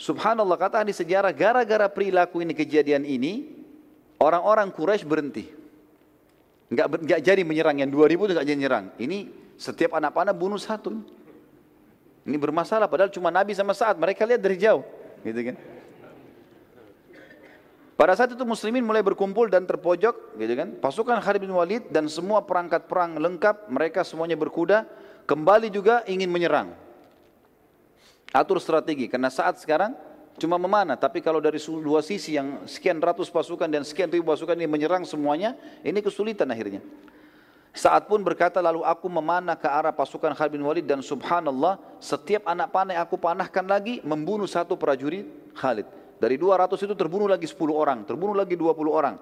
Subhanallah kata di sejarah gara-gara perilaku ini kejadian ini orang-orang Quraisy berhenti. Enggak, enggak jadi menyerang yang 2000 itu enggak jadi menyerang. Ini setiap anak panah bunuh satu. Ini bermasalah padahal cuma Nabi sama saat mereka lihat dari jauh, gitu kan. Pada saat itu muslimin mulai berkumpul dan terpojok, gitu kan? Pasukan Khalid bin Walid dan semua perangkat perang lengkap, mereka semuanya berkuda, kembali juga ingin menyerang. Atur strategi, karena saat sekarang cuma memanah, tapi kalau dari dua sisi yang sekian ratus pasukan dan sekian ribu pasukan ini menyerang semuanya, ini kesulitan akhirnya. Saat pun berkata lalu aku memanah ke arah pasukan Khalid bin Walid dan subhanallah setiap anak panah yang aku panahkan lagi membunuh satu prajurit Khalid. Dari 200 itu terbunuh lagi 10 orang, terbunuh lagi 20 orang.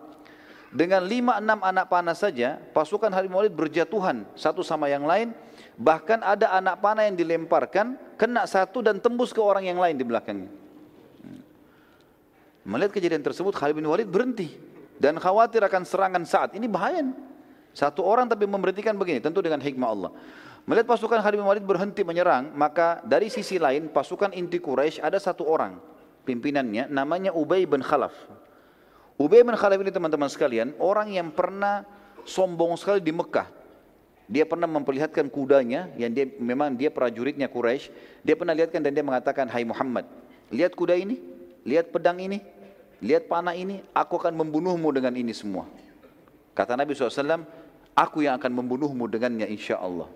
Dengan 5-6 anak panah saja, pasukan harimau Walid berjatuhan satu sama yang lain. Bahkan ada anak panah yang dilemparkan, kena satu dan tembus ke orang yang lain di belakangnya. Melihat kejadian tersebut, Khalid bin Walid berhenti. Dan khawatir akan serangan saat. Ini bahaya. Satu orang tapi memberhentikan begini, tentu dengan hikmah Allah. Melihat pasukan Khalid bin Walid berhenti menyerang, maka dari sisi lain pasukan inti Quraisy ada satu orang pimpinannya namanya Ubay bin Khalaf. Ubay bin Khalaf ini teman-teman sekalian, orang yang pernah sombong sekali di Mekah. Dia pernah memperlihatkan kudanya yang dia memang dia prajuritnya Quraisy. Dia pernah lihatkan dan dia mengatakan, "Hai Muhammad, lihat kuda ini, lihat pedang ini, lihat panah ini, aku akan membunuhmu dengan ini semua." Kata Nabi SAW, aku yang akan membunuhmu dengannya insya Allah.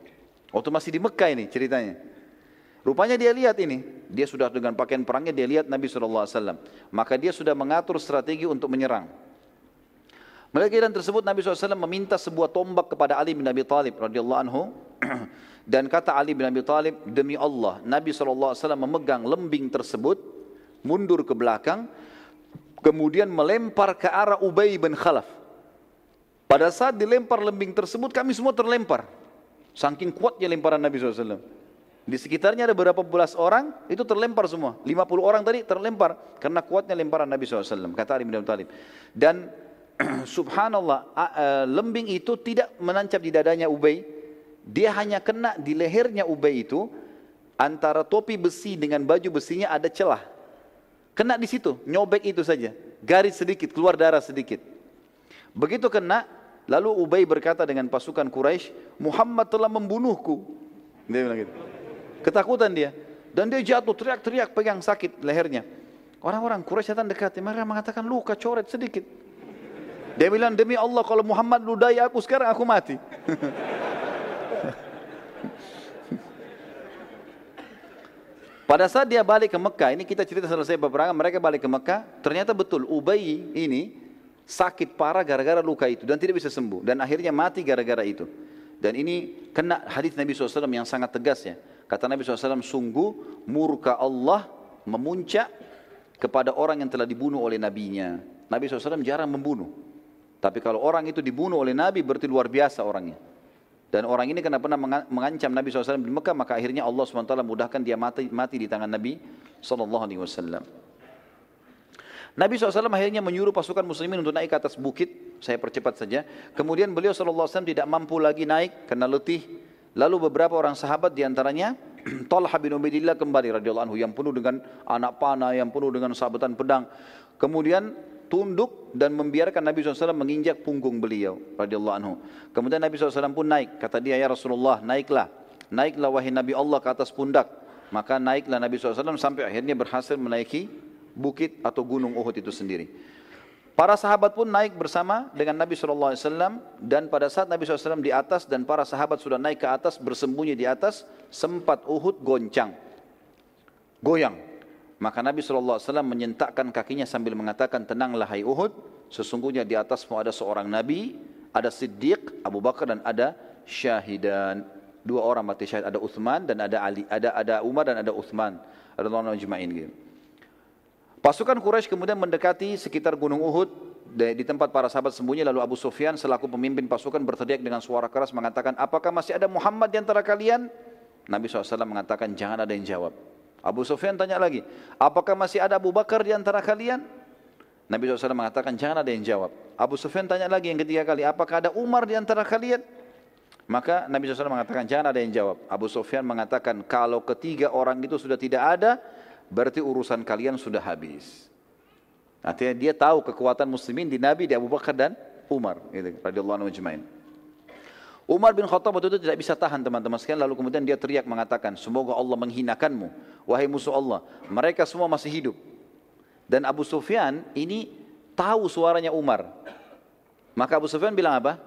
Waktu masih di Mekah ini ceritanya. Rupanya dia lihat ini, dia sudah dengan pakaian perangnya dia lihat Nabi SAW. Maka dia sudah mengatur strategi untuk menyerang. Melihat kejadian tersebut Nabi SAW meminta sebuah tombak kepada Ali bin Abi Thalib radhiyallahu anhu dan kata Ali bin Abi Thalib demi Allah Nabi SAW memegang lembing tersebut mundur ke belakang kemudian melempar ke arah Ubay bin Khalaf. Pada saat dilempar lembing tersebut kami semua terlempar. Saking kuatnya lemparan Nabi SAW. Di sekitarnya ada beberapa belas orang, itu terlempar semua. 50 orang tadi terlempar karena kuatnya lemparan Nabi SAW, kata Ali bin Abi Thalib. Dan subhanallah, lembing itu tidak menancap di dadanya Ubay. Dia hanya kena di lehernya Ubay itu, antara topi besi dengan baju besinya ada celah. Kena di situ, nyobek itu saja. Garis sedikit, keluar darah sedikit. Begitu kena, lalu Ubay berkata dengan pasukan Quraisy, Muhammad telah membunuhku. Dia bilang gitu. Ketakutan dia. Dan dia jatuh teriak-teriak pegang sakit lehernya. Orang-orang Quraisy datang dekat, mereka mengatakan luka coret sedikit. Dia bilang demi Allah kalau Muhammad ludahi aku sekarang aku mati. Pada saat dia balik ke Mekah, ini kita cerita selesai peperangan, mereka balik ke Mekah, ternyata betul Ubay ini sakit parah gara-gara luka itu dan tidak bisa sembuh dan akhirnya mati gara-gara itu. Dan ini kena hadis Nabi SAW yang sangat tegas ya. Kata Nabi SAW, sungguh murka Allah memuncak kepada orang yang telah dibunuh oleh nabinya. Nabi SAW jarang membunuh. Tapi kalau orang itu dibunuh oleh Nabi berarti luar biasa orangnya. Dan orang ini karena pernah mengancam Nabi SAW di Mekah, maka akhirnya Allah SWT mudahkan dia mati, mati di tangan Nabi SAW. Nabi SAW akhirnya menyuruh pasukan muslimin untuk naik ke atas bukit. Saya percepat saja. Kemudian beliau SAW tidak mampu lagi naik karena letih. Lalu beberapa orang sahabat di antaranya Talha bin Ubaidillah kembali radhiyallahu anhu yang penuh dengan anak panah, yang penuh dengan sahabatan pedang. Kemudian tunduk dan membiarkan Nabi SAW menginjak punggung beliau radhiyallahu anhu. Kemudian Nabi SAW pun naik. Kata dia, ya Rasulullah naiklah. Naiklah wahai Nabi Allah ke atas pundak. Maka naiklah Nabi SAW sampai akhirnya berhasil menaiki bukit atau gunung Uhud itu sendiri. Para sahabat pun naik bersama dengan Nabi SAW dan pada saat Nabi SAW di atas dan para sahabat sudah naik ke atas bersembunyi di atas sempat Uhud goncang, goyang. Maka Nabi SAW menyentakkan kakinya sambil mengatakan tenanglah hai Uhud, sesungguhnya di atasmu ada seorang Nabi, ada Siddiq, Abu Bakar dan ada syahidan. Dua orang mati syahid, ada Uthman dan ada Ali, ada ada Umar dan ada Uthman. Ada orang. Pasukan Quraisy kemudian mendekati sekitar Gunung Uhud di tempat para sahabat sembunyi lalu Abu Sufyan selaku pemimpin pasukan berteriak dengan suara keras mengatakan apakah masih ada Muhammad di antara kalian? Nabi SAW mengatakan jangan ada yang jawab. Abu Sufyan tanya lagi apakah masih ada Abu Bakar di antara kalian? Nabi SAW mengatakan jangan ada yang jawab. Abu Sufyan tanya lagi yang ketiga kali apakah ada Umar di antara kalian? Maka Nabi SAW mengatakan jangan ada yang jawab. Abu Sufyan mengatakan kalau ketiga orang itu sudah tidak ada berarti urusan kalian sudah habis. Artinya dia tahu kekuatan muslimin di Nabi, di Abu Bakar dan Umar. Gitu, anhu majma'in. Umar bin Khattab waktu itu tidak bisa tahan teman-teman sekalian lalu kemudian dia teriak mengatakan semoga Allah menghinakanmu wahai musuh Allah mereka semua masih hidup dan Abu Sufyan ini tahu suaranya Umar maka Abu Sufyan bilang apa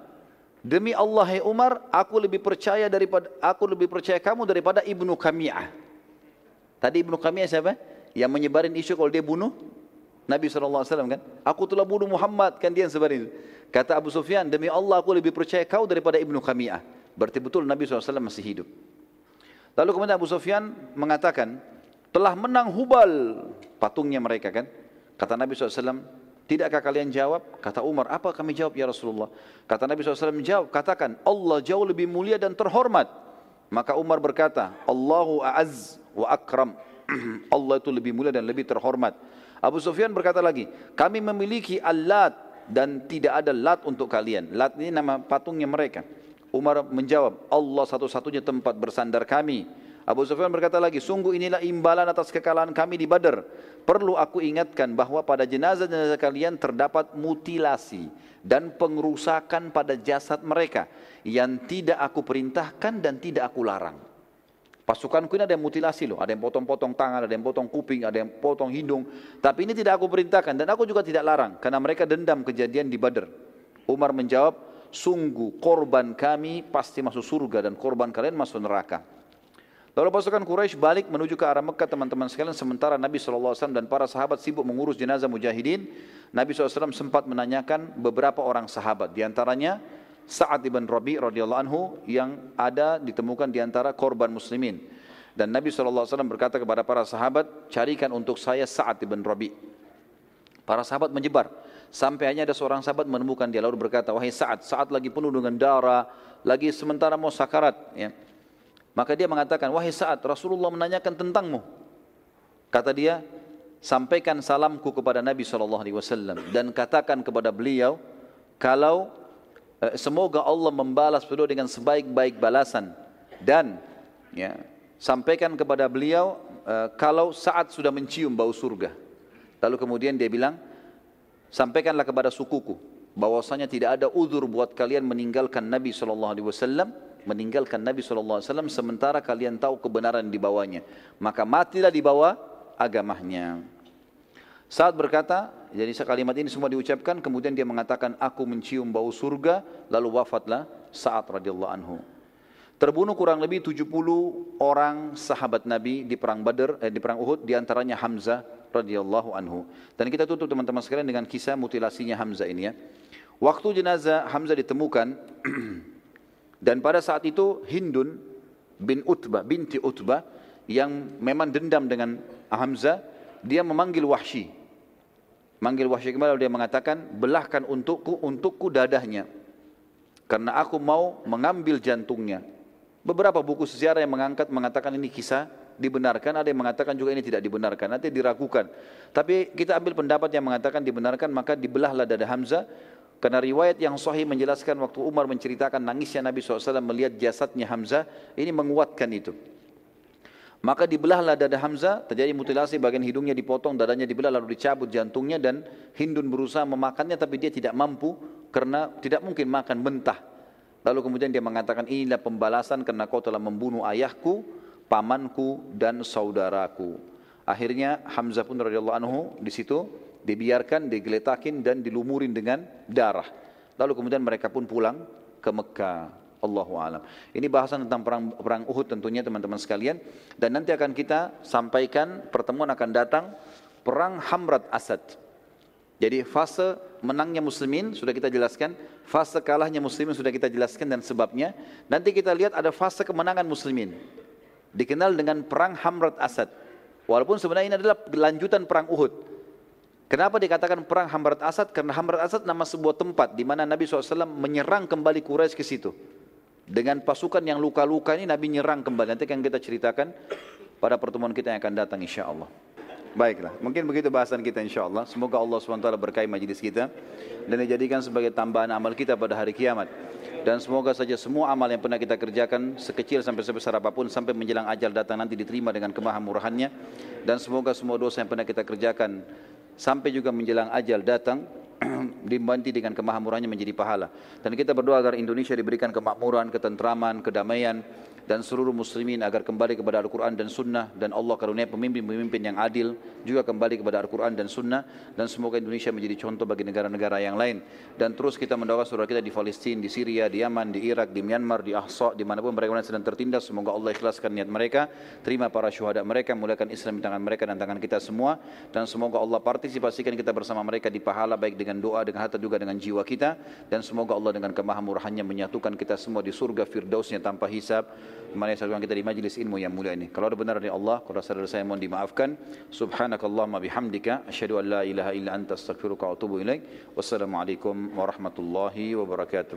demi Allah hai Umar aku lebih percaya daripada aku lebih percaya kamu daripada Ibnu Kami'ah Tadi Ibnu Qamiyah siapa? Yang menyebarin isu kalau dia bunuh Nabi SAW kan? Aku telah bunuh Muhammad, kan dia yang sebarin itu. Kata Abu Sufyan, demi Allah aku lebih percaya kau daripada Ibnu Qamiyah. Berarti betul Nabi SAW masih hidup. Lalu kemudian Abu Sufyan mengatakan, telah menang Hubal patungnya mereka kan. Kata Nabi SAW, tidakkah kalian jawab? Kata Umar, apa kami jawab ya Rasulullah? Kata Nabi SAW jawab, katakan Allah jauh lebih mulia dan terhormat. Maka Umar berkata, Allahu a'az wa akram. Allah itu lebih mulia dan lebih terhormat. Abu Sufyan berkata lagi, kami memiliki alat dan tidak ada lat untuk kalian. Lat ini nama patungnya mereka. Umar menjawab, Allah satu-satunya tempat bersandar kami. Abu Sufyan berkata lagi, sungguh inilah imbalan atas kekalahan kami di Badar. Perlu aku ingatkan bahwa pada jenazah-jenazah kalian terdapat mutilasi dan pengerusakan pada jasad mereka yang tidak aku perintahkan dan tidak aku larang. Pasukanku ini ada yang mutilasi loh, ada yang potong-potong tangan, ada yang potong kuping, ada yang potong hidung. Tapi ini tidak aku perintahkan dan aku juga tidak larang karena mereka dendam kejadian di Badar. Umar menjawab, sungguh korban kami pasti masuk surga dan korban kalian masuk neraka. Lalu pasukan Quraisy balik menuju ke arah Mekah teman-teman sekalian sementara Nabi SAW dan para sahabat sibuk mengurus jenazah mujahidin. Nabi SAW sempat menanyakan beberapa orang sahabat. Di antaranya Sa'ad ibn Rabi radhiyallahu anhu yang ada ditemukan di antara korban muslimin. Dan Nabi SAW berkata kepada para sahabat, carikan untuk saya Sa'ad ibn Rabi. Para sahabat menyebar. Sampai hanya ada seorang sahabat menemukan dia lalu berkata, wahai Sa'ad, Sa'ad lagi penuh dengan darah, lagi sementara mau sakarat. Ya. Maka dia mengatakan, wahai Sa'ad, Rasulullah menanyakan tentangmu. Kata dia, sampaikan salamku kepada Nabi SAW dan katakan kepada beliau, kalau semoga Allah membalas beliau dengan sebaik-baik balasan dan ya, sampaikan kepada beliau uh, kalau saat sudah mencium bau surga. Lalu kemudian dia bilang, sampaikanlah kepada sukuku bahwasanya tidak ada uzur buat kalian meninggalkan Nabi sallallahu alaihi wasallam, meninggalkan Nabi sallallahu alaihi wasallam sementara kalian tahu kebenaran di bawahnya. Maka matilah di bawah agamanya. Saat berkata, jadi kalimat ini semua diucapkan, kemudian dia mengatakan, aku mencium bau surga, lalu wafatlah saat radhiyallahu anhu. Terbunuh kurang lebih 70 orang sahabat Nabi di perang Badar, eh, di perang Uhud, di antaranya Hamzah radhiyallahu anhu. Dan kita tutup teman-teman sekalian dengan kisah mutilasinya Hamzah ini ya. Waktu jenazah Hamzah ditemukan, dan pada saat itu Hindun bin Utbah, binti Utbah, yang memang dendam dengan Hamzah, dia memanggil Wahsy. Manggil Wahsy kembali dia mengatakan, belahkan untukku, untukku dadahnya. Karena aku mau mengambil jantungnya. Beberapa buku sejarah yang mengangkat mengatakan ini kisah dibenarkan, ada yang mengatakan juga ini tidak dibenarkan, nanti diragukan. Tapi kita ambil pendapat yang mengatakan dibenarkan, maka dibelahlah dada Hamzah, karena riwayat yang sahih menjelaskan waktu Umar menceritakan nangisnya Nabi SAW melihat jasadnya Hamzah, ini menguatkan itu. Maka dibelahlah dada Hamzah, terjadi mutilasi bagian hidungnya dipotong, dadanya dibelah lalu dicabut jantungnya dan Hindun berusaha memakannya tapi dia tidak mampu karena tidak mungkin makan mentah. Lalu kemudian dia mengatakan inilah pembalasan karena kau telah membunuh ayahku, pamanku dan saudaraku. Akhirnya Hamzah pun radhiyallahu anhu di situ dibiarkan, digeletakin dan dilumurin dengan darah. Lalu kemudian mereka pun pulang ke Mekah. Allahu alam. Ini bahasan tentang perang perang Uhud tentunya teman-teman sekalian dan nanti akan kita sampaikan pertemuan akan datang perang Hamrat Asad. Jadi fase menangnya muslimin sudah kita jelaskan, fase kalahnya muslimin sudah kita jelaskan dan sebabnya. Nanti kita lihat ada fase kemenangan muslimin. Dikenal dengan perang Hamrat Asad. Walaupun sebenarnya ini adalah lanjutan perang Uhud. Kenapa dikatakan perang Hamrat Asad? Karena Hamrat Asad nama sebuah tempat di mana Nabi SAW menyerang kembali Quraisy ke situ. Dengan pasukan yang luka-luka ini Nabi nyerang kembali. Nanti akan kita ceritakan pada pertemuan kita yang akan datang insya Allah. Baiklah, mungkin begitu bahasan kita insya Allah. Semoga Allah SWT berkahi majlis kita dan dijadikan sebagai tambahan amal kita pada hari kiamat. Dan semoga saja semua amal yang pernah kita kerjakan sekecil sampai sebesar apa pun sampai menjelang ajal datang nanti diterima dengan kemahamurahannya. Dan semoga semua dosa yang pernah kita kerjakan sampai juga menjelang ajal datang dibanti dengan kemahamurahannya menjadi pahala. Dan kita berdoa agar Indonesia diberikan kemakmuran, ketentraman, kedamaian, dan seluruh muslimin agar kembali kepada Al-Quran dan Sunnah. Dan Allah karunia pemimpin-pemimpin yang adil juga kembali kepada Al-Quran dan Sunnah. Dan semoga Indonesia menjadi contoh bagi negara-negara yang lain. Dan terus kita mendoakan saudara kita di Palestina, di Syria, di Yaman, di Irak, di Myanmar, di Ahsa, di mana pun mereka sedang tertindas semoga Allah ikhlaskan niat mereka. Terima para syuhada mereka mulakan Islam di tangan mereka dan tangan kita semua. Dan semoga Allah partisipasikan kita bersama mereka di pahala baik dengan doa, dengan harta juga dengan jiwa kita. Dan semoga Allah dengan kemahamurahannya menyatukan kita semua di surga firdausnya tanpa hisab Mari satukan kita di majlis ilmu yang mulia ini. Kalau ada benar dari Allah, kalau ada salah saya mohon dimaafkan. Subhanakallahumma bihamdika asyhadu an la ilaha illa anta astaghfiruka wa atubu ilaik. Wassalamualaikum warahmatullahi wabarakatuh.